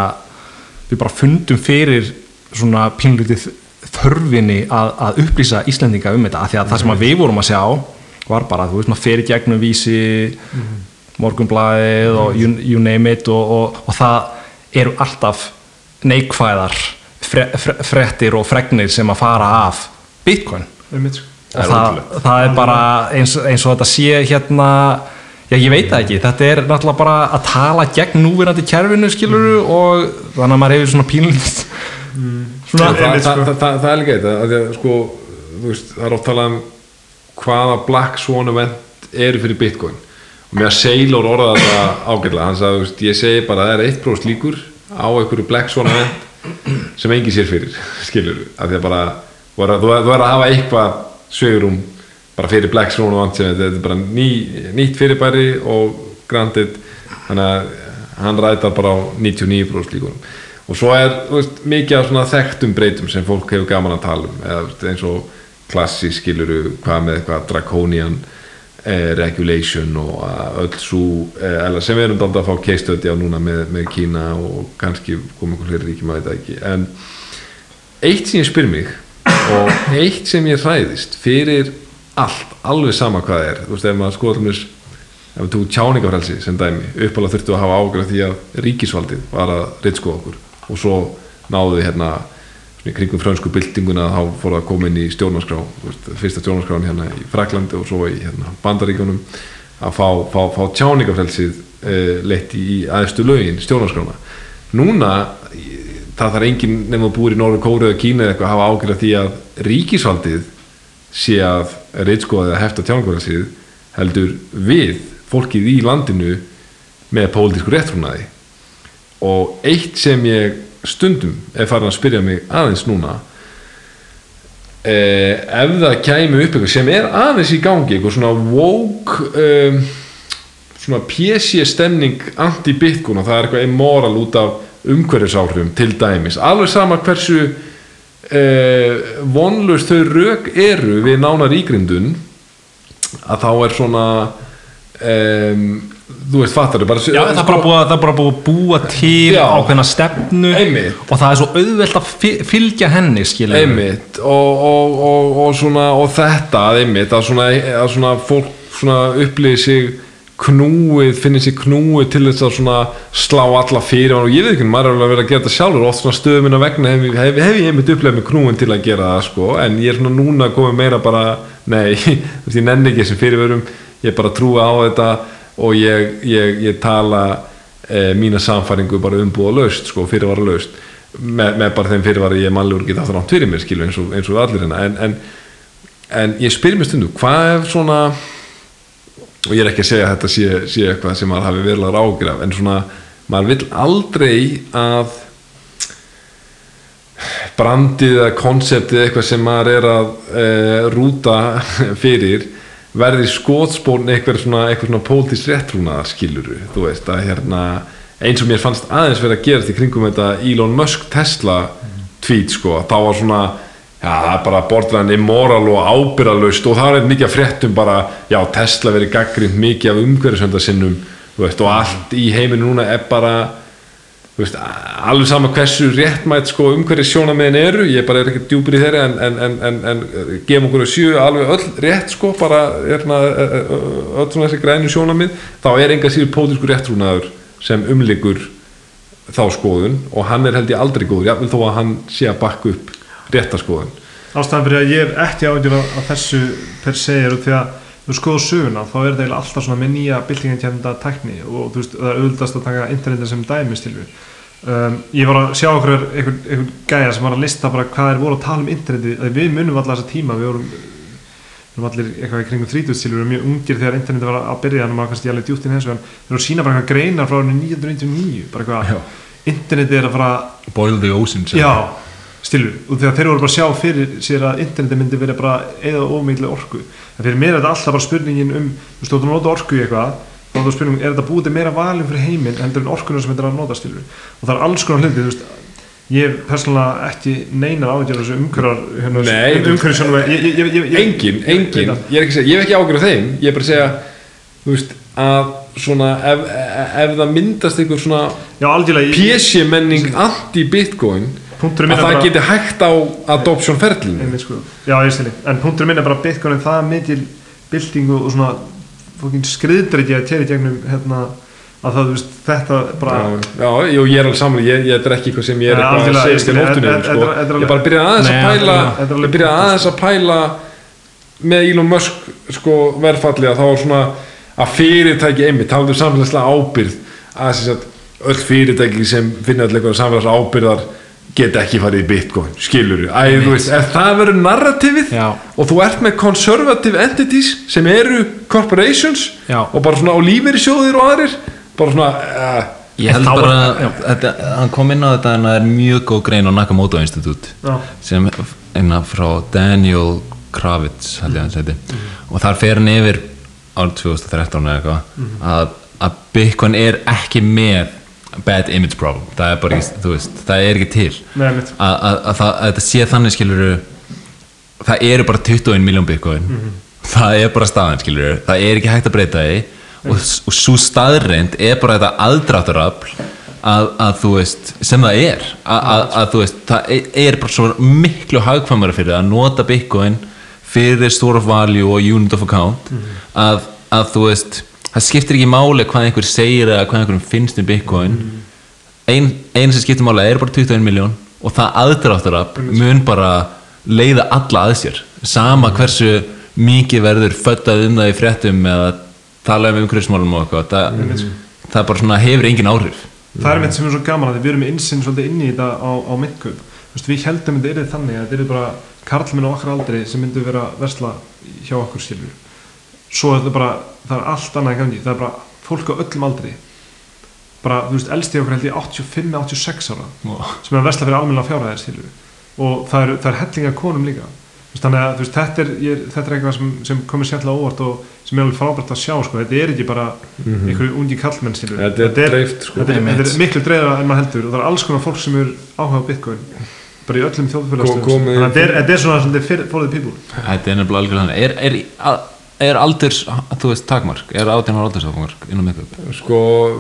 við bara fundum fyrir svona pínlítið þörfinni að, að upplýsa Íslendinga um þetta af því að það sem að við vorum að sjá var bara, þú veist, maður fer í gegnum vísi morgunblæðið og you, you name it og, og, og það eru alltaf neikvæðar fre, fre, frettir og fregnir sem að fara af Bitcoin Einmitt, sko. og það, það er bara eins, eins og þetta sé hérna já ég veit það ekki, þetta er náttúrulega bara að tala gegn núverandi kerfinu skiluru og þannig að maður hefur svona pínlít það, svona, það, það, sko. það, það, það er líka þetta af því að, sko, það er oft talað um hvaða black swan event eru fyrir bitcoin. Og mér að Sailor orða þetta hann sagði, þú veist, ég segi bara að það er 1% líkur á einhverju black swan event sem engi sér fyrir [laughs] skilur, af því að bara þú er að, að hafa eitthvað sveigurum bara fyrir black swan event sem þetta er bara ný, nýtt fyrirbæri og granted þannig að hann rætar bara á 99% líkunum. Og svo er veist, mikið af svona þekktum breytum sem fólk hefur gaman að tala um. Eða veist, eins og klassi skiluru hvað með eitthvað draconian eh, regulation og öll svo eh, sem við erum dálta að fá keistöti á núna með, með Kína og kannski koma einhver fleiri ríkjum að þetta ekki. En eitt sem ég spyr mig og eitt sem ég hræðist fyrir allt, alveg sama hvað það er. Þú veist, ef maður skoða til mér ef við tókum tjáningafrelsi sem dæmi uppalega þurftu að hafa ágjörð því að ríkisvaldið var að ritskoða okkur. Og svo náðu við hérna kringum frönsku byltinguna þá fór það að koma inn í stjórnarskrá veist, fyrsta stjórnarskráin hérna í Fraklandi og svo í hérna, Bandaríkjunum að fá, fá, fá tjáningafrelsið uh, leitt í aðeistu lögin stjórnarskrána. Núna það þarf enginn nefnum að búið í Norður Kóru eða Kína eða eitthvað að hafa ágjörða því að ríkisvaldið sé að reitskoða eða hefta tjáningafrelsið heldur við, fólkið í landinu með pólitísku réttrúnaði og eitt sem ég stundum er farin að spyrja mig aðeins núna eh, ef það kæmi upp eitthvað sem er aðeins í gangi eitthvað svona woke um, svona PC stemning anti-bitcoin og það er eitthvað immoral út af umhverfisáhrifum til dæmis. Alveg sama hversu eh, vonlust þau rök eru við nánar ígrindun að þá er svona um, þú veist fattar þau bara Já, það er bara búið, að- það er bara búið að búa til Já. ákveðna stefnu Einmitt. og það er svo auðvelt að fi- fylgja henni skilur einmitt og, og, og, og, svona, og þetta einmitt að svona, að svona fólk svona upplýði sig knúið, finnir sig knúið til þess að svona slá alla fyrir og ég veit ekki, maður er alveg að vera að gera þetta sjálfur. Oft svona stöðum minna vegna hef, hef, hef ég einmitt upplegað með knúin til að gera það sko, en ég er svona núna komið meira bara, [laughs] nei, ég nenni ekki sem fyrirverum, ég bara trúa á þetta og ég, ég, ég tala e, mína samfæringu bara umbúða laust, sko, fyrirvara laust með, með bara þeim fyrirvara ég er mannlegur geta aftur átt fyrir mér, skilu, eins og, eins og allir hérna, en, en, en ég spyr mér stundu, hvað ef svona og ég er ekki að segja að þetta sé, sé eitthvað sem maður hafi verið að rágraf en svona, maður vill aldrei að brandið eða konseptið eitthvað sem maður er að e, rúta [laughs] fyrir verði skótspórn eitthvað svona, svona pólitísk réttrúna skiluru, þú veist að hérna eins og mér fannst aðeins verið að gerast í kringum þetta Elon Musk Tesla tweet sko, þá var svona já, það er bara borðræðan immoral og ábyrðalust og það er mikið að fréttum bara, já, Tesla verið gaggrind mikið af umhverfisöndasinnum veist, og allt í heiminu núna er bara þú veist, alveg sama hversu réttmætt sko umhverfis sjónamiðin eru ég bara er ekki djúpir í þeirri en, en, en, en, gefum okkur að sjö alveg öll rétt sko, bara er hérna, öll svona þessi grænu sjónamið þá er enga síður pótisku réttrúnaður sem umlikur þá skoðun og hann er held ég aldrei góður jáfnvel þó að hann sé að bakka upp réttaskoðun ástæðan fyrir að ég hef ekki ágjör að þessu per se eru því að þú skoður söguna þá er það alltaf svona með nýja byltingin tækni og þú veist það er auðvitaðst að taka internetin sem dæmis til við um, ég var að sjá okkur einhvern, gæja sem var að lista bara hvað er voru að tala um interneti að við munum alltaf þessa tíma við vorum, við vorum allir eitthvað í kringum 30 til við vorum mjög ungir þegar interneti var að byrja en maður kannski alveg djúpt inn hins vegan þeir voru að sína bara eitthvað greinar frá árinu 1999 bara eitthvað interneti er að fara Stilur, og þegar þeir voru bara að sjá fyrir sér að interneti myndi verið bara eða ómikli orku, en fyrir mér er þetta alltaf bara spurningin um, þú ert að nota orku í eitthvað þá er þetta spurningin, er þetta búið til meira valin fyrir heiminn heldur en orkunum sem þetta er að nota stilur og það er alls konar hluti, þú veist ég er persónulega ekki neinar ágjör þessu umhverjar hérna, Nei, umhverjar svona ég, ég, ég, ég, ég, engin, engin, ég, er ekki ekki ágjör af þeim. Ég er bara að segja, þú veist að svona, ef, ef það myndast einhver svona já, algjörlega ég- PC menning anti-bitcoin Punkturinn minn að er það bara- geti hægt á adoption ferlinu Einmitt, sko. Já, ég stilli, en punkturinn minn er bara Bitcoin er það mikil byltingu og svona fókin skriðdreikja að tjeri gegnum hérna, að það, þú veist, þetta bara Já, já, jú, ég er alveg saman, ég, ég er ekki eitthvað sem ég er Ja, eitthvað að segja til en- sko. er- er ég bara byrjaði aðeins að pæla er ég punktur, aðeins að pæla með Elon Musk sko, verðfalli að þá var svona að fyrirtæki einmitt, talað um samfélagslega ábyrð að þess að öll fyrirtæki sem finna allir eitthvað samfélagslega ábyrðar geta ekki farið í bitcoin, skilur æ, þú veist, það verður narrativið Já. og þú ert með conservative entities sem eru corporations Já. og bara svona á lífeyrissjóðir og aðrir bara svona uh, Ég held Þá er- bara, þetta, hann kom inn á þetta en það er mjög góð grein á Nakamoto Institute Já. sem einna frá Daniel Kravitz held ég að hann seti og þar fer hann yfir árið 2013 eða eitthvað að, að Bitcoin er ekki með bad image problem. Það er bara, ekki, þú veist, það er ekki til. Nei, einmitt. að, að, að, það, að þetta sé þannig skilur það eru bara 21 miljón Bitcoin. Það er bara staðan skilur það er ekki hægt að breyta því. Og, og svo staðreind er bara þetta aðdráttarafl að, að þú veist sem það er. Að, að, að þú veist, það er- er bara svo miklu hagkvæmara fyrir það að nota Bitcoin fyrir store of value og unit of account að, að þú veist það skiptir ekki máli hvað einhver segir eða hvað einhverjum finnst um Bitcoin. Ein, ein sem skiptir máli er bara 21 miljón og það aðdráttarafl mun bara leiða alla að sér. Sama hversu mikið verður föttað um það í fréttum eða tala um umhverfismálum og eitthvað. Það, það bara svona hefur engin áhrif. Það er mitt sem er svo gaman að við erum með insinn svolítið inn í þetta á, á veist, við heldum þetta yrði þannig að þetta yrði bara karlminn á okkar aldri sem myndu vera að versla hjá okkur skilur svo er þetta bara, það er allt annað í gangi. Það er bara fólk á öllum aldri. Bara, þú veist, elsti okkur held ég 85-86 ára sem er að versla fyrir almenna fjárhæðir og það er, það er hellinga konum líka. Þú veist, þannig að þú veist, þetta, er, ég, þetta er eitthvað sem, sem komið sérlega óvart og sem er alveg frábært að sjá sko. þetta er ekki bara einhverju ungi kallmenn skilur. Þetta er dreift, sko. þetta, er, þetta er miklu dreifra en maður heldur. Og það er alls konar fólk sem er áhuga á bitcoin bara í öllum þjóðfélagstöðum þannig að þetta er, þetta er svona the people. Þetta er nefnilega algjörlega þannig er, aldurs, þú veist, takmark? Er átján ára aldursáfangark innan make-up? Sko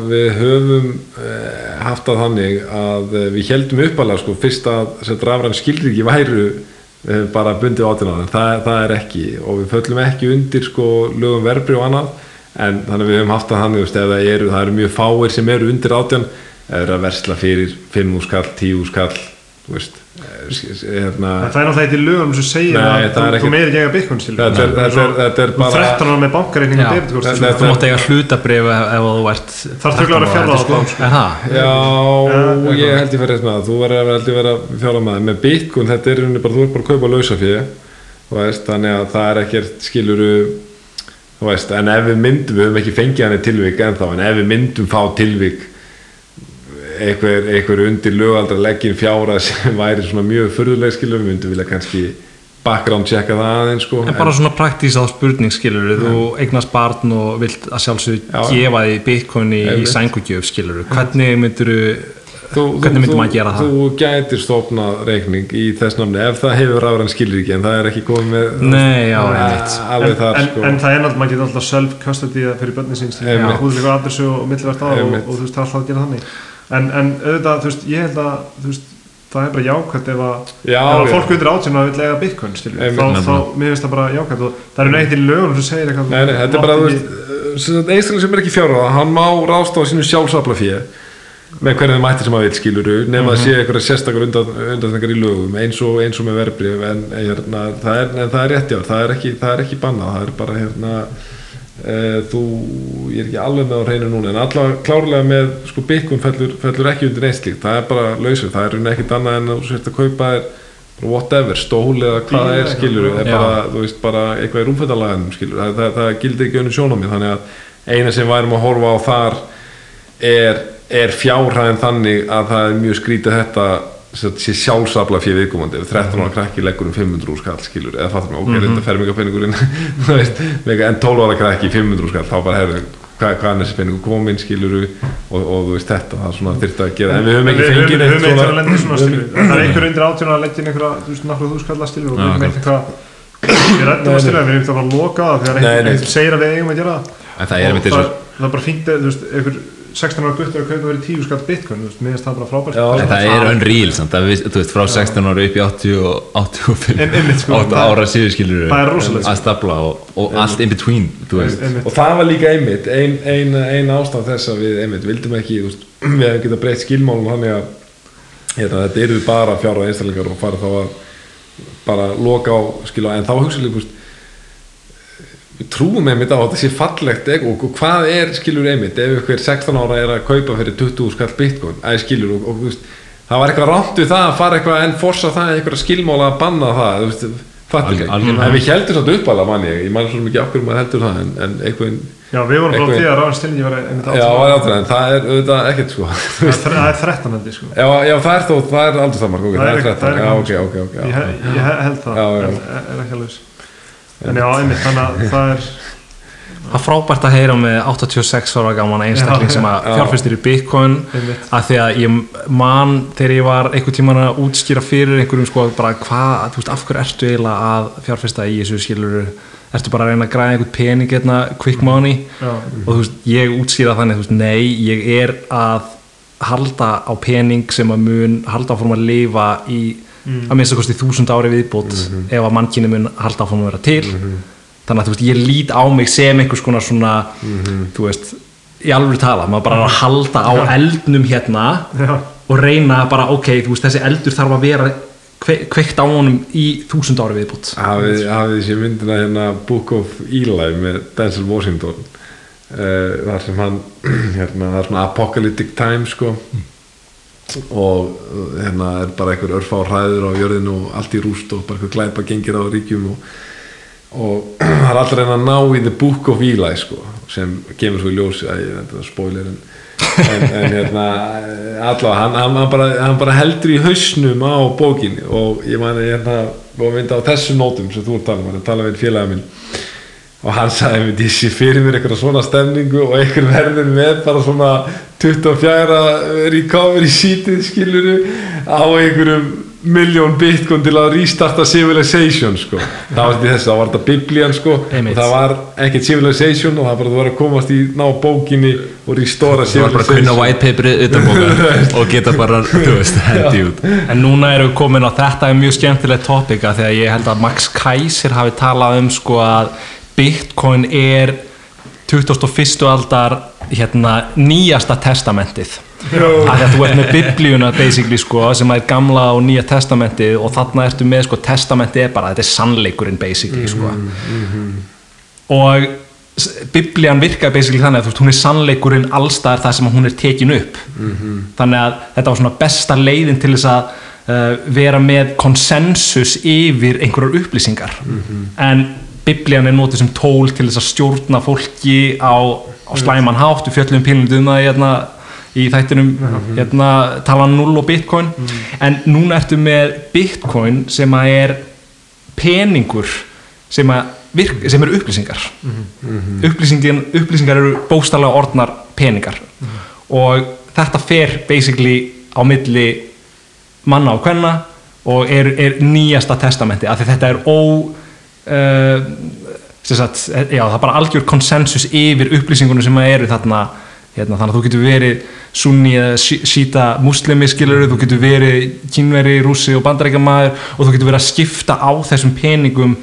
við höfum eh, haft það þannig að eh, við heldum uppalega sko fyrst að skildir ekki væru eh, bara bundið átján ára, það, það er ekki. Og við föllum ekki undir sko lögum verbri og annað. En þannig að við höfum haft það þannig, veist, það eru, það eru mjög fáir sem eru undir átján eða að versla fyrir 5 skall, 10 skall þú veist hérna, en það er náttúrulega eitthvað í lögum sem segir Nei, að það er þú, meir ekki eiga bitcoin skilur. Þetta er- Þú er- er 13 ára með þetta- Þú mátt eiga hlutabrif ef, þú ert Þarf tökulega að vera 13 ára, fjárráða sko. Er það? Já, ég held ég þess með það þú verður að held ég vera fjára með með Bitcoin, þetta er í bara, þú ert bara að kaupa lausa fyrir veist, þannig að það er ekkert skiluru en ef við myndum, við höfum ekki fengið hann tilvik ennþá, en ef við myndum fá tilvik einhver, einhver undir lögaldra leggin fjára sem væri svona mjög furðuleg skilur, við myndum vilja kannski background checka það aðeins sko. En bara svona praktísa á spurning skilur þú eignast barn og vilt að sjálfsögðu Já. gefa því bitcoin í, í sængugjöf skilur hvernig myndir Þú, hvernig myndi þú, maður gera það? Þú gætir stofnað reikning í þess namni ef það hefur rafræn skilur ekki en það er ekki komið með Nei, já, en, þar en, sko. en það er náttúrulega, maður getur alltaf self-custody fyrir börnin síns Einmitt. þú veist líka adressu og millivert á og, og, þú veist, það er alltaf að gera þannig en, en auðvitað, þú veist, ég held að veist, það er bara jákvæmt ef að Já, ef að fólk undir átján að vil eiga Einmitt. þá, þá, mér finnst það bara jákvæmt og það er neitt í lögunum sem segir eitthvað. Nei, nei, þetta er bara, þú veist, einstaklega sem er ekki fjárráða, hann má ráðstofa sínu sjálfsafla fyrir með hvernig þeim mætti sem maður vil skiluru nema að sé eitthvað sérstakar undan, undanþengar í lögum eins og, eins og með verbrif en, hérna, það er, en það er rétt já það er ekki, það er ekki bannað, það er bara hérna þú, ég er ekki alveg með á hreinu núna en allavega klárlega með sko byggun fellur, fellur ekki undir neitt slíkt. Það er bara lausur, það er raunin ekkit annað en þú sért að kaupa þér whatever, stól eða hvað það er skilur er Já. bara, þú veist, bara eitthvað í rúmfættalaganum skilur, það, það, það gildir ekki önum sjónamið þannig að eina sem værum að horfa á þar er, er fjárhæðin þannig að það er mjög skrítið þetta sé sjálfsafla fyrir viðkomandi. Ef 13 ára krakki leggur um 500 úr skall skilur, eða fattum við, ok, þetta fer mikið peningurinn. [laughs] Þú veist, mega, en 12 ára krakki 500 úr skall, þá bara hefur hvað, hvað er þessi peningur komin skilur og, og þú veist þetta, það er svona þyrfti að gera. En við höfum ekki við fengið neitt svona við það er einhver undir átján að leggja inn einhverja þúskalla stilur og við höfum eitthvað við rættum að stilur, við höfum það bara að loka það þegar Nei, nei. einhver segir að við eigum að gera það. En það er Og það, það er bara fínt veist, einhver 16 ára guttur að kaupa verið 10 skatt bitcoin, þú veist, mér finnst það bara frábært Já. En það er unreal samt, að við, þú veist, frá 16 ára upp í 80 og 85 En- einmitt, sko, 8 það- ára síður skilur það er rosalegt, sko. að stapla og, og allt in between og það var líka einmitt ein, ein, ein ástæð þess að við einmitt vildum ekki, þú veist, [clears throat] við hefum getað breytt skilmálum þannig að hérna, þetta eru bara fjára einstaklingar og fara þá að bara loka á skilu en þá hugsa líka, þú veist við trúum einmitt á að þetta sé fallegt og, og, hvað er skilur einmitt ef ykkur 16 ára er að kaupa fyrir 20 skall bitcoin, að skilur og, og veist, það var eitthvað rátt við það að fara eitthvað en forsa það eitthvað skilmála að banna það þú veist, fattir ekki, en við heldum samt uppalega manni, ég. Man svo mikið okkur maður heldur það en, en einhvern Já, við vorum bara Eitthvað- því að ráðan stillingi var einmitt Já, það er áttur, en það er auðvitað ekkert sko. [laughs] Það er það 13 hendi, sko. Já, já það er þó, það er aldrei saman, ok, Það er ekki- það 13 er Já, ok, ok, ok Ég, já. he- ég he- held það, Já, já. en er ekki alveg viss. En já, einmitt, þannig að það er Það er frábært að heyra með 86 ára gaman einstakling Já, sem að já. fjárfæstir í Bitcoin Einmitt. að því að ég man þegar ég var einhvern tíman að útskýra fyrir einhverjum sko bara hvað, þú veist, af hverju ertu eiginlega að fjárfæsta í þessu skiluru ertu bara að reyna að græða einhvern pening hérna, quick money Já. og þú veist, ég útskýra þannig, þú veist, nei, ég er að halda á pening sem að mun halda áfram að lifa í að minnst að kosti þúsund ári viðbót ef að mannkynni mun halda áfram að vera til. Þannig að þú veist, ég lít á mig sem einhvers konar svona þú veist, í alveg tala maður bara að halda á eldnum hérna Já. og reyna bara, ok, veist, þessi eldur þarf að vera kve, kveikt á honum í þúsund ári viðbót. Hafið hafið þessi myndina hérna Book of Eli með Denzel Washington? Uh, þar sem hann [clears throat] hérna, það er svona apocalyptic time sko og hérna er bara einhver örfá hræður á jörðinu og allt í rúst og bara einhver glæpa gengir á ríkjum og, og [clears throat] það er alltaf reyna að ná í the book of Eli sko sem kemur svo í ljósi að ég veit að spoiler en, en, en hérna allavega hann, hann, hann, bara, hann bara heldur í hausnum á bókinni og ég mani hérna og mynda á þessu nótum sem þú ert talað um, hann er talað við félaga minn og hann sagði mér, ég sé fyrir mér eitthvað svona stemningu og einhver verður með bara svona 24 recovery seatið skiluru á einhverjum miljón bitcoin til að restarta civilization sko. það var þetta þess, það var þetta biblían sko, Einmitt. og það var ekkert civilization og það var bara þú var að komast í ná bókinni og restora þú var bara að kunna civilization white paperið utan bóka [laughs] og geta bara, þú veist, [laughs] hendi út En núna erum við komin á þetta er mjög skemmtilegt topika þegar ég held að Max Kaiser hafi talað um sko að Bitcoin er 21. aldar hérna nýjasta testamentið. Því að þú ert með biblíuna basically sko sem er gamla og nýja testamentið og þarna ertu með sko testamentið er bara, þetta er sannleikurinn basically sko. Og s- biblían virkar basically þannig að þú veist, hún er sannleikurinn allstaðar þar sem hún er tekin upp. Þannig að þetta var svona besta leiðin til þess að uh, vera með konsensus yfir einhverjar upplýsingar. En biblían er notið sem tól til þess að stjórna fólki á, á slæman hátt. Við fjöllum pínlundum um það hérna, í þættinum hérna, tala 0 og bitcoin. En núna ertu með bitcoin sem að er peningur sem, að virk, sem eru upplýsingar. Upplýsingin, upplýsingar eru bóstalega orðnar peningar. Og þetta fer basically á milli manna og kvenna og er, er nýjasta testamenti af því þetta er ó sagt, já, það er bara algjör konsensus yfir upplýsingunum sem eru þarna hérna, þannig að þú getur verið sunni eða sí- síta muslimi skilur þú getur verið kínveri, rússi og bandarækjamaður og þú getur verið að skipta á þessum peningum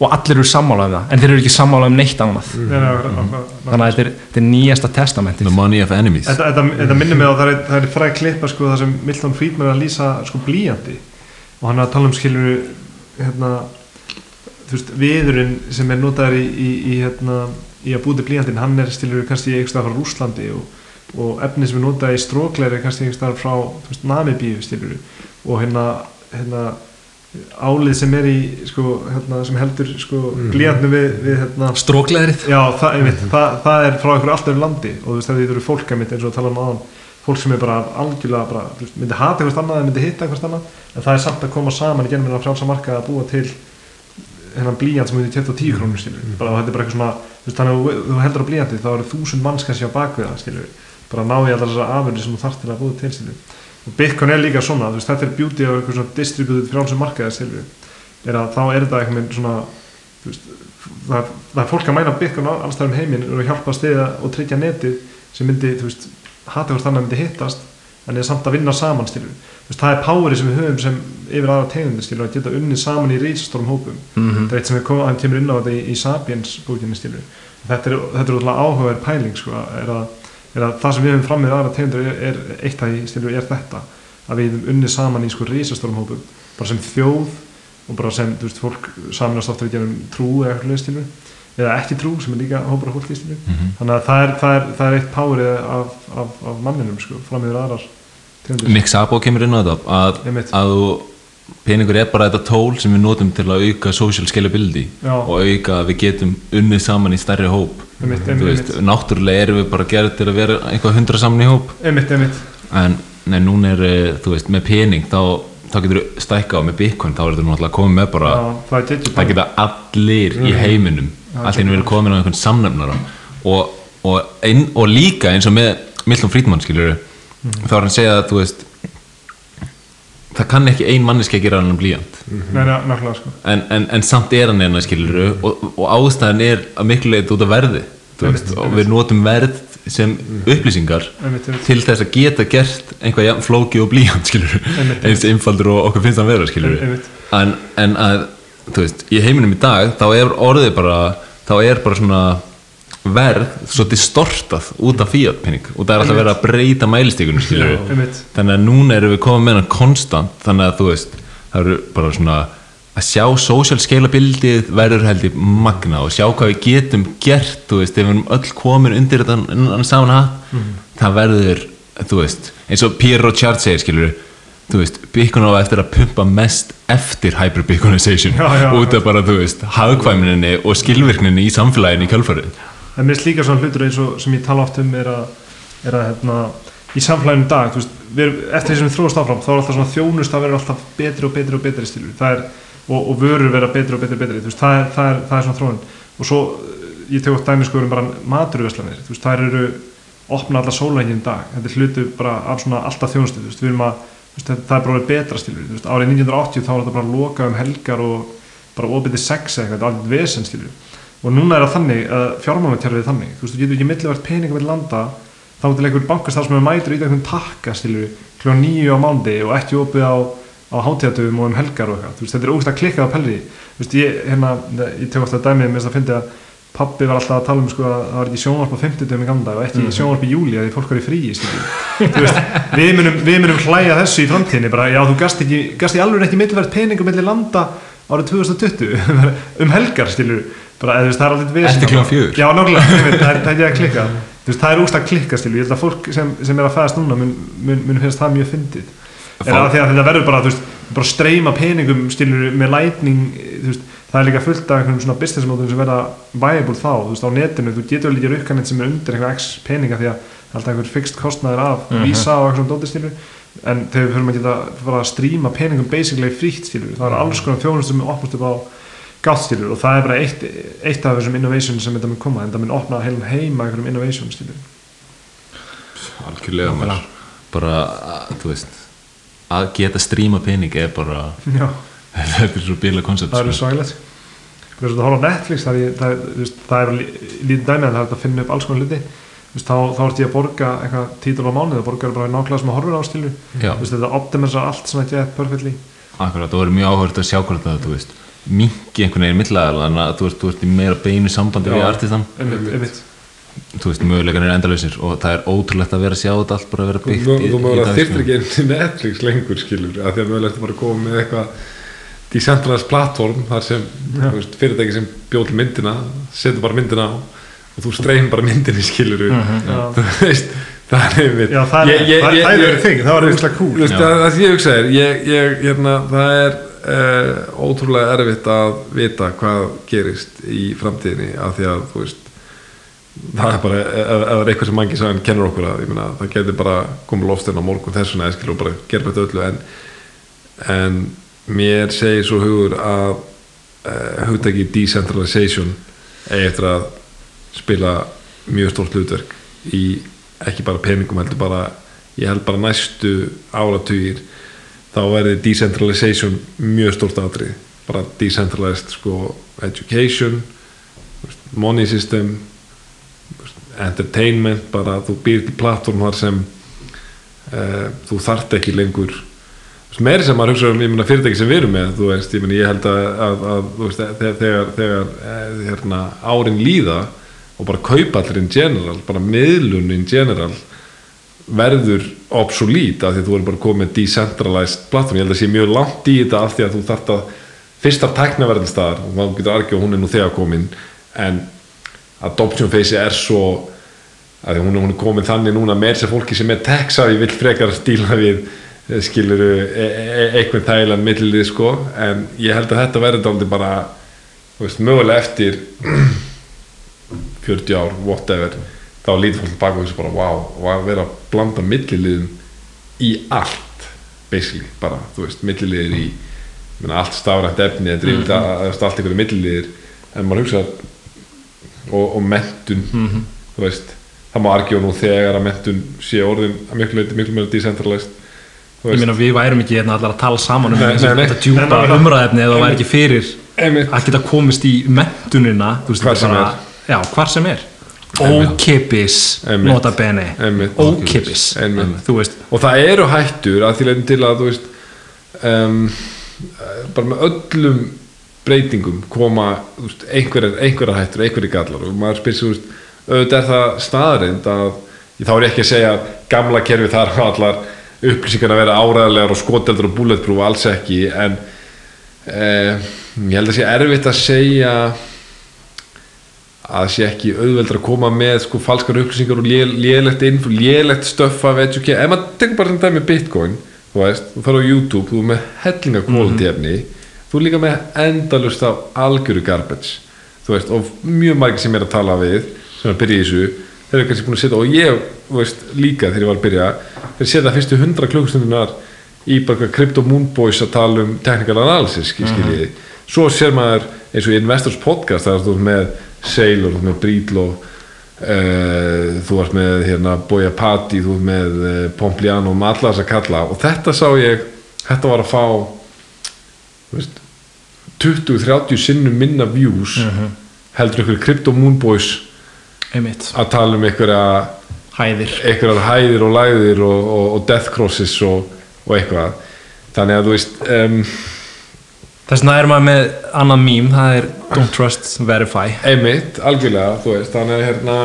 og allir eru sammála um það en þeir eru ekki sammála um neitt annað. Akkurat, akkurat. þannig að þetta er, þetta nýjasta testamentið. The money of enemies. Þetta, þetta, þetta minnir mig á það er, það er fræg klippa sko það sem Milton Friedman er að lýsa sko blíjandi og hann er að tala um skilur hérna þú veist viðurinn sem er notaður í, í, í hérna í að búti blíjandinn hann er skilur kannski einhverstað frá Rúslandi og, og efni sem er notað í strókleir er kannski einhverstað frá þú veist, Namibíu skilur og hérna, hérna álið sem er í sko hérna sem heldur sko blíjandinu við, við hérna strókleðrið Já, það, einmitt, það, það er frá einhverju allt öðru landi. Og þú veist að þú eru fólk einmitt eins og að tala um aðan fólk sem er bara algjörlega bara, myndi hata einhvers annað eða myndi hitta einhvers annað en það er samt að koma saman í genum en að frjálsa marka að búa til hennan blíjant sem myndi 10 krónur skilur bara þetta er bara eitthvað svona, þú veist, þannig að þú- heldur á blíjanti þá eru þúsund manns kannski á bakvið það skilur bara ná í allar þessar afurði sem þú þarft til að búa til skilur og Bitcoin er líka svona, veist, þetta er beauty af eitthvað svona distributed frjálsum markaði skilur er að þá er þetta veginn svona veist, það, það er fólk að mæna Bitcoin á alls þar um heiminn og hjálpa að stiða og tryggja netið sem myndi, þú veist, en er samt að vinna saman veist, það er poweri sem við höfum sem yfir aðra tegundir skilur að geta unnið saman í reisastórum hópum. Þetta er eitt sem við komum, kemur inn á þetta í, í Sapiens bókinni skilur þetta er, útrúlega áhugaverð pæling sko, er, að, er að það sem við höfum fram með aðra tegundir er, er eitt því skilur er þetta. Að við höfum unnið saman í sko reisastórum hópum bara sem þjóð og bara sem, veist, fólk saminast ofta við gerum trú eða eitthvað skilur eða ekki trú sem er líka hópar af fólki skilur þannig að það er, það er, það er eitt powerið af, af, af manninum sko, fram yfir aðrar Mick Sabo kemur inn á þetta að, Einmitt. að peningur er bara þetta tól sem við notum til að auka social scalability Já. og auka að við getum unnið saman í stærri hóp. Einmitt, einmitt, veist, náttúrulega erum við bara gerð til að vera eitthvað hundra saman í hóp. Einmitt, einmitt, en nei, núna er, eh, þú veist, með pening þá, þá getur þú stækka á með bitcoin þá er þetta náttúrulega komið með bara Já, það er það geta allir í heiminum. Allir verið komin á einhvern samnefnara og, og, ein, og líka eins og með Milton Friedman skilur þá er hann að segja að þú veist það kann ekki ein manneski að gera hann Nei, nei, nákvæmlega sko. En, en, en samt er hann hérna skilur og, og ástæðan er að miklu leið út af verði veist, og við notum verð sem upplýsingar Einmitt, einmitt. til þess að geta gert einhvað flóki og Einmitt. eins einfaldur og okkur finnst hann vera en, en að veist, í heiminum í dag þá er orðið bara þá er bara svona verð svo distortað út af fiat penning og það er alltaf verið að breyta mælistíkunum þannig að núna erum við komið með hann konstant þannig að þú veist það eru bara svona að sjá social scalabilityð verður held ég magna og sjá hvað við getum gert, þú veist, ef við erum öll komin undir þetta saman hatt það verður, þú veist eins og Pierre Rochard segir, skilur þú veist, Bitcoin á eftir að pumpa mest eftir já, út af bara, þú veist, hagkvæmninni og skilvirkninni í samfélaginu í kjölfarið en mér líka svona hlutur eins og sem ég tala oft um er að, er að hérna, í samfélaginu í dag, veist, við eftir því sem við þróast áfram, þá er alltaf svona þjónust að vera alltaf betri og betri og betri stílu er, og, og vörur vera betri og betri betri veist, það er, það það er svona þróun. Og svo, eh, ég tek oft dæmi sko um bara veist, það eru opna alla sólægin í dag, þetta er hlutu bara af svona alltaf þjónustu, veist, að það er bara betra stílu, árið 1980 þá var þetta bara loka um helgar og bara opið sex eða eitthvað, alveg vesen stílu og núna er það þannig að fjármálakerfið er þannig. Þú veist, þú getur ekki millivert peninga með landa þá til einhver bankastaf sem er mætur í einhvern takka stilu kl. nýju á mándi og ekki opið á, á hátíðatöfum og um helgar og eitthvað, þú veist, þetta er ógst að klikkað á pelri þú veist, ég, hérna, ég tek ofta dæmið með þess að fyndi að pappi var alltaf að tala um sko að það var ekki sjónvarp á 50 dögum í gamla dag og ekki sjónvarp í júli að því fólk var í fríi Þú veist, við, munum, við munum hlæja þessu í framtíðinni bara, já þú gast, ekki, gast alveg árið 2020 [laughs] um helgar stilur bara, veist, það er alltaf vesen Eftir klukkan fjögur. Já, nákvæmlega, [laughs] það er, það er ekki að klikka. Veist, það er úrst að klikka stilu ég held að fólk sem, sem er að fæðast núna mun, mun, mun finnst það mjög fyndið. Er að því að þetta verður bara, veist, bara streyma peningum stilu með veist, það er líka fullt af einhverjum svona business mótum sem verða viable þá, þú veist, á netinu. Þú getur líka rukkaninn sem er undir eitthvað x peninga því að það er alltaf einhver fixt kostnaður af vísa og eitthvað svona dóttir stilu en þegar við fyrir að geta að stríma peningum basically frítt stilu, það er alls konar þjónust sem er opnast upp á gáttstýrur og það er bara eitt, eitt af þessum innovation sem þetta mun koma en það mun opna heilum heima einhverjum innovation stýrur algjörlega maður. Bara, að, þú veist að geta stríma pening er bara [laughs] þetta er svo bíla koncept það sko. svægilegt þú veist, það horfa á Netflix það er, það, er- þú veist, það er lí- lítið dæmi en það er að finna upp alls konar hluti þá, þá ert ég að borga eitthvað títul á mánuð og borgar bara nákvæmlega sem að horfur á stílu Já. þú veist, þetta optimisar allt svona get perfectly. Akkurat, það voru mjög áhört að sjá hvort að þú veist mingi einhvern veginn millaðal þannig að þú veist, þú ert í meira beinu sambandi við artistan. einmitt, einmitt. þú veist, möguleikan er endalausir og það er ótrúlegt að vera að sjá þetta allt bara að vera byggt Þú í- þú mögulega sko. ekki inn til Netflix lengur skilur af því að mögulega ertu bara koma með eitthvað decentralized platform þar sem þú veist, fyrirtæki sem bjóð myndina setur bara myndina á og þú streym bara myndinni skilur Já. þú veist það er einmitt Já, það er- er verið þing, það var einstaklega cool. Veist, það, það sem ég hugsa er ég, ég, hérna, það er uh, ótrúlega erfitt að vita hvað gerist í framtíðinni af því að þú veist það er bara, ef ef það er eitthvað sem mangi sagan kennur okkur að, ég meina, það getur bara komið lofstinn á morgun þessuna eða skilur og bara gera þetta öllu en, en mér segir svo hugur að uh, hugtaki decentralization eigi eftir að spila mjög stórt hlutverk í ekki bara peningum heldur bara ég held bara næstu áratugir þá verði decentralization mjög stórt atrið bara decentralized sko education money system entertainment bara þú býr til plattform þar sem uh, þú þarft ekki lengur meiri sem maður hugsa um fyrirtæki sem við erum með þú veist, ég, meina, ég held að, að, að veist, þegar, þegar, þegar eh, hérna, árin líða og bara kaupa allir in general bara miðlun in general verður obsolít af því að þú er bara komið með decentralized platform, ég held að sé mjög langt í þetta af því að þú þarft að fyrst af tæknaverðin staðar og maður getur argið og hún er nú þegar komin en adoption phase er svo að hún, hún er komin þannig núna með sem fólki sem er tech-savi vill frekar stíla við eh, skilur e e eitthvað þægilega millið sko. En ég held að þetta verður dálítið bara veist, mögulega eftir 40 ár, whatever þá lítið fólk baka og þessu bara wow, og að vera að blanda milliliðum í allt basically, bara, þú veist, milliliðir í ég meina, allt stafrænt efni þetta er mm -hmm. allt einhverju milliliðir en maður hugsa og, og mentun þú veist, það má argjóð nú þegar að mentun sé orðin að miklu miklu meira decentralized Ég meina við værum ekki hérna allar að tala saman um þetta djúpa umræðefni eða það væri ekki fyrir að geta komist í mentunina þú veist, þetta sem bara- Já, hvar sem er. Ókipis, nota bene. Ókipis, og það eru hættur að því leiðin til að veist um, bara með öllum breytingum koma þú veist, einhverjar, einhverjar hættur, einhverjar gallar. Og maður spyr sér, þú veist, auðvitað er það staðarind að, þá er ekki að segja að gamla kerfi þar allar upplýsingar að vera áræðarlegar og skoteldur og bulletproof alls ekki en eh, ég held að sé erfitt að segja að sé ekki auðveldur að koma með sko falskar upplýsingar og lé, lélegt info, lélegt stöff af education, ef maður tekur bara þetta með bitcoin, þú veist, þú fara á YouTube þú er með hellinga quality efni þú er líka með endalust af algjöru garbage, þú veist og mjög margir sem er að tala við sem er að byrja í þessu, þeir eru kannski búin að setja og ég, veist, líka þegar ég var að byrja þeir setja fyrstu 100 klukkustundunar í bara eitthvað Crypto Moonboys að tala um technical analysis, skiljiði. Svo sér maður eins og í Investors podcast það er með Sailor, þú ert með Brídlo uh, þú ert með hérna, Boya Patti, þú ert með uh, Pompliano, með alla þess að kalla. Og þetta sá ég, þetta var að fá þú veist 20-30 sinnum minna views heldur ykkur Crypto Moonboys einmitt, að tala um einhverja hæðir. einhverjar hæðir og læðir og, og, og death crosses og, og eitthvað. Þannig að þú veist um, þess vegna er maður með annað mím það er don't trust, verify. Einmitt, algjörlega, þú veist þannig að hérna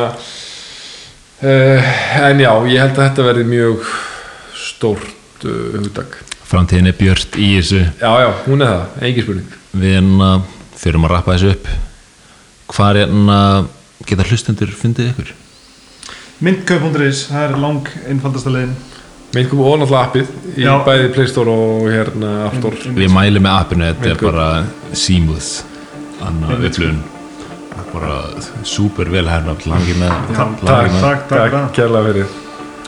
uh, en já, ég held að þetta verði mjög stórt uh, hugdag framtíðin er björt í þessu. Já, já, hún er það, engin spurning. Við hérna þurfum að rappa þessu upp. Hvað er hérna geta hlustendur fundið ykkur? Myndkaup.is, það er lang einfaldasta leiðin Minn kom ónáttúrulega appið í Já. bæði Play Store og hérna App Store. við mælum með appinu, þetta er Myndkaup. bara seamless annar upplifun. Bara super vel herna langi með, Takk, langi með. takk, takk, takk. kærlega fyrir.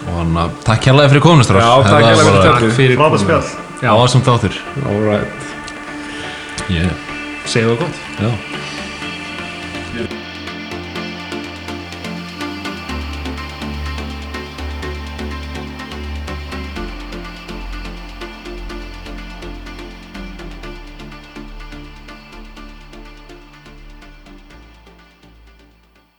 Og hann að takk kærlega fyrir konustrar Já, takk kærlega fyrir bara spjallið. fyrir Frábært spjall. Já, ásum þáttur. Alright yeah. segðu það gott. Já